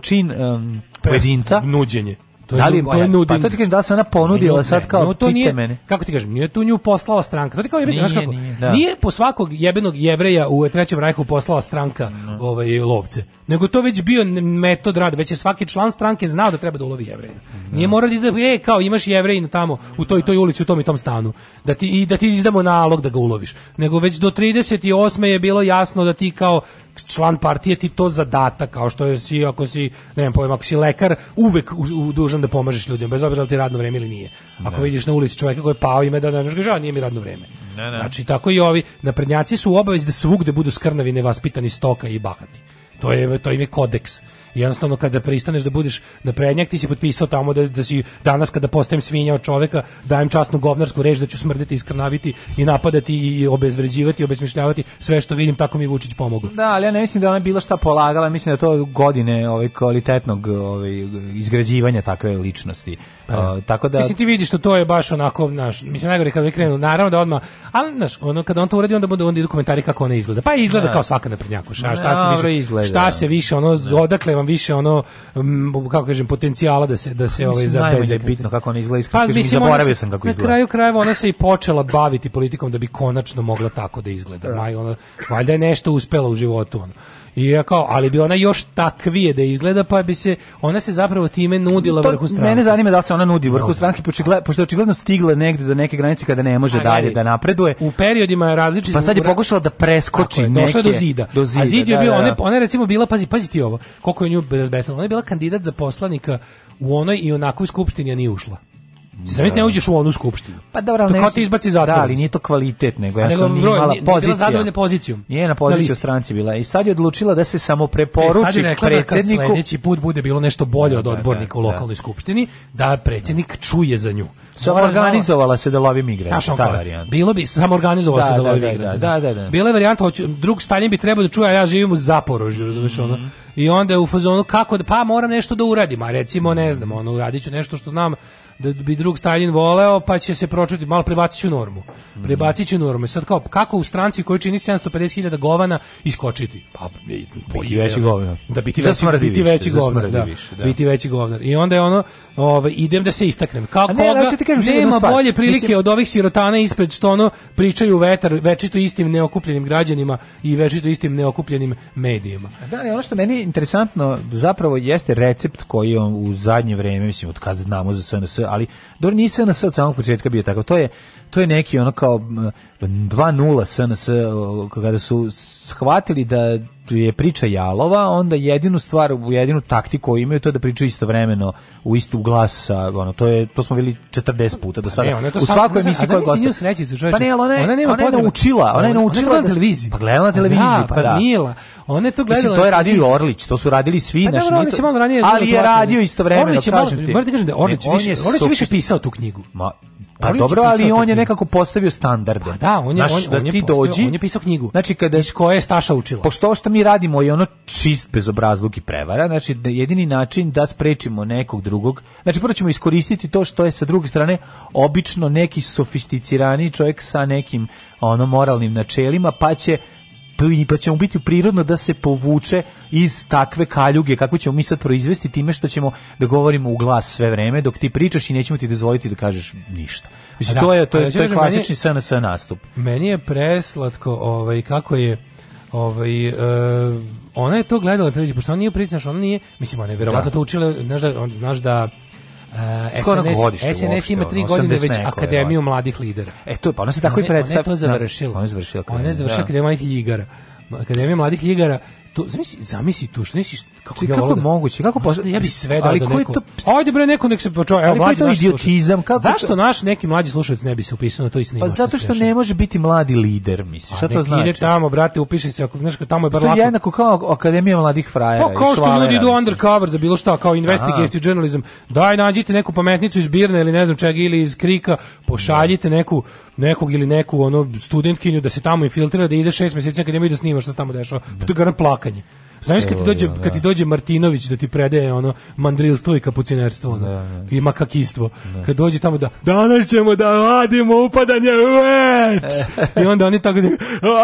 čin um, pojedinca? Nuđenje. To da li, to je nuding. Pa to ti kažem, da li se ona ponudila sad kao, no, to nije, mene. Kako ti kažem, nije tu nju poslala stranka. To ti kao jebeni, nije, kako, nije, da. nije po svakog jebenog jevreja u Trećem rajhu poslala stranka no. Da. ovaj, lovce. Nego to već bio metod rada, već je svaki član stranke znao da treba da ulovi jevreja. No. Da. Nije morao da, e, kao imaš jevrejina tamo, u toj, toj ulici, u tom i tom stanu, da ti, i da ti izdamo nalog da ga uloviš. Nego već do 38. je bilo jasno da ti kao član partije ti to zadata kao što je si ako si ne znam pojma ako si lekar uvek u, u, dužan da pomažeš ljudima bez obzira da ti radno vreme ili nije ako ne. vidiš na ulici čovjeka koji je pao ime da, da ne možeš žao nije mi radno vreme ne, ne. znači tako i ovi naprednjaci su u obavezi da svugde budu skrnavi nevaspitani stoka i bahati to je to im je kodeks I jednostavno kada pristaneš da budeš na prednjak, ti si potpisao tamo da, da si danas kada postajem svinja od čoveka, dajem časnu govnarsku reč da ću smrditi, iskrnaviti i napadati i obezvređivati, i obesmišljavati sve što vidim, tako mi Vučić pomogu. Da, ali ja ne mislim da ona bila šta polagala, mislim da to godine ovaj, kvalitetnog ovaj, izgrađivanja takve ličnosti Uh, tako da Mislim ti vidiš što da to je baš onako naš mislim najgore kad krenu naravno da odma al znaš ono kad on to uradi onda bude onda idu komentari kako ona izgleda pa izgleda ne. Da. kao svaka na naprednjakoša šta se više izgleda. šta se više ono odakle vam više ono m, kako kažem potencijala da se da se ovaj za bez je bitno kako ona izgleda pa, mislim, zaboravio sam kako izgleda na kraju krajeva ona se i počela baviti politikom da bi konačno mogla tako da izgleda maj ona valjda je nešto uspela u životu ono I ja kao, ali bi ona još takvije da izgleda, pa bi se, ona se zapravo time nudila to vrhu stranke. Mene zanima da li se ona nudi vrhu no. stranke, pošto je očigledno stigla negde do neke granice kada ne može a, dalje da napreduje. U periodima je različitih... Pa sad je pokušala da preskoči je, neke... do zida. Do zida a zid je da, bio, da, da. Ona, ona je recimo bila, pazi, pazi ti ovo, koliko je nju bezbesno, ona je bila kandidat za poslanika u onoj i onakoj skupštini, a nije ušla. Zavet ne uđeš u onu skupštinu. Pa dobro, ali ne. ti izbaci zatvor. Da, ali nije to kvalitet, nego ja nego, sam broj, imala pozicija. zadovoljna pozicijom. Nije na poziciji stranci bila. I sad je odlučila da se samo preporuči e, da predsjedniku. Sljedeći put bude bilo nešto bolje da, od da, odbornika u lokalnoj skupštini, da predsednik čuje za nju. Samo organizovala se da lovi migrante, ta varijanta. Bilo bi samo organizovala se da lovi migrante. Da, da, da. Bila je varijanta drug Stalin bi trebalo da čuje, a ja živim u Zaporožju, razumeš ono. Mhm. I onda je u fazonu kako da pa moram nešto da uradim, a recimo ne znam, ono uradiću nešto što znam, da bi drug Stalin voleo, pa će se pročuti, malo prebaciću normu. Mhm. Prebacit ću normu. Sad kao, kako u stranci koji čini 750.000 govana iskočiti? Pa, biti pa veći govnar. Da, biti veći, biti veći govnar. Da. da, biti veći govnar. I onda je ono, ovaj, idem da se istaknem. Kao ne, koga, da nema bolje prilike Mislim... od ovih sirotana ispred što ono pričaju vetar, večito istim neokupljenim građanima i večito istim neokupljenim medijima. Da, ali ono što meni interesantno zapravo jeste recept koji on u zadnje vreme, mislim, od kad znamo za SNS, ali nisi Nisan sa samog početka bio tako. To je to je neki ono kao 2-0 SNS kada su shvatili da je priča jalova, onda jedinu stvar, jedinu taktiku koju imaju to je da pričaju istovremeno u istu glas, ono to je to smo bili 40 puta do pa sada. Ne, to u svakoj emisiji koja gosta. pa ne, ona je, ona, nema ona je naučila, ona je naučila ona, na da- televiziji. Pa gledala na da, pa televiziji, pa, pa da. Nijela. Ona je to gledala. Mislim, to je radio i Orlić, to su radili svi pa, naši. Dobro, to... malo ranije. Ali je radio istovremeno, kažem ti. Morate kažem da Orlić više, Orlić više pisao tu knjigu. Ma Pa dobro, ali on je nekako postavio standarde. Pa da, on je, Naš, on, da on je ti postavio, dođi, on je pisao knjigu. Znači kada iz koje je Staša učila. Pošto što mi radimo je ono čist bezobrazluk i prevara, znači da jedini način da sprečimo nekog drugog. Znači prvo ćemo iskoristiti to što je sa druge strane obično neki sofisticirani čovjek sa nekim ono moralnim načelima, pa će pa ćemo biti prirodno da se povuče iz takve kaljuge kako ćemo mi sad proizvesti time što ćemo da govorimo u glas sve vreme dok ti pričaš i nećemo ti dozvoliti da kažeš ništa. Mislim, da, to je, to je, to je klasični SNS nastup. Meni je preslatko ovaj, kako je ovaj, uh, ona je to gledala, pošto ona nije pričaš, ona nije, mislim, ona je verovatno da. to učila, znaš da, znaš da Uh, SNS, SNS ima tri godine već Akademiju mladih lidera. E to pa ona se tako i predstavlja. Ona je to završila. Ona je završila. Ona je završila da. Akademiju mladih ljigara. Akademija mladih ljigara to zamisli zamisli to što nisi kako Če, ja kako je da- moguće kako pa ja bih sve dao da neko to... ajde bre neko nek se počuje evo mlađi to idiotizam kako zašto to... naš neki mlađi slušalac ne bi se upisao na to i snimao pa zato što, što ne može biti mladi lider misliš šta to znači ide tamo brate upiši se ako znaš tamo je bar lako to je jednako kao akademija mladih frajera pa kao što ljudi idu undercover za bilo šta kao da. investigative journalism daj nađite neku pametnicu iz Birne ili ne znam čega ili iz Krika pošaljite da. neku nekog ili neku ono studentkinju da se tamo infiltrira da ide 6 meseci kad nemaju da snima šta se tamo dešava. Da. To je garant plakanje. Znaš kad ti dođe da. kad ti da. dođe Martinović da ti predaje ono mandrilstvo i kapucinerstvo ono, da, da. da. i makakistvo. Da. Kad dođe tamo da danas ćemo da radimo upadanje u več. I onda oni tako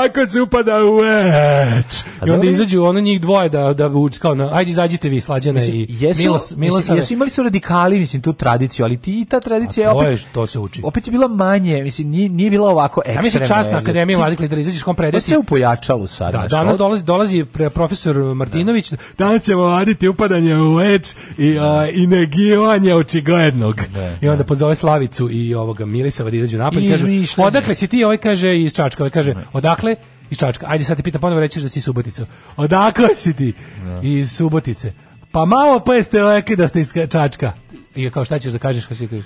ako se upada u več. I onda izađu ono njih dvoje da da kao na ajde izađite vi slađana i jesu, Milos Milos jesu imali su radikali mislim tu tradiciju, ali ti i ta tradicija je opet to se uči. Opet je bila manje, mislim nije, nije bila ovako ekstremna. Zamisli časna akademija mladih lidera izađeš kom predati. To se u pojačalu sad. Da, danas dolazi dolazi profesor Martinović, da. danas ćemo vaditi upadanje u leč i, da. a, i negiranje očiglednog. Da, I onda da. pozove Slavicu i ovoga Milisava da izađu napad i, i kažu, odakle si ti? Ovaj kaže iz Čačka, ovaj kaže, da. odakle? Iz Čačka. Ajde sad te pitam, ponovo rećeš da si iz Subotica. Odakle si ti? Da. Iz Subotice. Pa malo pa jeste rekli da ste iz Čačka. I kao šta ćeš da kažeš? Šta si kažeš?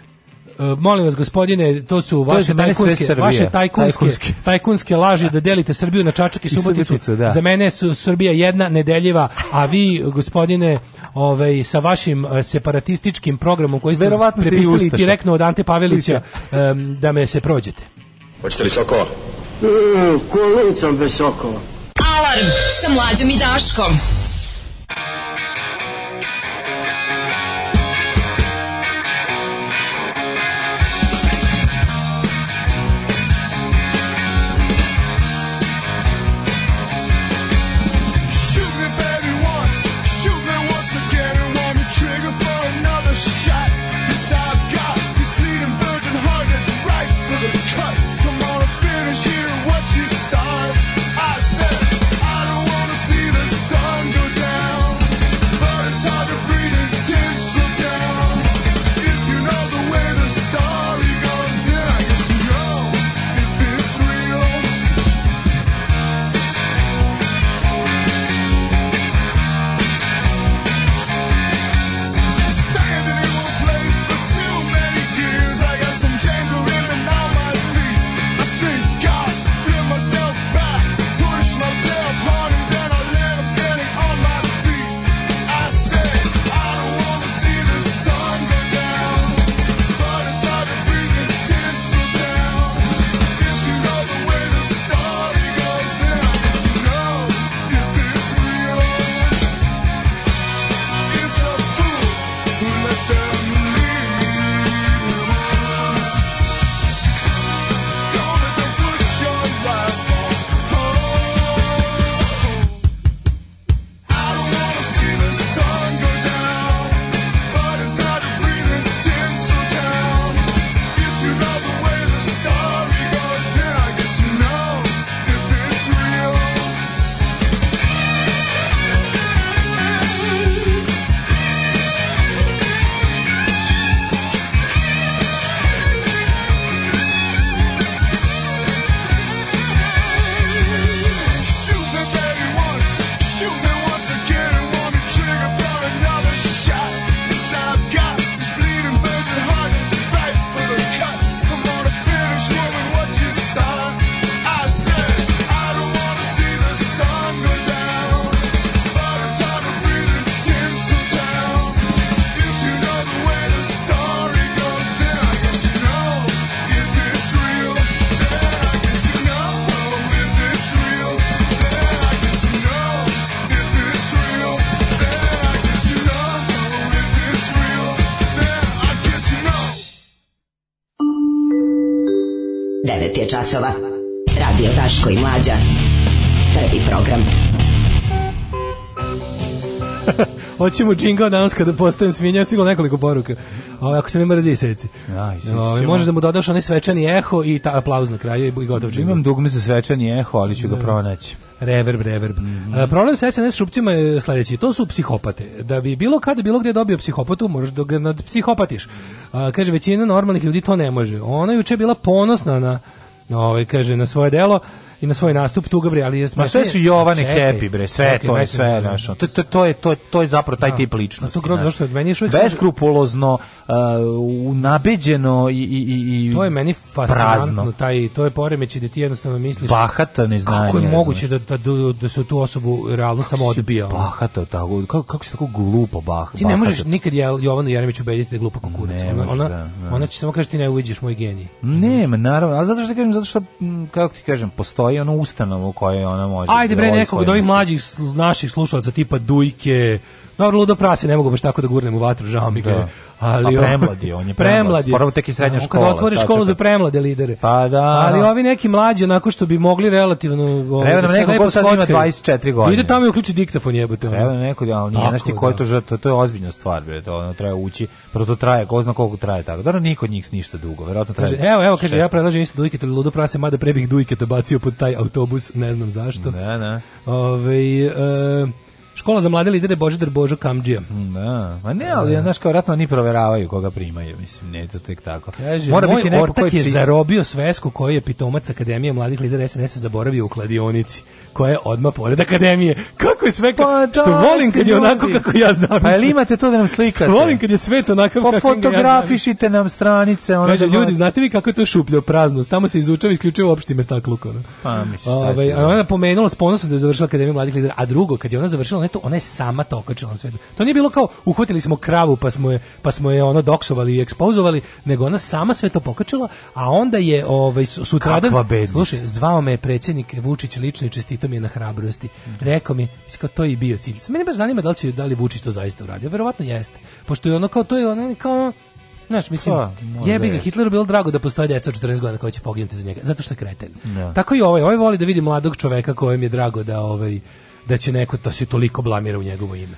E, molim vas gospodine, to su to vaše tajkunske, vaše tajkunske, tajkunske, laži da delite Srbiju na Čačak i Suboticu. Da. Za mene su Srbija jedna nedeljiva, a vi gospodine, ovaj sa vašim e, separatističkim programom koji ste Verovatno prepisali direktno od Ante Pavelića um, da me se prođete. Hoćete li sokova? Mm, bez sokova. Alarm sa mlađom i Daškom. časova. Radio Daško i Mlađa. Prvi program. Hoćemo džingao danas kada postavim svinja, sigurno nekoliko poruka. Ovo, ovaj, ako se ne mrzi seci. Da, Aj, ovaj, možeš da mu dodaš onaj svečani eho i ta aplauz na kraju i gotov džingao. Imam dugme za svečani eho, ali ću ga da. pronaći. Reverb, reverb. Mm -hmm. problem sa SNS šupcima je sledeći. To su psihopate. Da bi bilo kada bilo gdje dobio psihopatu, možeš da ga psihopatiš. A, kaže, većina normalnih ljudi to ne može. Ona juče je bila ponosna na ovaj, kaže, na svoje delo i na svoj nastup tuga bre, ali je Ma sve su Jovane happy bre, sve to je sve našo. To to to je to to je zapravo taj da. tip ličnosti. To grozno što meni je beskrupulozno, uh, nabeđeno i i i To je meni fascinantno taj to je poremeć da ti jednostavno misliš bahata neznanje. Kako je moguće da da da, da se tu osobu realno samo odbija? Bahata tako, kako kako se tako glupo bah. Ti ne možeš nikad je Jovanu Jeremić ubediti da je glupa kukurac. Ona da, ona će samo kaže ti ne uviđeš moj genij. Ne, naravno, ali zato što kažem zato što kako ti kažem postoji postoji ono ustanovu u kojoj ona može. Ajde bre da nekog od ovih mlađih naših slušalaca tipa Dujke, Dobro, ludo prase, ne mogu baš tako da gurnem u vatru, žao mi ga. Da. Ali pa premladi, on je premladi. Prvo tek i srednja da, škola. Kad otvori školu za premlade lidere. Pa da. Ali da. ovi neki mlađi, onako što bi mogli relativno... Ovi, ovaj, Treba nam neko ko sad ima 24 godine. Ide tamo i uključi diktafon jebote. Treba nam neko, ali nije, znaš ti ko je to žrtva, to je ozbiljna stvar, bre, to ono, treba ući, proto traje, ko zna koliko traje tako. Dobro, niko od njih ništa dugo, verovatno traje. Kaže, evo, evo, kaže, ja predlažem isto dujke, ili ludo prase, mada prebih dujke te bacio pod taj autobus, ne znam zašto. Ne, ne. Ove, e, Škola za mlade lidere Božidar Božo Kamđija. Mm, da, ma ne, ali da. znaš kao ratno oni proveravaju koga primaju, mislim, ne to tek tako. Kaže, Mora biti neko ortak je čist... zarobio svesku koju je pitomac Akademije mladih lidera SNS zaboravio u kladionici, koja je odmah pored Akademije. Kako je sve, pa, da, što volim kad je onako kako ja zamislim. Pa jel imate to da nam slikate? Što volim kad je sve to onako pa, kako ja fotografišite nam stranice. Ono Kaže, da ljudi, znate vi kako je to šupljo prazno? Tamo se izučava isključivo opštima stakluko. Pa, mislim, Ove, ovaj, da- ona pomenula s ponosom da je završila Akademiju mladih lidera, a drugo, kad je ona završila internetu, ona je sama to okačila na svetu. To nije bilo kao uhvatili smo kravu pa smo je, pa smo je ono doksovali i ekspozovali, nego ona sama sve to pokačila, a onda je ovaj, sutradan... Slušaj, zvao me predsjednik Vučić lično i čestito mi je na hrabrosti. Mhm. Rekao mi, kao to je i bio cilj. Mene baš zanima da li, će, da li Vučić to zaista uradio. Verovatno jeste. Pošto je ono kao, to je ono kao... Znaš, mislim, pa, jebi ga, Hitleru bilo drago da postoje djeca od 40 godina koja će poginuti za njega, zato što je kreten. Ja. Da. Tako i ovaj, ovaj voli da vidi mladog čoveka kojem je drago da ovaj da će neko to da se toliko blamira u njegovo ime.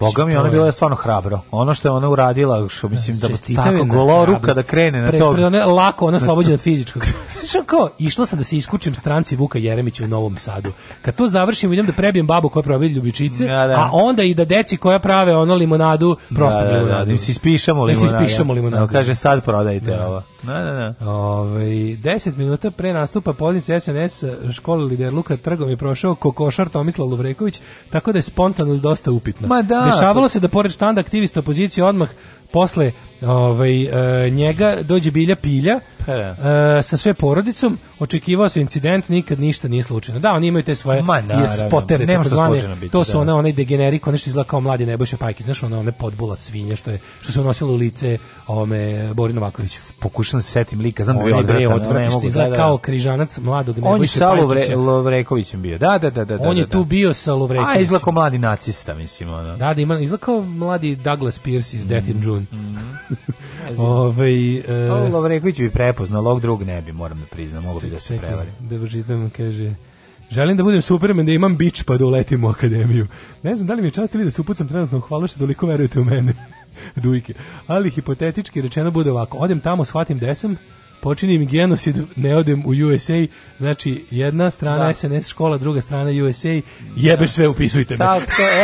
Boga mi, ona je bila stvarno hrabro. Ono što je ona uradila, što mislim da je tako golo ruka da krene na to. Pre, lako, ona slobođena od fizičkog. Slišao kao, išla sam da se iskučim stranci Vuka Jeremića u Novom Sadu. Kad to završim, idem da prebijem babu koja pravi ljubičice, da, da. a onda i da deci koja prave ono limonadu, prosto da, da limonadu. Da, da se ispišamo limonadu. se ispišamo limonadu. kaže, sad prodajte da. ovo. Da, da, da. Ove, ovaj, 10 minuta pre nastupa pozicije SNS škole lider Luka Trgom je prošao kokošar Tomislav Lovreković, tako da je spontanost dosta upitna. Ma da, dešavalo se da pored štanda aktivista opozicije odmah posle ovaj, e, njega dođe Bilja Pilja pa da. e, sa sve porodicom, očekivao se incident, nikad ništa nije slučajno. Da, oni imaju te svoje Ma, naravno, spotere, zvane, biti, to su da. one, onaj degenerik, one što izgleda kao mladi nebojše pajki, znaš, one, one podbula svinje što, je, što se unosilo u lice ovome Bori Novakoviću. Pokušam se setim lika, znam da je odvratan. Odvratan, ne, što da izgleda da, da, kao križanac mladog nebojše On je sa Lovre, Lovrekovićem bio, da, da, da. da on da, je tu bio sa Lovrekovićem. A, izgleda kao mladi nacista, mislim. Ono. Da, da, ima, izgleda kao mladi Douglas Pierce iz mm. Death in Zemun. Mm Ovaj e... Lovreković bi prepoznao, log drug ne bi, moram da priznam, mogu bi da se prevari. Da pročitam, kaže... Želim da budem supermen, da imam bić pa da uletim u akademiju. Ne znam da li mi je čast ili da se upucam trenutno, hvala što toliko verujete u mene. Dujke. Ali hipotetički rečeno bude ovako, odem tamo, shvatim desam, počinim genosid, ne odem u USA, znači jedna strana da. SNS škola, druga strana USA, da. jebeš sve, upisujte me. Tako,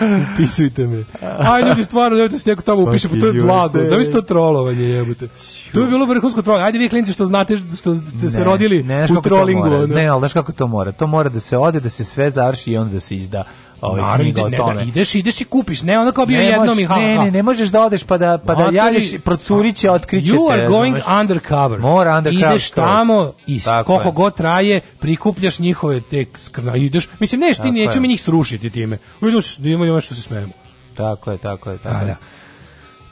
Upisujte me. Aj, ljudi, stvarno, nemojte se neko tamo upiše, pa to je blago. Zavisno to trolovanje, jebote. To je bilo vrhunsko trolovanje. Ajde vi, klinci, što znate, što ste ne, se rodili ne, u trolingu. Ne, ali znaš kako to mora? To mora da se ode, da se sve završi i onda da se izda ovaj knjiga o tome. Ne, da, ideš, ideš i kupiš, ne onda kao bio ne jednom i ha, Ne, ne, ne možeš da odeš pa da, pa da javiš, procuriće, otkriće You are going undercover. Mora undercover. Ideš tamo i koliko god traje, prikupljaš njihove te skrna, ideš, mislim, neš ti neću mi njih srušiti time. Uvidu da da se, imamo što se smemo. Tako je, tako je, tako je. Da.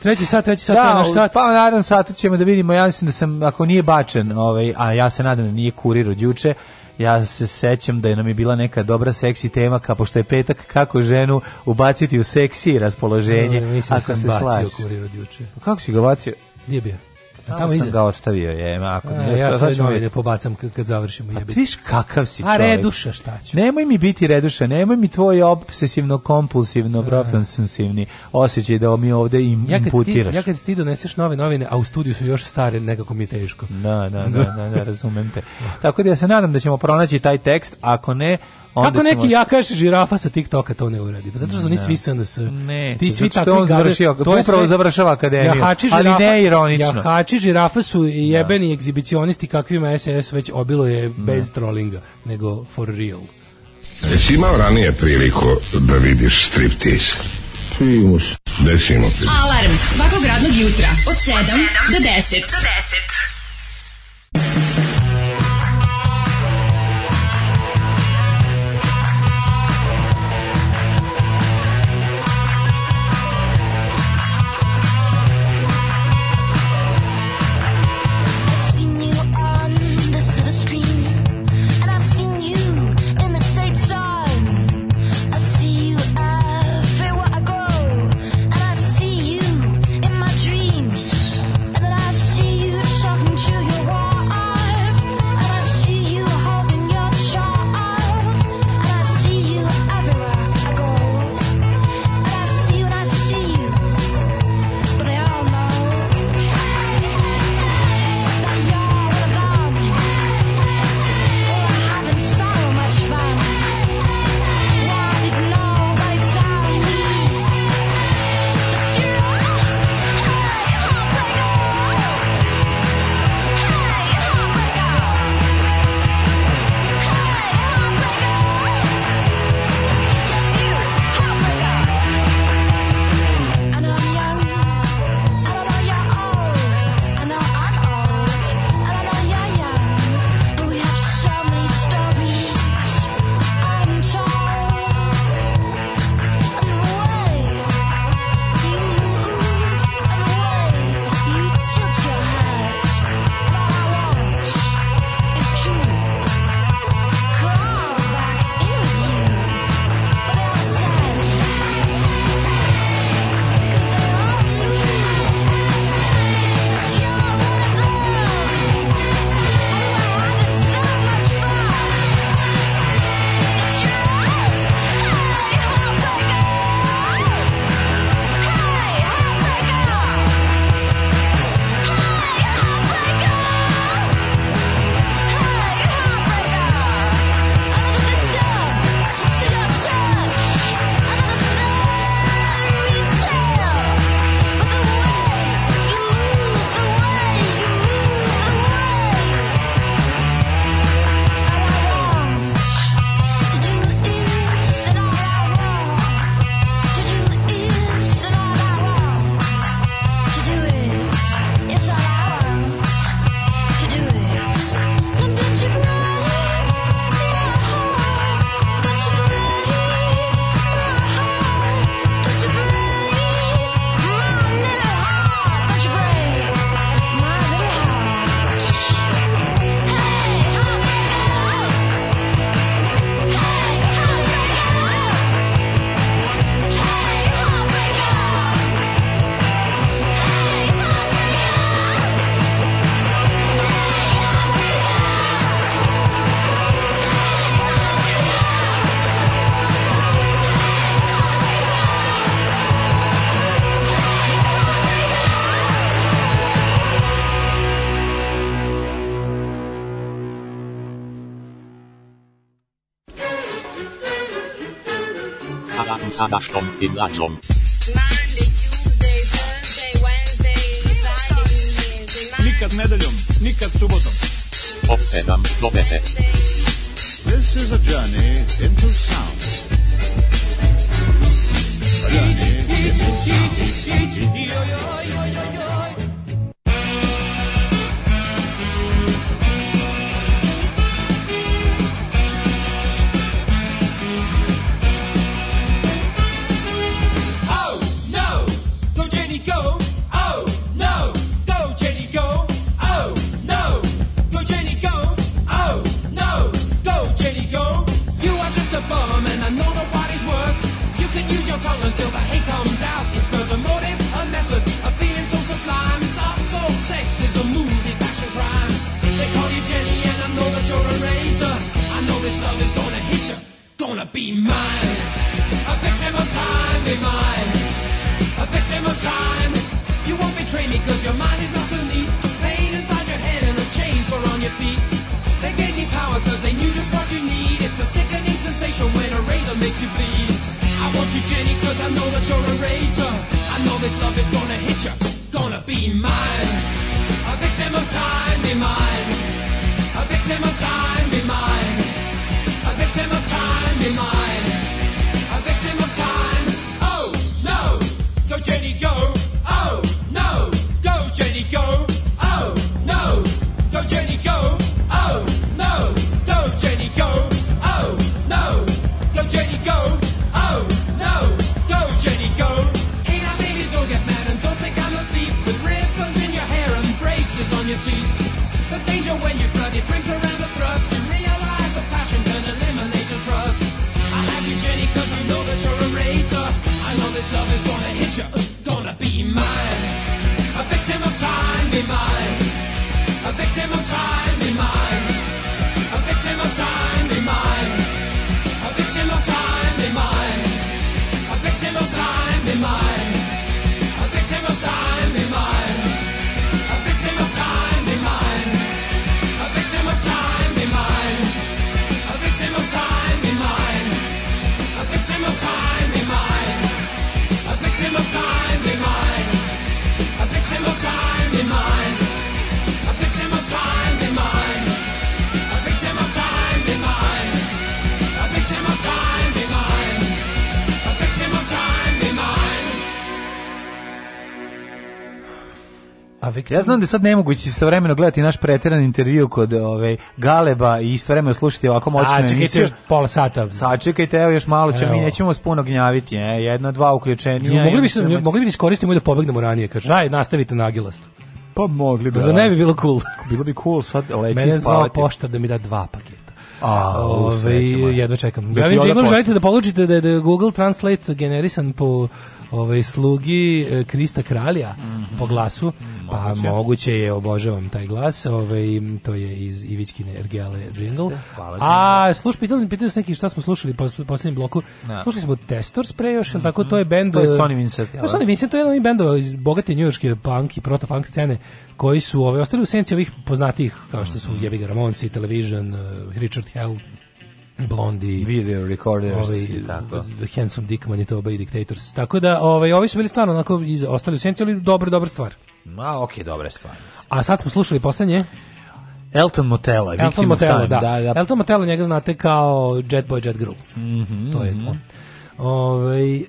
Treći sat, treći sat, da, naš sat. Pa naravno satu ćemo da vidimo, ja mislim da sam, ako nije bačen, ovaj, a ja se nadam da nije kurir od juče, ja se sećam da je nam je bila neka dobra seksi tema, kao pošto je petak kako ženu ubaciti u seksi raspoloženje, no, ako da se slaži. Mislim sam bacio kurir od juče. Pa kako si ga bacio? Nije bio. Tamo, tamo sam iza. ga ostavio, je, ako ne. A, ja sve novine pobacam kad završimo. Pa Jebiti. A ti viš kakav si čovjek. A reduša šta ću? Nemoj mi biti reduša, nemoj mi tvoj obsesivno-kompulsivno, e. profensivni osjećaj da mi ovde im ja imputiraš. Ti, ja kad ti doneseš nove novine, a u studiju su još stare, nekako mi teško. Da, da, da, da, da razumem te. Tako da ja se nadam da ćemo pronaći taj tekst, ako ne, Onda Kako neki ja kaže žirafa sa TikToka to ne uradi? Pa zato što su oni da. svi SNS. Eh, ne, ti svi tako završio, to upravo završava akademiju. ali ne ironično. Ja hači žirafa su da. jebeni da. egzibicionisti kakvima SNS već obilo je bez trollinga, nego for real. Jesi imao ranije priliku da vidiš striptease? Simus. Desimo se. Alarm svakog radnog jutra od 7 do 10. Do 10. sadašnjom i mlađom. Nikad nedeljom, nikad subotom. Od 7 do 10. This is a journey into sound. A journey into sound. Ja znam da je sad nemoguće istovremeno gledati naš preteran intervju kod ove ovaj, Galeba i istovremeno slušati ovako moćne emisije. Sačekajte još pola sata. Sačekajte, evo još malo ćemo, mi nećemo vas puno gnjaviti, ne? jedna, dva uključenja. Mogli bi se, mogli bi i da pobegnemo ranije, kaže, daj, nastavite na Agilastu. Pa mogli bi. Za ne da. bi bilo cool. bilo bi cool sad leći Mene spavati. Mene pošta da mi da dva paketa. A, Ove, jedva čekam. Ja vidim da želite da polučite da, da je Google Translate generisan po ovaj, slugi e, Krista Kralja mm -hmm. po glasu. Pa moguće. moguće je, obožavam taj glas. Ovaj, to je iz Ivićkine Ergele Jingle. A sluš, pitali, pitali su neki šta smo slušali po posljednjem bloku. No. Da. Slušali smo Testor Spray još, mm -hmm. tako mhm. to je bend... To je e, Sony Vincent. To je Sony da? Vincent, to je jedan od iz bogate njujorske punk i proto-punk scene koji su ove, ostali u senci ovih poznatih kao što su mm -hmm. Jebiga Ramonsi, Television, e, Richard Hell, Blondi, Video Recorders ovaj, i tako. The Handsome Dick, Manitoba i Dictators. Tako da, ovaj, ovi su bili stvarno onako iz, ostali u dobra dobra stvar. Ma, okej, okay, dobra stvar. A sad smo slušali poslednje? Elton Motela, Elton Motela, da. da, da. Elton Motela njega znate kao Jet Boy, Jet Girl. Mm -hmm, to je on. Ove, ovaj, e,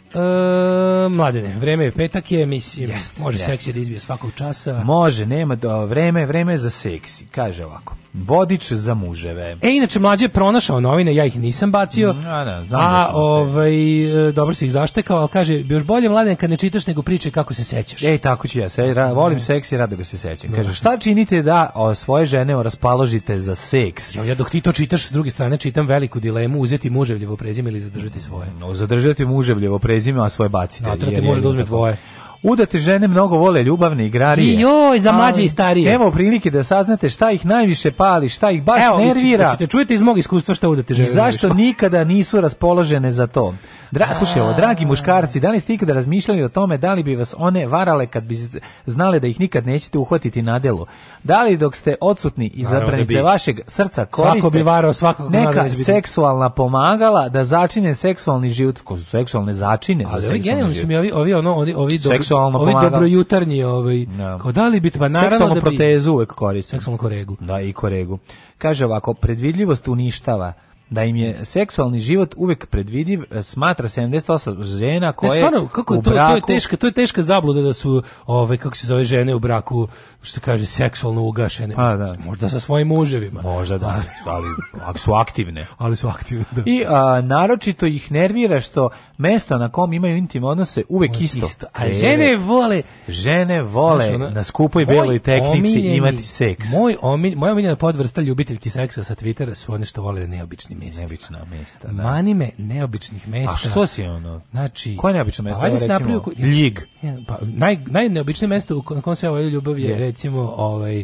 eh, mladene, vreme je petak je, mislim, jest, može jest. seksi da izbije svakog časa. Može, nema, do, vreme, vreme za seksi, kaže ovako. Vodič za muževe. E, inače, mlađe je pronašao novine, ja ih nisam bacio, mm, a, da, znam a da ovaj, e, dobro si ih zaštekao, ali kaže, još bolje mladen kad ne čitaš nego priče kako se sećaš. Ej, tako ću ja, se, ra, volim da. seks i rado ga se sećam. Da. Kaže, šta činite da o, svoje žene raspaložite za seks? Jo, ja, dok ti to čitaš, s druge strane čitam veliku dilemu, uzeti muževljevo prezime ili zadržati svoje. No, zadržati muževljevo prezime, a svoje bacite. Natrate, da može da uzme tvoje. Udate žene mnogo vole ljubavne igrarije. I joj, za mlađe i starije. Evo prilike da saznate šta ih najviše pali, šta ih baš Evo, nervira. Evo, čujete iz mog iskustva šta udate žene. I zašto nikada nisu raspoložene za to. Dra, slušaj ovo, dragi muškarci, da li ste ikada razmišljali o tome da li bi vas one varale kad bi znale da ih nikad nećete uhvatiti na delu? Da li dok ste odsutni da i zabranice vašeg srca koriste Svako bi varao, svakako neka seksualna pomagala da začine seksualni život, ko su seksualne začine Ali za ovi genijalni su mi ovi, ovi, ono, ovi, ovi, dobro, ovi dobrojutarnji, ovaj, no. Da. da li bi, pa naravno Seksualnu da bi... protezu uvek koristim. Seksualnu koregu. Da, i koregu. Kaže ovako, predvidljivost uništava da im je seksualni život uvek predvidiv, e, smatra 78 žena koje ne, stvarno, kako, u to, braku... To je, teška, to je teška zabluda da su, ove, kako se zove, žene u braku, što kaže, seksualno ugašene. A, da. Možda sa svojim muževima. Možda da, ali, ali su aktivne. Ali su aktivne, da. I a, naročito ih nervira što mesta na kom imaju intimne odnose uvek isto. isto. A žene vole, žene vole Znaš, ono, na skupoj beloj tehnici imati seks. Moj omilj, moja omiljena podvrsta ljubiteljki seksa sa Twittera su one što vole na da neobičnim mestima. Neobična mesta, da. Mani me neobičnih mesta. A što si ono? Znači, koje neobično mesto? Pa ajde se napravio ljig. Pa naj najneobičnije mesto na kom se ovaj ljubav je, je recimo ovaj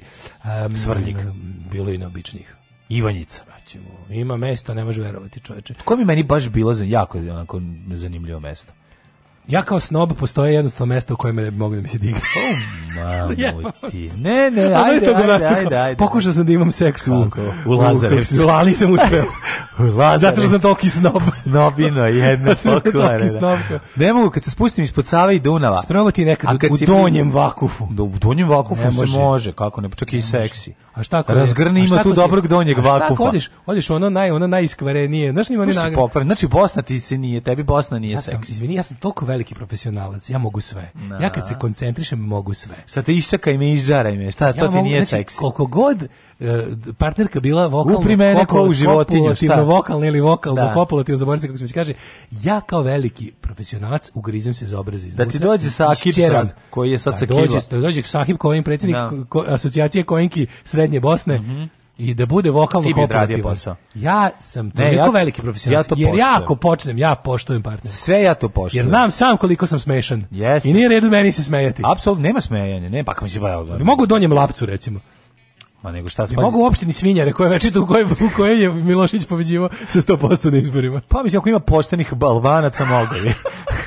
um, Svrljig. Bilo i neobičnih. Ivanjica ćemo. Ima mesta, ne može verovati, čoveče. Ko mi meni baš bilo za jako onako zanimljivo mesto? Ja kao snob postoje jednostavno mesto u kojem mogu da mi se digne. Oh, mamu ti. Ne, ne, ajde, ajde, ajde, ajde, ajde. Pokušao sam da imam seks u, u Lazarevcu. Ali sam uspeo. u Lazarev. Zato što sam toliki snob. Snobino jedna da. pokvara. Ne mogu, kad se spustim ispod Save i Dunava. Sprobati nekad u donjem vakufu. Da, u donjem vakufu ne, se može, kako ne, pa čak i seksi. A šta ako Razgrni ima tu dobrog donjeg vakufa. A šta odeš? Odeš ono naj, ono najiskvarenije. Znaš, nima ni nagrada. Znači, Bosna ti se nije, tebi Bosna nije seksi. Izvini, ja sam toliko veliki profesionalac, ja mogu sve. Na. Ja kad se da. koncentrišem mogu sve. Sad te iščekaj me, izžaraj me, šta, ja to ti mogu, nije znači, seksi. Koliko god e, partnerka bila vokalna, Upri mene ko u životinju, šta? vokalna ili vokalno, da. kopulativno, zaboravim se kako se već kaže, ja kao veliki profesionalac ugrizem se za obraze iznutra. Da ti dođe sa Akipsom, koji je sad pa sa Kiva. Da dođe, dođe sa Akip, koji je predsjednik no. Da. ko, asocijacije Kojenki Srednje Bosne, mm -hmm i da bude vokalno kooperativan. Ja sam to ne, ja, veliki profesionalac. Ja to jer ja ako počnem, ja poštujem partner. Sve ja to poštujem. Jer znam sam koliko sam smešan. Jeste. I nije redu meni se smejati. Apsolutno, nema smejanja. Ne, pa kako mi se bavio. Ne mogu donjem lapcu, recimo. Ma nego šta spazi? Ne mogu opštini svinjare koje veče u kojoj u kojoj je Milošić pobeđivao sa 100% na izborima. Pa mislim ako ima poštenih balvanaca mogu.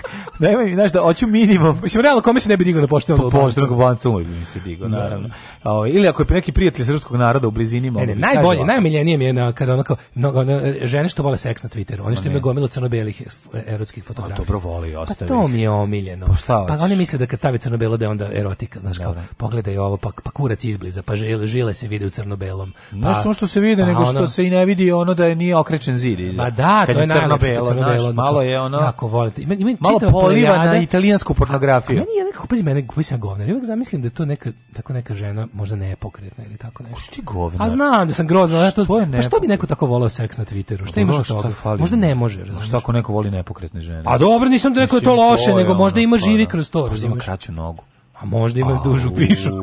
Nemoj mi, znaš da hoću minimum. Mislim, realno, kome se ne bi digao na da poštenog pa bancu? Poštenog bancu uvijek bi mi se digao, da, naravno. Da. O, ovaj, ili ako je neki prijatelj srpskog naroda u blizini. Ne, ne, najbolje, najmiljenije mi je na, kada ono kao, mnogo, ono, žene što vole seks na Twitteru, one što imaju gomilo crno-belih erotskih fotografija. Dobro voli, ostavi. Pa to mi je omiljeno. Pa šta Pa oni misle da kad stavi crno-belo da je onda erotika, znaš kao, pogledaj ovo, pa, pa kurac izbliza, pa žile, žile se vide u crno-belom. Pa, ne samo što se vide, pa nego što se i ne vidi ono da je nije okrečen zid. Ma pa da, to je crno-belo, malo je ono... Jako volite. Ima, ima malo preliva na italijansku pornografiju. A, a meni je nekako, pazi, mene, pazi, ja govnar. Ja uvijek zamislim da to neka, tako neka žena, možda nepokretna ili tako nešto. Što ti govnar? A znam da sam grozna. Što, što pa što bi neko tako volao seks na Twitteru? Šta pa imaš od toga? Fali. Možda ne može, razumiješ? Šta ako neko voli nepokretne žene? A dobro, nisam da neko da je to loše, to nego možda ima pa živi da. kroz to. Možda ima kraću nogu. A možda ima Au. dužu pišu.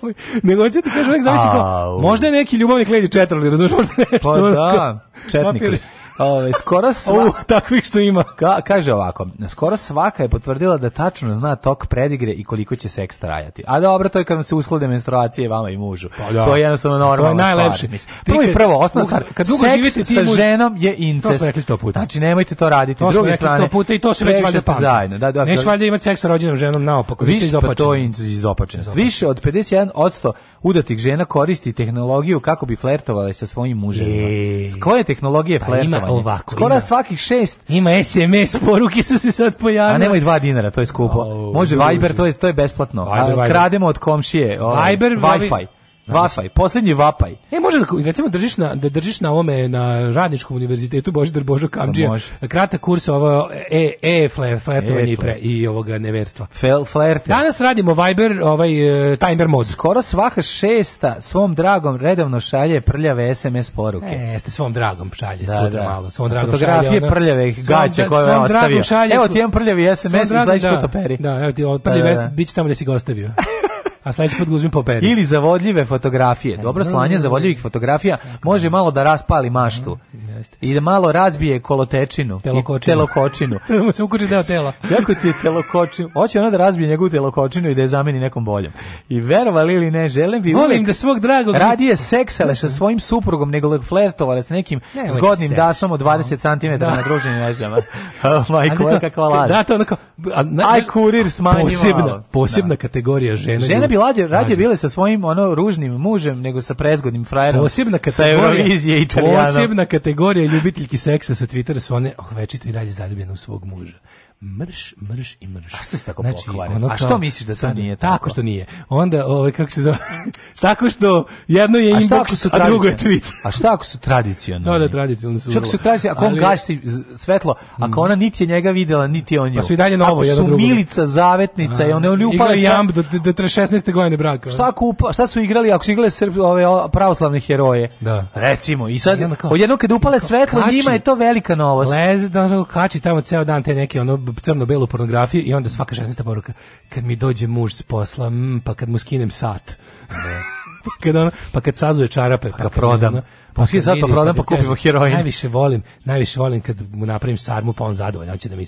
Ovaj, nego hoću da ti kažem, nek zavisi kao, možda je neki ljubavnik ledi četrali, razumiješ? Možda pa nešto. Pa da, četnik. Ove, skoro sva... U, takvih što ima. Ka, kaže ovako, skoro svaka je potvrdila da tačno zna tok predigre i koliko će seks trajati. A dobro, to je kad vam se usklade menstruacije vama i mužu. Pa, da. To je jednostavno normalno. Pa to je najlepše. Prvo i prvo, osnovna stvar, kad dugo seks živite, sa muž... ženom je incest. To smo rekli sto puta. Znači, nemojte to raditi. To smo rekli sto puta i to se već valjda pamti. Zajedno. Da, da, Neš da. valjda imati seks sa rođenom ženom naopako. Više, pa to je izopačenost. Više od 51% udatih žena koristi tehnologiju kako bi flertovale sa svojim muževima. S koje tehnologije flertovanja? Pa ovako. Skoro ima. svakih šest. Ima SMS, poruke su se sad pojavile. A nemoj dva dinara, to je skupo. Oh, Može Viber, to je, to je besplatno. Viber, Viber. Krademo od komšije. Ovaj, Viber, Wi-Fi. Vapaj, poslednji vapaj. E može da recimo držiš na da držiš na ovome na Radničkom univerzitetu Božidar Božo Kamdžija. Da pa kratak kurs ovo e e fler, flertovanje e, fler. i, pre, i ovoga neverstva. Fel flerte. Danas radimo Viber, ovaj uh, timer mod. Skoro svaka šesta svom dragom redovno šalje prljave SMS poruke. E, jeste svom dragom šalje da, sutra da. malo. Svom dragom Fotografije šalje. Ono, prljave gaće koje je ostavio. Šalje, evo ti jedan prljavi SMS iz da, da, Da, evo ti prljavi da, da, da. biće tamo gde si ga ostavio. A sledeći put ga po peri. Ili zavodljive fotografije. Dobro slanje zavodljivih fotografija može malo da raspali maštu. I da malo razbije kolotečinu. Telokočinu. telokočinu. Treba da se ukoči deo tela. Jako ti je telokočinu. Hoće ona da razbije njegovu telokočinu i da je zameni nekom boljom. I verovali ili ne, želim bi Volim da svog dragog... Radi Radije seksale sa svojim suprugom nego da flertovala sa nekim ne, zgodnim dasom od 20 cm da. na druženju neždama. Oh Majko, da, kakva laž. Da, to onako... A, na, Aj, kurir smanji Posebna, posebna kategorija žena. Žene bi lađe, rađe bile sa svojim ono ružnim mužem nego sa prezgodnim frajerom. Posebna kategorija je i Posebna kategorija ljubiteljki seksa sa Twittera su one oh, večito i dalje zaljubljene u svog muža mrš, mrš i mrš. A što se tako znači, ono A što misliš da to nije tako? Tako što nije. Onda, ove, ovaj, kako se zove, tako što jedno je inbox, a, a drugo je tweet. a šta ako su tradicionalni? Da, da, tradicionalni su. Čak su tradicionalni, ako ali... on gasi svetlo, ako mm. ona niti je njega videla, niti je on nju. Pa su i dalje novo, jedno drugo. Ako su Milica, Zavetnica, i one, oni upali... Igra jamb do, do, do 16. godine braka. Šta, kupa, šta su igrali, ako su igrali srp, ove, pravoslavne heroje? Da. Recimo, i sad, odjedno kada upale svetlo, njima je to velika novost. Leze, da, kači tamo ceo dan te neke, ono, crno-belu pornografiju i onda svaka 16. poruka, kad mi dođe muž s posla, mm, pa kad mu skinem sat. Ne. Da. Pa kad ono, pa kad sazuje čarape, pa, pa kad prodam. Ono, Pa svi pa zato prodam pa kupimo heroin. Najviše volim, najviše volim kad mu napravim sarmu pa on zadovoljan, hoće da mi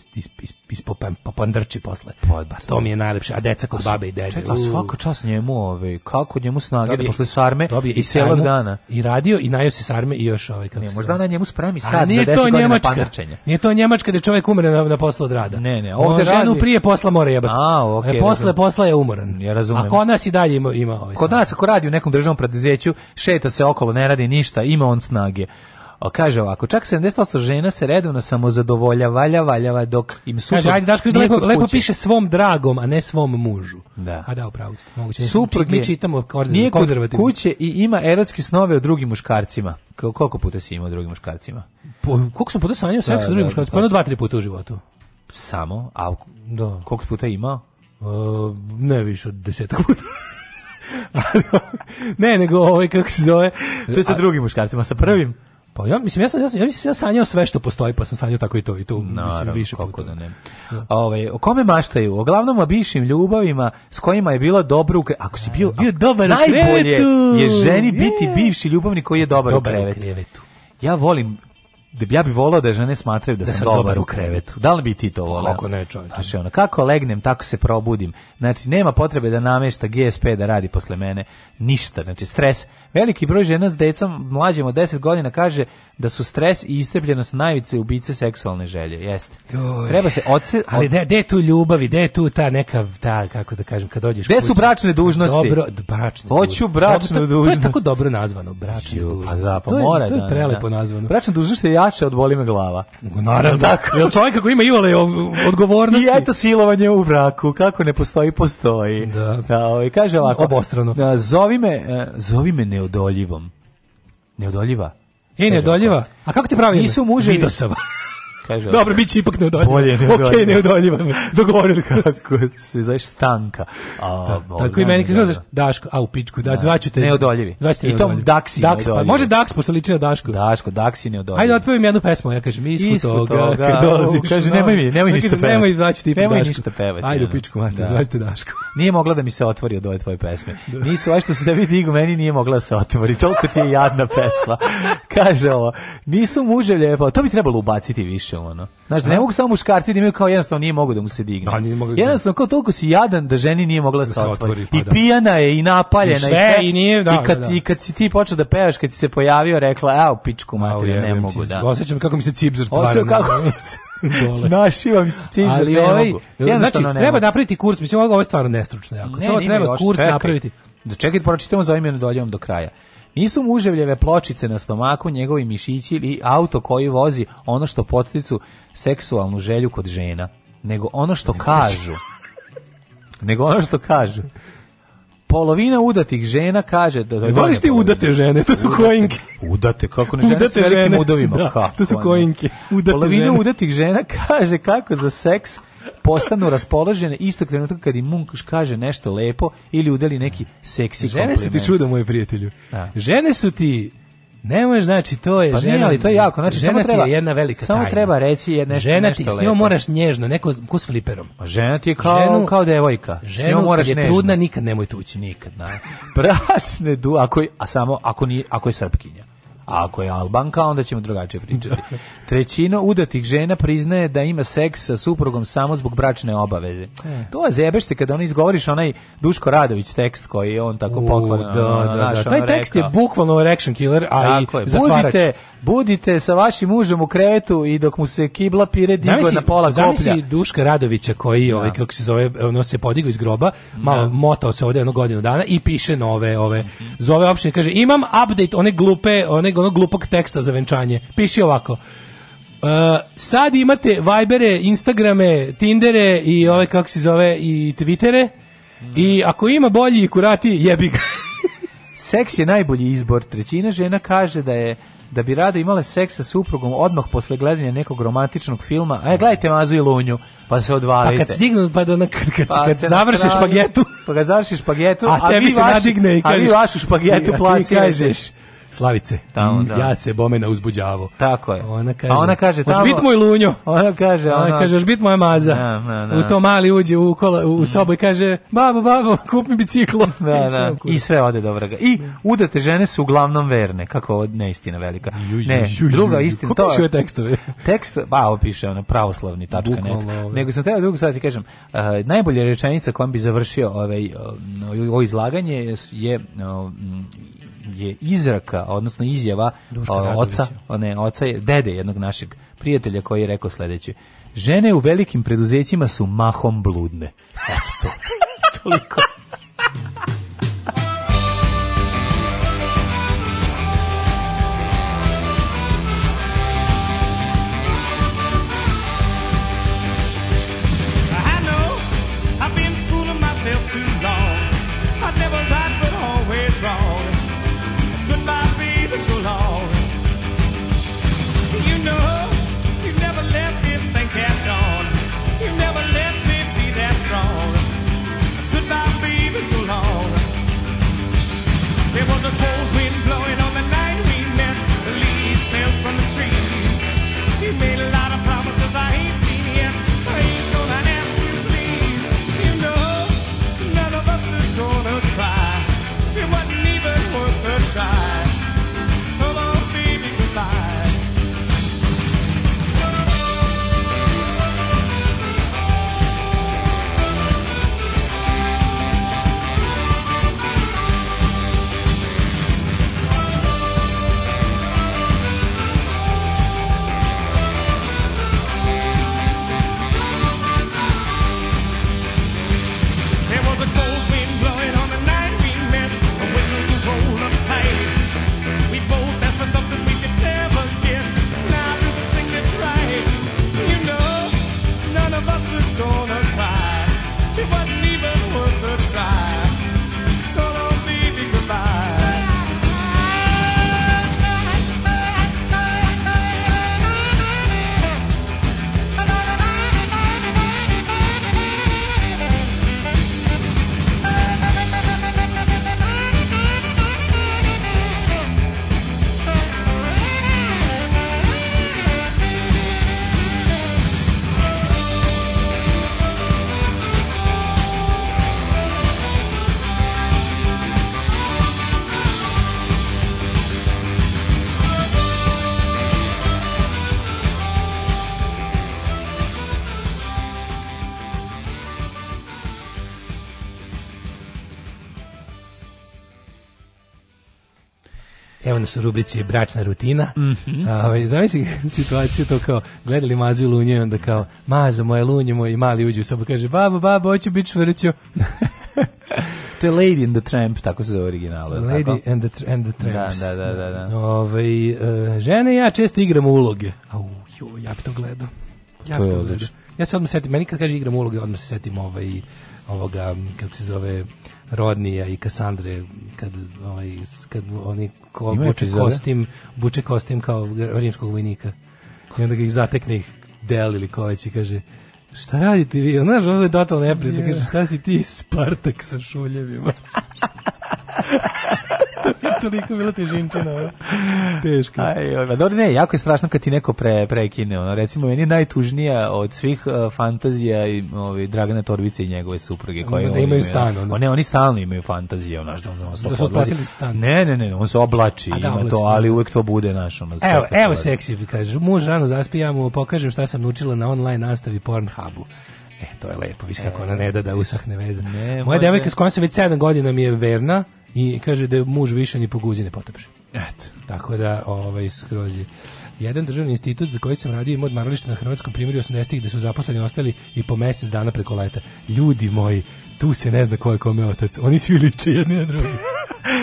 ispopam pa pandrči posle. Pa to mi je najlepše, a deca kod babe i dede. Čekaj, svako čas njemu, ovaj, kako njemu snage da posle sarme i celog dana. I radio i najo se sarme i još ovaj kako. Ne, možda ona njemu spremi sad za 10 godina pandrčenja. Nije to Njemačka da čovjek umre na, na poslu od rada. Ne, ne, ovde ženu prije posla mora jebati. A, okej. E, posle posla je umoran. Ja razumem. A kod nas i dalje ima ima ovaj. Kod nas ako radi u nekom državnom preduzeću, šeta se okolo, ne radi ništa, ima on snage. O, kaže ovako, čak 78 žena se redovno samozadovoljava, valja, valjava dok im suprug... Kaže, ajde, Daško, lepo, lepo piše svom dragom, a ne svom mužu. Da. A da, upravo ste. Moguće, da suprug mi čitamo nije kod kuće i ima erotske snove o drugim muškarcima. koliko puta si imao o drugim muškarcima? Po, koliko sam puta sanjao seks da, sa drugim da, muškarcima? Ono dva, tri puta u životu. Samo? A da. koliko puta imao? Uh, ne više od desetak puta. ne, nego ovaj, kako se zove... To je sa drugim muškarcima, sa prvim? Pa ja mislim ja sam ja sam ja mislim da ja sanjao sve što postoji, pa sam sanjao tako i to i to no, mislim više puta. Da ne. Da. Ove, ovaj, o kome maštaju? O glavnom o bivšim ljubavima s kojima je bila dobro u krevetu. Ako si bio, bio dobar najbolje krevetu. je ženi biti yeah. bivši ljubavnik koji je znači, dobar, dobar u krevetu. Ja volim da bi ja bi volao da žene smatraju da, da sam, sam dobar, dobar u krevetu. Da li bi ti to volao? Kako ne, čovječe. Znači, ono, kako legnem, tako se probudim. Znači, nema potrebe da namešta GSP da radi posle mene. Ništa. Znači, stres Veliki broj žena s decom mlađim od 10 godina kaže da su stres i iscrpljenost najvice ubice seksualne želje. Jeste. Treba se odse... Od... Ali gde je tu ljubavi, gde je tu ta neka, ta, kako da kažem, kad dođeš Gde su bračne dužnosti? Dobro, bračne Hoću bračnu dužnost. To je tako dobro nazvano, bračne pa dužnosti. Pa da, pa mora. To je, to je prelepo da, da. da. nazvano. Bračna dužnost je jače od boli me glava. Naravno. Tako. Jel čovjek kako ima ivale odgovornosti? I eto silovanje u braku, kako ne postoji, postoji. Da. da ovaj, kaže ovako. Obostrano. Da, zovi me, e, zovi me ne neodoljivom. Neodoljiva? E, neodoljiva. A kako ti pravi? Nisu muževi. Vidosava. kaže. Dobro, biće ipak neodoljivo. Bolje neodoljivo. Okej, okay, neodoljivo. Dogovorili kako se zoveš Stanka. A, da, tako i meni kaže, da, da. Daško, a u pičku, da, da, zvaću te. Neodoljivi. Zvaću te I tom Daksi Daks, pa, može Daks, pošto liči na Daško. Daško, Daksi neodoljivo. Ajde, otpevam jednu pesmu, ja kažem, mi smo toga, toga, kad dolazi. Kaže, nemoj mi, nemoj ništa pevati. Nemoj zvaću ti Nemoj ništa pevati. Ajde, u pičku, mate, zvaću te Daško. Nije mogla da mi se otvori od ove tvoje pesme. Nisu, aj što se da vidi, meni nije mogla se otvori. Toliko ti je jadna pesma. Kaže ovo, nisu muže lijepo, to bi trebalo ubaciti više ono. Znaš, da ne mogu samo muškarci da imaju kao jednostavno nije mogu da mu se digne. Da, da, Jednostavno kao toliko si jadan da ženi nije mogla da se otvori. Pa, I da. pijana je i napaljena i, sve, i, nije, da, i kad, da, da. i kad si ti počeo da pevaš, kad si se pojavio, rekla, evo, pičku materiju, ne mogu da." Osećam kako mi se cipzer stvara. Osećam kako mi se dole. Našiva mi se cilj Ali ovaj, mogu. Znači, treba napraviti kurs, mislim, ovo je stvarno nestručno jako. Ne, to treba kurs čekaj. napraviti. Da čekaj, pročitamo za imenu doljom do kraja. Nisu muževljeve pločice na stomaku, njegovi mišići ili auto koji vozi ono što poticu seksualnu želju kod žena, nego ono što kažu. nego ono što kažu. Polovina udatih žena kaže da da voliš ti da- udate žene, to su udate, kojinke. Udate kako ne žene udate s velikim žene, udovima, da, kako, To su kojinke. Udate Polovina žene. udatih žena kaže kako za seks postanu raspoložene istog trenutka kad im Munkaš kaže nešto lepo ili udeli neki seksi žene kompliment. Žene su ti čudo, moje prijatelju. Da. Žene su ti ne znači to je pa žena. ali to je jako, znači samo treba je jedna velika Samo tajna. treba reći je nešto žena ti, nešto s njom moraš nježno, neko ko s fliperom. Pa žena ti je kao ženu, kao devojka. Ženu, s njom moraš je nježno. trudna nikad nemoj tući nikad, da. Bračne du, ako je, a samo ako ni ako je srpkinja. A ako je Albanka, onda ćemo drugačije pričati. Trećino udatih žena priznaje da ima seks sa suprugom samo zbog bračne obaveze. E. To je zebeš se kada on izgovoriš onaj Duško Radović tekst koji on tako pokvarno. Da, da, da, da. Taj tekst rekao. je bukvalno erection ovaj killer, a tako i je. zatvarač. Budite, budite sa vašim mužem u krevetu i dok mu se kibla pire digo na pola koplja. Zamisli Duška Radovića koji, da. ovaj, kako se zove, ono se podigao iz groba, malo da. motao se ovdje jedno godinu dana i piše nove, ove, zove opštine, kaže, imam update, one glupe, one onog glupog teksta za venčanje. Piši ovako. Uh, sad imate Vibere, Instagrame, Tindere i ove kako se zove i Twittere. Mm. I ako ima bolji kurati, jebi ga. Seks je najbolji izbor. Trećina žena kaže da je da bi rado imale seks sa suprugom odmah posle gledanja nekog romantičnog filma. Aj, e, gledajte Mazu i Lunju, pa se odvalite. Pa kad stignu, pa da na, kad, kad, pa kad završiš špagetu. Pa kad završiš špagetu, a, a, tebi vi se vaši, nadigne i kažeš, a vi vašu špagetu placi kažeš. Slavice. Tamo, mm, da. Ja se bomena na uzbuđavo. Tako je. Ona kaže, a ona kaže tamo. bit moj lunjo. Ona kaže, ona, ona kaže, još bit moja maza. Da, da, da. U to mali uđe u, kola, u mhm. sobu i kaže, babo, babo, kup mi biciklo. Da, I, da. I sve ode do vraga. I udate žene su uglavnom verne, kako neistina velika. Ne, druga istina. Ko piše ove tekstove? Tekst, ba, ovo piše ona pravoslavni tačka net. Nego sam teo drugu sad da ti kažem, uh, najbolja rečenica kojom bi završio ovaj, eh, ovo izlaganje je uh, je izraka, odnosno izjava o, oca, o, ne, oca je, dede jednog našeg prijatelja koji je rekao sledeće. Žene u velikim preduzećima su mahom bludne. Eto to. Toliko. spomen su rubrici bračna rutina. Mm -hmm. Zamisli situaciju to kao gledali mazu i lunju i onda kao maza moja Lunju moj mali uđe u sobu kaže babo, babo, hoće biti čvrćo. to je Lady and the Tramp, tako se zove originalu. Lady tako? and the, and the da, Tramps. Da, da, da. da, da. Ove, ovaj, žene ja često igram uloge. Au, jo, ja bi to gledao. Ja to bi to gledao. Ja se odmah setim, meni kad kaže igram uloge, odmah se setim ovaj, ovoga, kako se zove, Rodnija i Kasandre kad ovaj kad oni ko, buče kostim, buče kostim kao rimskog vojnika. I onda ga ih zatekne ih del ili ko već i kaže šta radite vi? Ona Znaš, ovo je totalno neprijatno. Kaže, šta si ti Spartak sa šuljevima? toliko bila težinčina. Teško. E, Ajoj, ovaj, oj, dobro, ne, jako je strašno kad ti neko pre, prekine. Ono, recimo, meni najtužnija od svih uh, fantazija i, ovaj, Dragana Torbice i njegove supruge. Koje da imaju stan. Ono. Pa ne, oni stalno imaju fantazije. Ono, što, da ono, da su odplatili stan. Ne, ne, ne, on se oblači, da, ima oblači, to, ali da. uvek to bude naš. Ono, evo, evo seksi, kaže, muž rano zaspijamo, pokažem šta sam naučila na online nastavi Pornhubu. E, to je lepo, viš kako e. ona ne da da usahne veze. Ne, Moja devojka s kojom sam već 7 godina mi je verna, i kaže da je muž više ni poguzine ne Eto. Tako da, ovaj, skroz je. Jedan državni institut za koji sam radio ima odmaralište na hrvatskom primjeru 80-ih gde su zaposleni ostali i po mesec dana preko leta. Ljudi moji, tu se ne zna ko je kome otac. Oni svi liče jedni na drugi.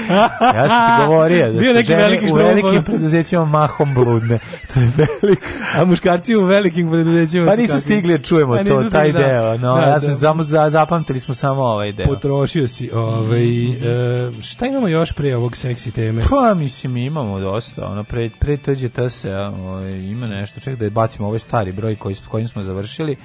ja sam ti govorio da Bio neki veliki u velikim preduzećima mahom bludne. To je velik. A muškarci u velikim preduzećima Pa nisu stigli čujemo pa to, taj da, deo. No, da, ja da. sam, da. za, zapamtili smo samo ovaj deo. Potrošio si. Ovaj, mm -hmm. e, šta imamo još pre ovog seksi teme? Pa mislim imamo dosta. Ono, pre, pre tođe se, ovaj, ima nešto. Ček da bacimo ovaj stari broj koji, kojim smo završili.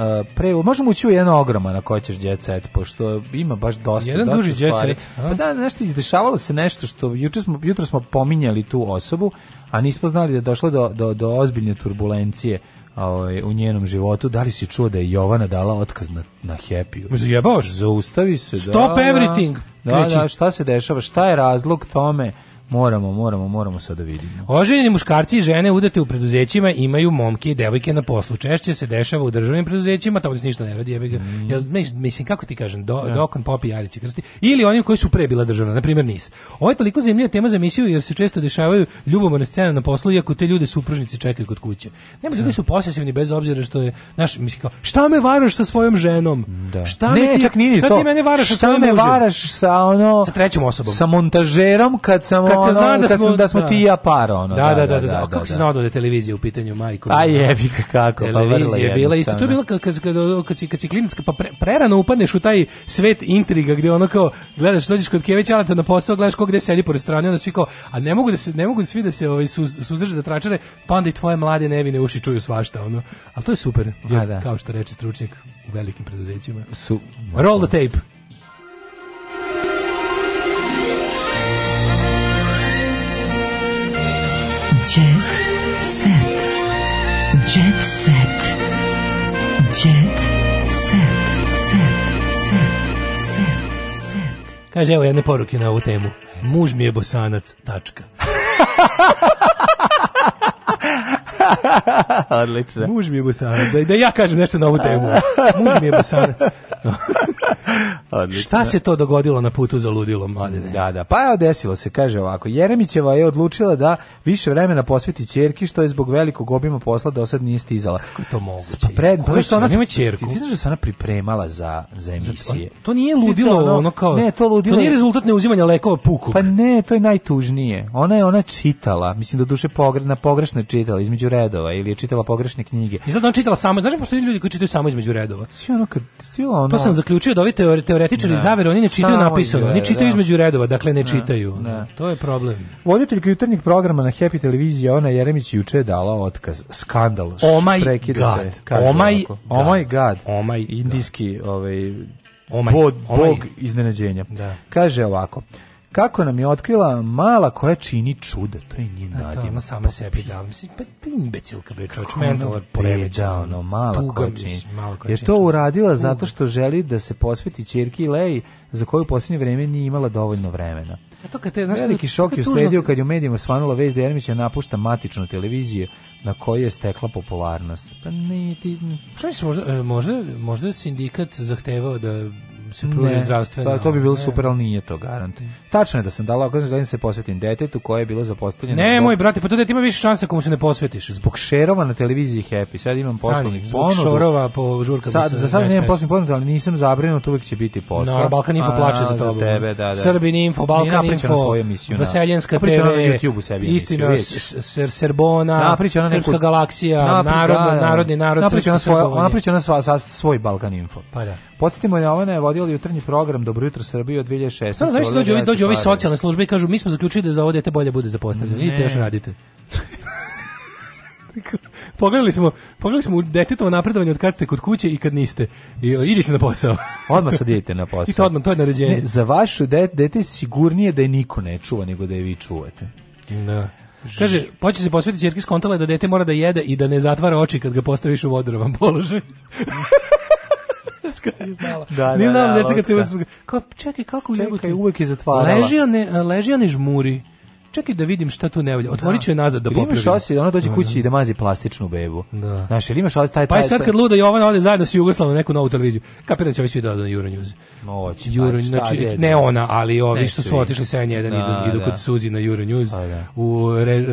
Uh, pre, možemo ući u jedno ogroman ako hoćeš jet set, pošto ima baš dosta, Jedan dosta duži stvari. Jet pa da, nešto izdešavalo se nešto što juče smo, jutro smo pominjali tu osobu, a nismo znali da je došlo do, do, do ozbiljne turbulencije ovaj, u njenom životu. Da li si čuo da je Jovana dala otkaz na, na Happy-u? Zaustavi se. Stop da, da. everything! Da, da, šta se dešava, šta je razlog tome? Moramo, moramo, moramo sad da vidimo. Oženjeni muškarci i žene udate u preduzećima imaju momke i devojke na poslu. Češće se dešava u državnim preduzećima, tamo se ništa ne radi. jebe Mm. Jel, mislim, kako ti kažem, do, ja. Da. Dokon, Popi, Jarić i Krsti. Ili oni koji su pre bila državna, na primjer NIS. Ovo je toliko zemlija tema za emisiju jer se često dešavaju ljubomorne scene na poslu, iako te ljude supružnici čekaju kod kuće. Nema, ljudi da. su posesivni bez obzira što je, naš, mislim, kao, šta me varaš sa svojom ženom? Da. Šta, ne, me ti, čak nije šta to. ti mene varaš šta sa svojom me varaš sa ono... Sa trećom osobom. Sa montažerom kad sam generacija zna da, da smo da smo ti i ja par ono. Da, da, da, da. da, da kako se znao da je televizija u pitanju majko? A pa jebi kako, pa vrlo je bila isto to je bilo kad kad kad kad si klinicka pa prerano upadneš u taj svet intriga gde ono kao gledaš dođeš kod Kevića Alata na posao gledaš ko gde sedi po strane, onda svi kao a ne mogu da se ne mogu da svi da se ovaj suzdrže da tračare pa onda i tvoje mlade nevine uši čuju svašta ono. Al to je super. Jer, kao što reče stručnjak u velikim preduzećima. Su, Roll the tape. Kaže, evo jedne poruke na ovu temu. Muž mi je bosanac, tačka. Odlično. Muž mi je bosanac. Da, da ja kažem nešto na ovu temu. Muž mi je bosanac. Šta se to dogodilo na putu za ludilo, mladine? Da, da, pa je desilo se, kaže ovako. Jeremićeva je odlučila da više vremena posveti ćerki, što je zbog velikog obima posla do sad nije stizala. Kako to moguće? Pred, Koja što ona, ima ćerku? Ti, ti znaš da se ona pripremala za, za emisije. Zato, to nije ludilo, ono, ono, kao... Ne, to ludilo... To nije rezultat neuzimanja lekova puku. Pa ne, to je najtužnije. Ona je ona čitala, mislim da duše pogre, na pogrešno čitala, između redova, ili je čitala pogrešne knjige. I sad ona čitala samo, znaš pošto ljudi koji čitaju samo između redova. Svi ono kad stila Pa ono... To sam zaključio da ovi teori, teoretičari ne. Da. zavere, oni ne čitaju napisano, izgleda, oni čitaju da. između redova, dakle ne, ne da. čitaju. Ne. Da. To je problem. Voditelj jutarnjeg programa na Happy televiziji Ona Jeremić juče je dala otkaz. Skandal. Oh my Prekida god. Se, oh, oh my god. Oh my god. Oh my god. Indijski, ovaj, oh my, bog, oh my. bog iznenađenja. Da. Kaže ovako kako nam je otkrila mala koja čini čuda, to je njen nadjem. Ona sama sebi dala, mislim, pa, pa imbecilka bre, čovječ, mentalno da, poremeća, ono, mala koja čini. Mala je to uradila tuga. zato što želi da se posveti čerki Leji, za koju u posljednje vreme nije imala dovoljno vremena. A to kad te, znaš, Veliki šok je usledio kad je u medijima svanula vez da Jermića napušta matičnu televiziju na kojoj je stekla popularnost. Pa ne, ti... Šta e, možda, možda, možda sindikat zahtevao da se pruži zdravstveno. Pa to bi bilo ne. super, ali nije to garant. Tačno je da sam dala okolnost da se posvetim detetu koje je bilo zapostavljeno. Ne, zbog... moj brate, pa to dete ima više šanse komu se ne posvetiš. Zbog šerova na televiziji Happy, sad imam poslovni ponud. Zbog šorova po žurkama sad, Za sad nemam poslovni ponud, ali nisam zabrinut, uvek će biti posla. No, Balkan Info A, plače za tobom. Za tebe, da, da. Srbin Info, Balkan Info, na svoju emisiju, da. Vaseljenska TV, na YouTube sebi Istina, emisiju, ser, Serbona, ona Srpska galaksija, narodni, da, da. narodni narod, Srpska Srbona. Ona priča na svoj Balkan Info. Pa da. Podsetimo da ona je vodila jutarnji program Dobro jutro Srbije od 2016. Samo znači dođu, dođu, dođu ovi socijalne službe i kažu mi smo zaključili da za ovo dete bolje bude zapostavljeno. Idite još radite. pogledali smo, pogledali smo u detetovo napredovanje od kad ste kod kuće i kad niste. I e, idite na posao. odmah sad idete na posao. I to odmah, to je naređenje. Ne, za vašu dete, dete sigurnije da je niko ne čuva nego da je vi čuvate. Da. Kaže, poče pa se posvetiti čerke skontala da dete mora da jede i da ne zatvara oči kad ga postaviš u vodorovan položaj. Nije da, znala. Da, Nije znala, da, da, kad se uzme. Kao, čekaj, kako čekaj, jebote? uvek je zatvarala. Ležija ne, ležija ne žmuri. Čekaj da vidim šta tu ne valja. Otvorit ću je da. nazad da popravim. Imaš osjećaj da ona dođe kući i da mazi plastičnu bebu. Da. Znaš, ili imaš osjećaj taj, pa taj... Pa i sad kad luda Jovana ode zajedno s Jugoslavom na neku novu televiziju, kapirat će ovi svi dodati na News. Moći. Pa Euro, znači, ne ona, ali ovi što su otišli sa N1 idu, idu kod Suzi na Euronews pa u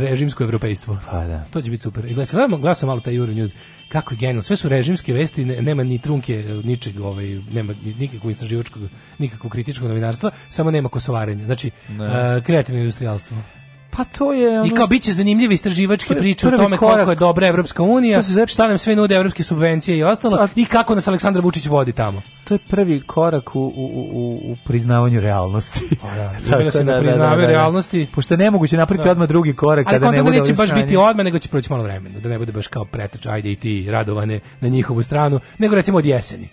režimsko evropejstvo. Pa da. To će biti super. I gledam, gledam malo taj Euronews kako je genijalno. Sve su režimske vesti, nema ni trunke ničeg, ovaj, nema nikakvog istraživačkog, nikakvog kritičkog novinarstva, samo nema kosovarenja. Znači, ne. kreativno industrijalstvo. Pa to je ono... I kao biće zanimljive istraživačke priče o tome korak, koliko je dobra Evropska unija, zep... šta nam sve nude evropske subvencije i ostalo A... i kako nas Aleksandar Vučić vodi tamo. To je prvi korak u, u, u, u priznavanju realnosti. O, pa da, Tako, se da, da, da priznavanju da, da, realnosti. Pošto je nemoguće napraviti odmah drugi korak Ali kada ne bude neće baš biti odmah, nego će proći malo vremena, da ne bude baš kao preteč, ajde i ti radovane na njihovu stranu, nego recimo od jeseni.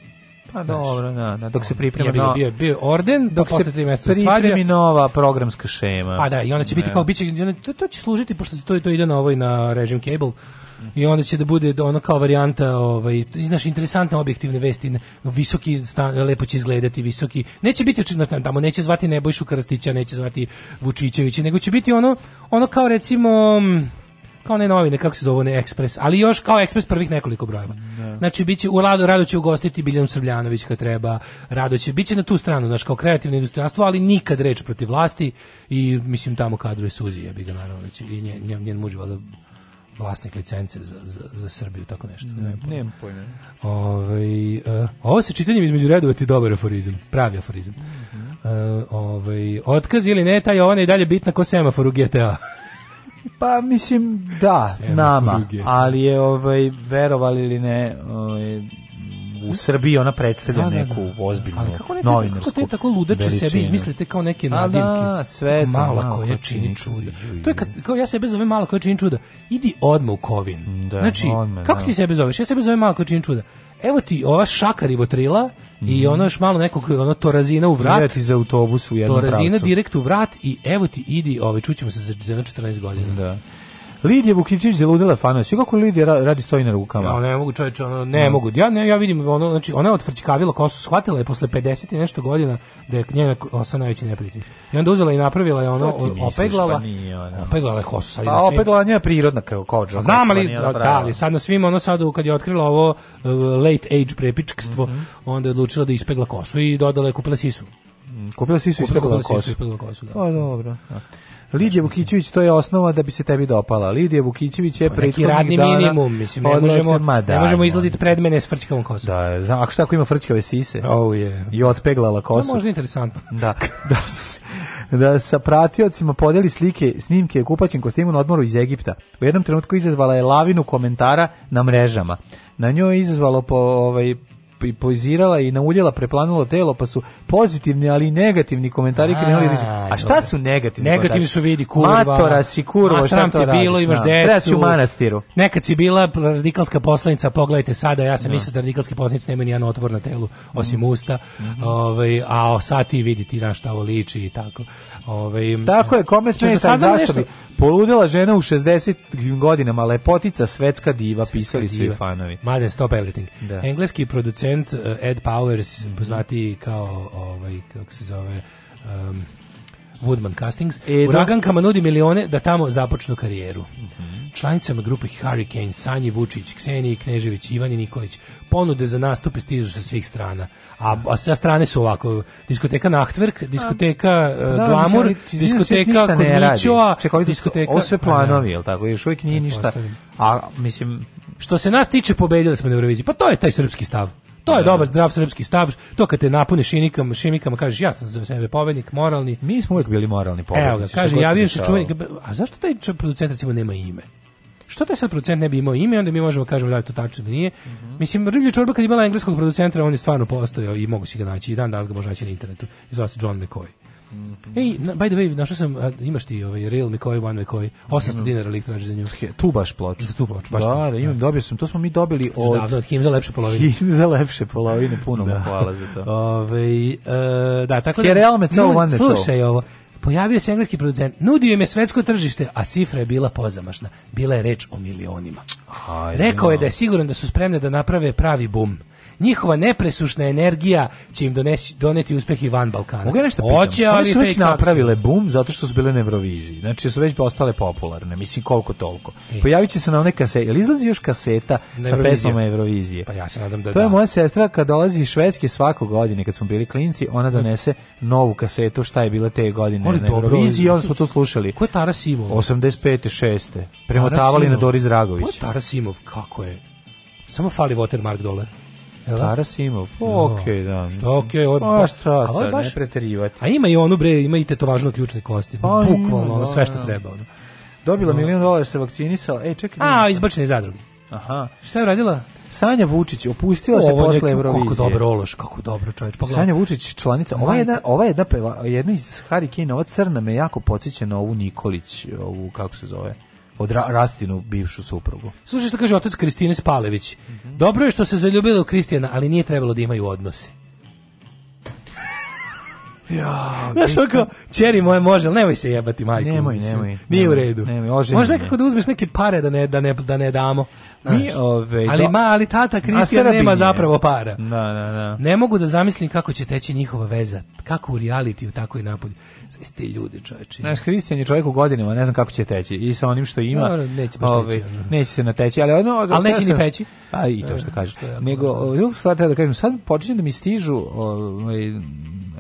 A pa dobro, na, da, na, da, dok se pripremi bio, bio, bio orden, dok se tri meseca pripremi nova programska šema. A pa da, i onda će biti kao biće, to, to će služiti, pošto se to, to ide na ovaj, na režim cable, i onda će da bude ono kao varijanta ovaj znaš interesantne objektivne vesti visoki stan, lepo će izgledati visoki neće biti znači, tamo neće zvati Nebojšu Krstića neće zvati Vučićevića nego će biti ono ono kao recimo kao ne novine, kako se zove, ne ekspres, ali još kao ekspres prvih nekoliko brojeva. Da. Znači biće u Lado Rado će ugostiti Biljanu Srbljanović kad treba. Rado će biće na tu stranu, znači kao kreativno industrijalstvo, ali nikad reč protiv vlasti i mislim tamo kadruje Suzi, je bi ga naravno, znači, i njen, njen, njen muž valjda vlasnik licence za, za, za Srbiju, tako nešto. Ne, nemam pojma. Ove, ovaj, uh, ovo se čitanjem između redova ti dobar aforizam, pravi aforizam. Mm -hmm. uh, eh, ove, ovaj, otkaz ili ne, taj Jovana je dalje bitna ko semafor u GTA. Pa mislim da, Sema nama, kruge. ali je ovaj verovali ili ne, ovaj u Srbiji ona predstavlja da, da, da. neku ozbiljnu ali kako neke, novinarsku kako te tako ludače sebi izmislite kao neke nadimke da, sve mala malo koja čini čuda to je kad, kao ja sebe zovem mala koja čini čuda idi odma u kovin da, znači odmah, kako ti sebe zoveš ja sebe zovem mala koja čini čuda evo ti ova šaka rivotrila mm. i mhm. ono još malo nekog ono torazina u vrat. Ideti za autobus u jednom Torazina pravcu. direkt u vrat i evo ti idi, ovaj, čućemo se za 14 godina. Da. Lidija Vukičić je ludila fanos. I kako Lidija radi stoji na rukama? Ja, ne mogu čoveče, ono, ne mm. mogu. Ja ne, ja vidim ono, znači ona je otvrćkavila kosu, shvatila je posle 50 i nešto godina da je njena kosa najveći neprijatelj. I onda uzela i napravila je ono opeglala. Pa opeglala je kosu. Sad pa svim... opeglala njena prirodna kao kođa. Znam ali pa da, da, ali sad na svim ono sad kad je otkrila ovo uh, late age prepičkstvo, mm -hmm. onda je odlučila da ispegla kosu i dodala je kupila sisu. Mm, kupila sisu i ispegla kosu. Kupila sisu i ispegla kosu, da. Pa dobro. Da. Lidija Vukićević to je osnova da bi se tebi dopala. Lidija Vukićević je pa prethodni radni dana, minimum, mislim, ne možemo, ne da, možemo da. izlaziti pred mene s frčkavom kosom. Da, znam, ako šta ako ima frčkave sise. Oh, yeah. I otpeglala kosu. To možda interesantno. Da, da, da sa pratiocima podeli slike, snimke u kupaćem kostimu na odmoru iz Egipta. U jednom trenutku izazvala je lavinu komentara na mrežama. Na njoj je izazvalo po, ovaj, i poizirala i nauljela preplanulo telo, pa su pozitivni, ali i negativni komentari krenuli. A šta su negativni? Negativni su vidi kurva. Matora si kurva, šta to radi? bilo, imaš decu. Da. Treba si u manastiru. Nekad si bila radikalska poslanica, pogledajte sada, ja sam da. mislio da radikalske poslanice nema ni jedan otvor na telu, mhm. osim usta. Mhm. Ovaj a sad ti vidi ti na šta ovo liči i tako. Ovaj Tako je, kome da smeta zašto? Poludela žena u 60 godinama, lepotica, svetska diva, svetska pisali diva. su i fanovi. Mladen, stop everything. Da. Engleski producent eh, Ed Powers, mm -hmm. poznati kao, ovaj, kako se zove, um, Woodman Castings, e, uragankama da. nudi milione da tamo započnu karijeru. Mm -hmm. Članicama grupe Hurricane, Sanji Vučić, Kseniji Knežević, Ivani Nikolić, ponude za nastupe stižu sa svih strana. A, a sa strane su ovako, diskoteka Nachtwerk, diskoteka da, e, Glamour, mislim, diskoteka Kodnićoa, diskoteka... Ovo sve da. planovi, jel tako? Još uvijek nije da, ništa... A, mislim... Što se nas tiče, pobedili smo na Euroviziji. Pa to je taj srpski stav. To je da, da. dobar zdrav srpski stav. To kad te napune šinikama, šimikama kažeš ja sam za sebe povednik, moralni. Mi smo uvek bili moralni povednici. Evo ga, kaže javio se čuveni, a zašto taj producent recimo nema ime? Što taj sad producent ne bi imao ime, onda mi možemo da kažemo da li to tačno da nije. Mm -hmm. Mislim, Riblje čorba kad je imala engleskog producenta, on je stvarno postojao i mogu si ga naći i dan danas ga možda naći na internetu. Izvao se John McCoy. Mhm. Ej, by the way, našao sam, imaš ti ovaj Real McCoy, One McCoy, 800 mhm. dinara lik traži za nju. tu baš ploču. Za tu ploču, baš da, da, imam, da. dobio sam, to smo mi dobili od... Da, od Him lepše polovine. Him lepše polovine, puno da. mu hvala za to. Ove, ovaj, e, da, tako da... He, Real McCoy, One McCoy. Slušaj ovo, pojavio se engleski producent, nudio im je svetsko tržište, a cifra je bila pozamašna. Bila je reč o milionima. Ajde, Rekao je da je siguran da su spremne da naprave pravi bum njihova nepresušna energija će im donesi, doneti uspeh i van Balkana. Mogu ja nešto pitam? Oće, ali su već napravile bum zato što su bile na Euroviziji. Znači su već postale popularne, mislim koliko toliko. E. Pojavit će se na one kasete, ili izlazi još kaseta sa pesmama Eurovizije? Pa ja se nadam da To je da. moja sestra kad dolazi iz Švedske svako godine, kad smo bili klinci, ona mm. donese novu kasetu šta je bila te godine Oni na Euroviziji, onda smo to slušali. Ko je Taras Imov? 85. 6. Premotavali na Doris Dragović. Ko je Taras Imov? Kako je? Samo fali Watermark dole. Taras da? ima, pa okej, da. Što okej, okay, pa da, šta sad, baš, ne preterivati. A ima i onu bre, ima i tetovažu na ključne kosti, pa, bukvalno, ono, da, sve što treba. Ono. Dobila no. milion dolara, se vakcinisala, ej, čekaj. A, izbačene zadruge. Aha. Šta je radila? Sanja Vučić opustila se posle posle Eurovizije. Kako dobro Ološ, kako dobro čovjek. Pogledam. Sanja Vučić članica, ova jedna, ova jedna peva, jedna iz Harikina, ova crna me jako podsjeća na ovu Nikolić, ovu kako se zove od Rastinu bivšu suprugu. Slušaj što kaže otac Kristine Spalević. Mm -hmm. Dobro je što se zaljubila u Kristijana, ali nije trebalo da imaju odnose. Ja, znaš, ono kao, čeri moje može, ali nemoj se jebati, majku. Nemoj, mislim. nemoj. Nije nemoj, u redu. Nemoj, oženje. Možda nekako da uzmeš neke pare da ne, da ne, da ne damo. Mi, ove, ali, do... ma, ali tata Kristijan nema zapravo para. Da, da, da. Ne mogu da zamislim kako će teći njihova veza, kako u reality, u takoj napolju. Znaš, ti ljudi, čoveči. Znaš, Kristijan je čovjek u godinama, ne znam kako će teći. I sa onim što ima, no, neće, baš ove, teći, neće se nateći. Ali, ono, ali neće ni peći. Pa i to što e, kažeš. Nego, drugu stvar treba da kažem, sad počinjem da mi stižu ove, ovaj,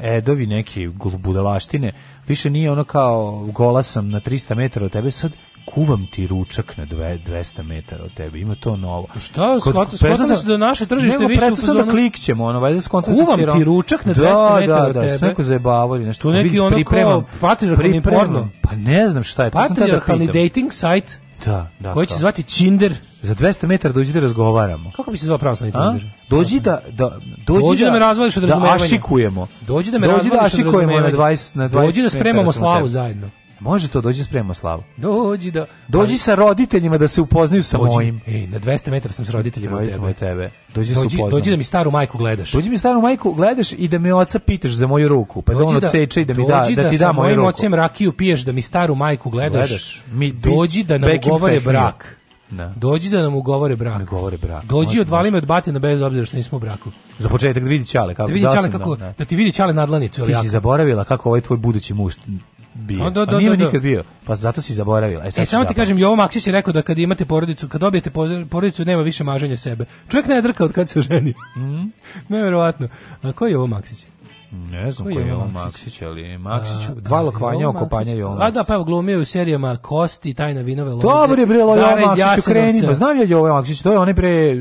edovi neki budalaštine, više nije ono kao gola sam na 300 metara od tebe, sad kuvam ti ručak na 200 metara od tebe. Ima to novo. Pa šta? Skvatili se da naše tržište više u fazonu. da klikćemo, ono, valjda skontali se Kuvam ti ručak na 200 da, da, metara da, od tebe. Da, da, da, neko zajebavali, nešto. Tu neki ono pripremam, kao patriarkalni porno. Pa ne znam šta je, to sam tada pitam. Patriarkalni dating site Da, da. Koji će zvati Cinder? Za 200 metara dođi da razgovaramo. Kako bi se zvao pravoslavni Činder? Dođi da, da, dođi, dođi da, da me razvališ od da razumevanja. Da ašikujemo. Dođi da me dođi da ašikujemo na 20 na 20. Dođi da spremamo da slavu zajedno. Može to, dođi spremimo slavu. Dođi da... Dođi ali... sa roditeljima da se upoznaju sa dođi, mojim. Ej, na 200 metara sam s roditeljima od tebe. tebe. Dođi, dođi, dođi, da mi staru majku gledaš. Dođi mi staru majku gledaš i da me oca pitaš za moju ruku. Pa da dođi da on odseče i da mi da, da, da ti da moju ruku. Dođi da sa mojim ocem rakiju piješ, da mi staru majku gledaš. gledaš. Mi, dođi da nam ugovore brak. Da. Dođi da nam ugovore brak. Ne govore brak. Dođi odvali me od batina bez obzira što nismo u braku. Za početak da vidi ćale kako da, vidi čale da kako, da, da, da. ti vidi ćale nadlanicu. Ti si zaboravila kako ovaj tvoj budući muž bio. Do, do, da, da, nije da, nikad bio. Pa zato si zaboravila. E, sad e samo ti kažem, Jovo Maksić je rekao da kad imate porodicu, kad dobijete porodicu, nema više maženja sebe. Čovjek ne drka od kad se ženi. Mm. Neverovatno. A ko je Jovo Maksić? Ne znam koji je Jovo Maksić, ali Maksić, a, dva lokvanja okopanja panja Jovo Maksić. A da, pa evo glumio u serijama Kosti, Tajna vinove loze. Dobro je bilo Jovo Maksić, kreni, pa znam je Jovo Maksić, to je onaj pre...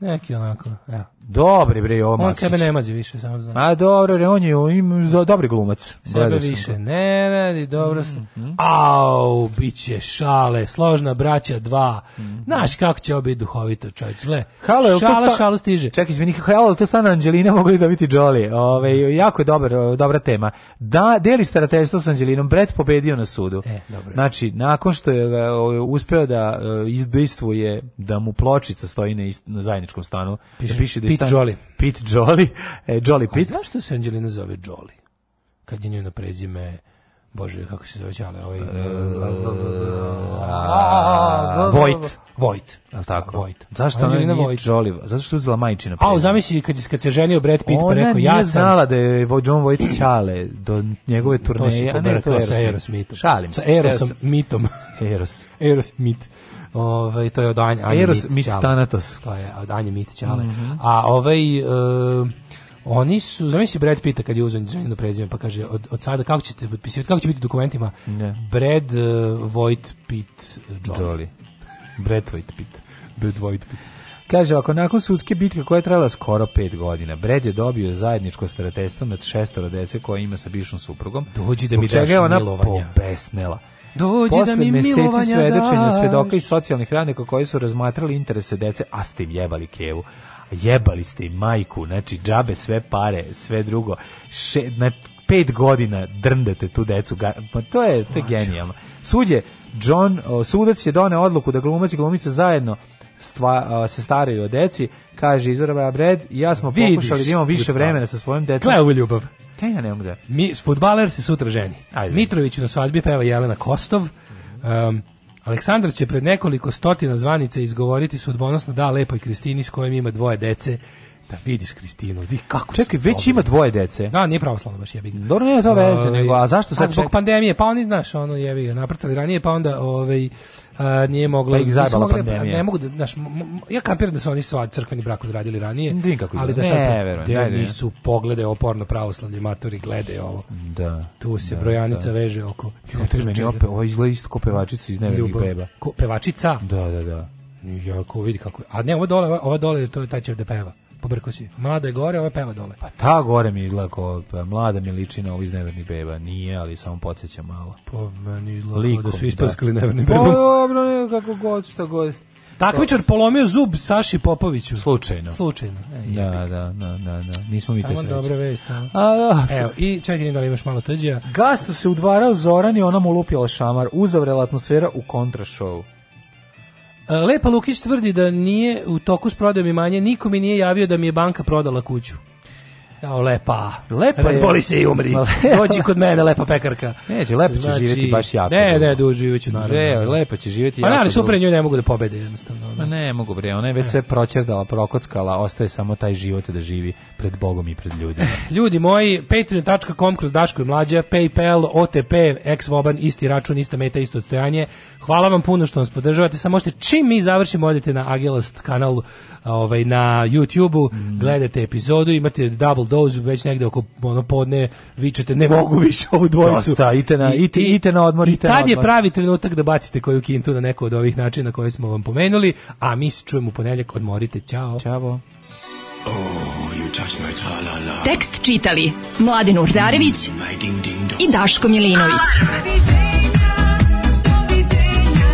Neki onako, evo. Dobri bre, ovo On sebe ne mazi više, samo znam. A dobro, re, on je im za dobri glumac. Sebe više sam. ne radi, dobro mm -hmm. Au, biće šale, složna braća dva. Mm kako će ovo biti duhovito, čovječ. Le, halo, šala, sta... šalu stiže. Čekaj, izvini, halo, to stane Anđelina, mogli da biti Jolly. Ove, jako je dobar, dobra tema. Da, deli starateljstvo s Anđelinom, Bret pobedio na sudu. E, dobro. Znači, nakon što je e, o, uspeo da e, izdejstvuje da mu pločica stoji na, ist, na zajedničkom stanu, da piše, da piše Pete Jolly. Pete Jolly, e, Jolly Pete. A zašto se Angelina zove Jolly? Kad je njeno prezime... Bože, kako se zove čale, ovaj... E, Vojt. Vojt. Al tako? Vojt. Zašto ona nije Vojt. Jolly? Zato što je uzela majčina. A, zamisli kad, kad se ženio Brad Pitt, pa rekao, ja sam... Ona nije znala da je John Vojt čale do njegove turneje. To se pobrkao sa Aerosmithom. Šalim se. Sa Aerosom, mitom. Eros. Eros, mit. Ovaj to je od Anje Anje Eros mit To je od Anje Mit Mm -hmm. A ovaj e, oni su, zamisli Brad pita kad je uzeo do prezime, pa kaže od, od sada kako ćete potpisivati, kako će biti dokumentima? Ne. Brad uh, eh, Void Pit eh, Jolly. Jolly. Brad Void Pit. Brad Void Pit. Kaže, ako nakon sudske bitke koja je trajala skoro pet godina, Bred je dobio zajedničko starateljstvo nad šestoro dece koje ima sa bivšom suprugom, Dođi da mi daš čega je pobesnela. Dođi da Posle da mi meseci svedočenja svedoka i socijalnih radnika koji su razmatrali interese dece, a ste im jebali kevu jebali ste im majku, znači džabe sve pare, sve drugo. Še, na pet godina drndate tu decu, pa to je, to je genijalno. Sud je, John, sudac je doneo odluku da glumac i glumica zajedno stva, se staraju o deci, kaže Izora Bred, ja smo Vidiš, pokušali da imamo više vremena sa svojim decom. Kleo ljubav. Kaj ja ne mogu da... Mi, futbaler se sutra ženi. Ajde. Mitrović na svadbi peva Jelena Kostov. Um, Aleksandar će pred nekoliko stotina zvanica izgovoriti sudbonosno da lepoj Kristini s kojom ima dvoje dece. Da vidiš Kristinu, vidi kako Čekaj, već dobri. ima dvoje dece. Da, nije pravoslavno baš jebi ga. Dobro, nije to veze, ovaj, nego a zašto sad? A zbog ček... pandemije, pa oni znaš, ono jebi ga, ranije, pa onda ovaj a, nije mogla pa nisu mogli, ne mogu da znaš, ja kapiram da su oni sva crkveni brak odradili ranije Nikako ali da sad ne, verujem, da ne, nisu poglede oporno pravoslavni matori glede ovo da tu se da, brojanica da. veže oko ja, to meni opet ovo izgleda isto kao pevačica iz nevernih beba ko, pevačica da da da ja ko vidi kako a ne ova dole ova dole to je taj će da peva pobrko si. Mlada je gore, ova peva dole. Pa ta gore mi izgleda kao, pa, mlada mi liči na ovi iz Nevernih beba. Nije, ali samo podsjeća malo. Pa meni izgleda da Likom, da su ispaskali da. Neverni beba. Pa dobro, ne, kako god, šta god. Takmičar polomio zub Saši Popoviću. Slučajno. Slučajno. E, da, da, da, da, da. Nismo mi te sreći. dobra vest. A, da. Evo, i čekaj da li imaš malo tuđija. Gasto se udvarao Zoran i ona mu lupila šamar. Uzavrela atmosfera u kontrašovu. E, Lepa Lukić tvrdi da nije u toku s prodajom imanja, niko mi nije javio da mi je banka prodala kuću. Kao lepa. Lepa Razboli je. se i umri. Dođi kod mene, lepa pekarka. Neće, lepo će znači, živjeti baš jako. Ne, ne, dugo živeću, naravno. Re, lepo će živjeti pa, jako. Pa naravno, super nju ne mogu da pobede jednostavno. Ma ne mogu, bre, ona je već e. sve proćerdala, prokockala, ostaje samo taj život da živi pred Bogom i pred ljudima. Ljudi moji, patreon.com kroz Daško i Mlađa, Paypal, OTP, Exvoban, isti račun, ista meta, isto odstojanje. Hvala vam puno što nas podržavate. Samo možete čim mi završimo, odete na Agelast kanal ovaj, na YouTubeu, mm. gledate epizodu, imate double dose, već negde oko ono podne vičete ne mogu više ovu dvojicu. Dosta, ite na, ite, I, ite na odmor, I ite tad je pravi trenutak da bacite koju kintu na neko od ovih načina koje smo vam pomenuli, a mi se čujemo ponedeljak odmorite, ciao ciao Oh, Tekst čitali Mladin Urdarević mm, i Daško Milinović. Ah!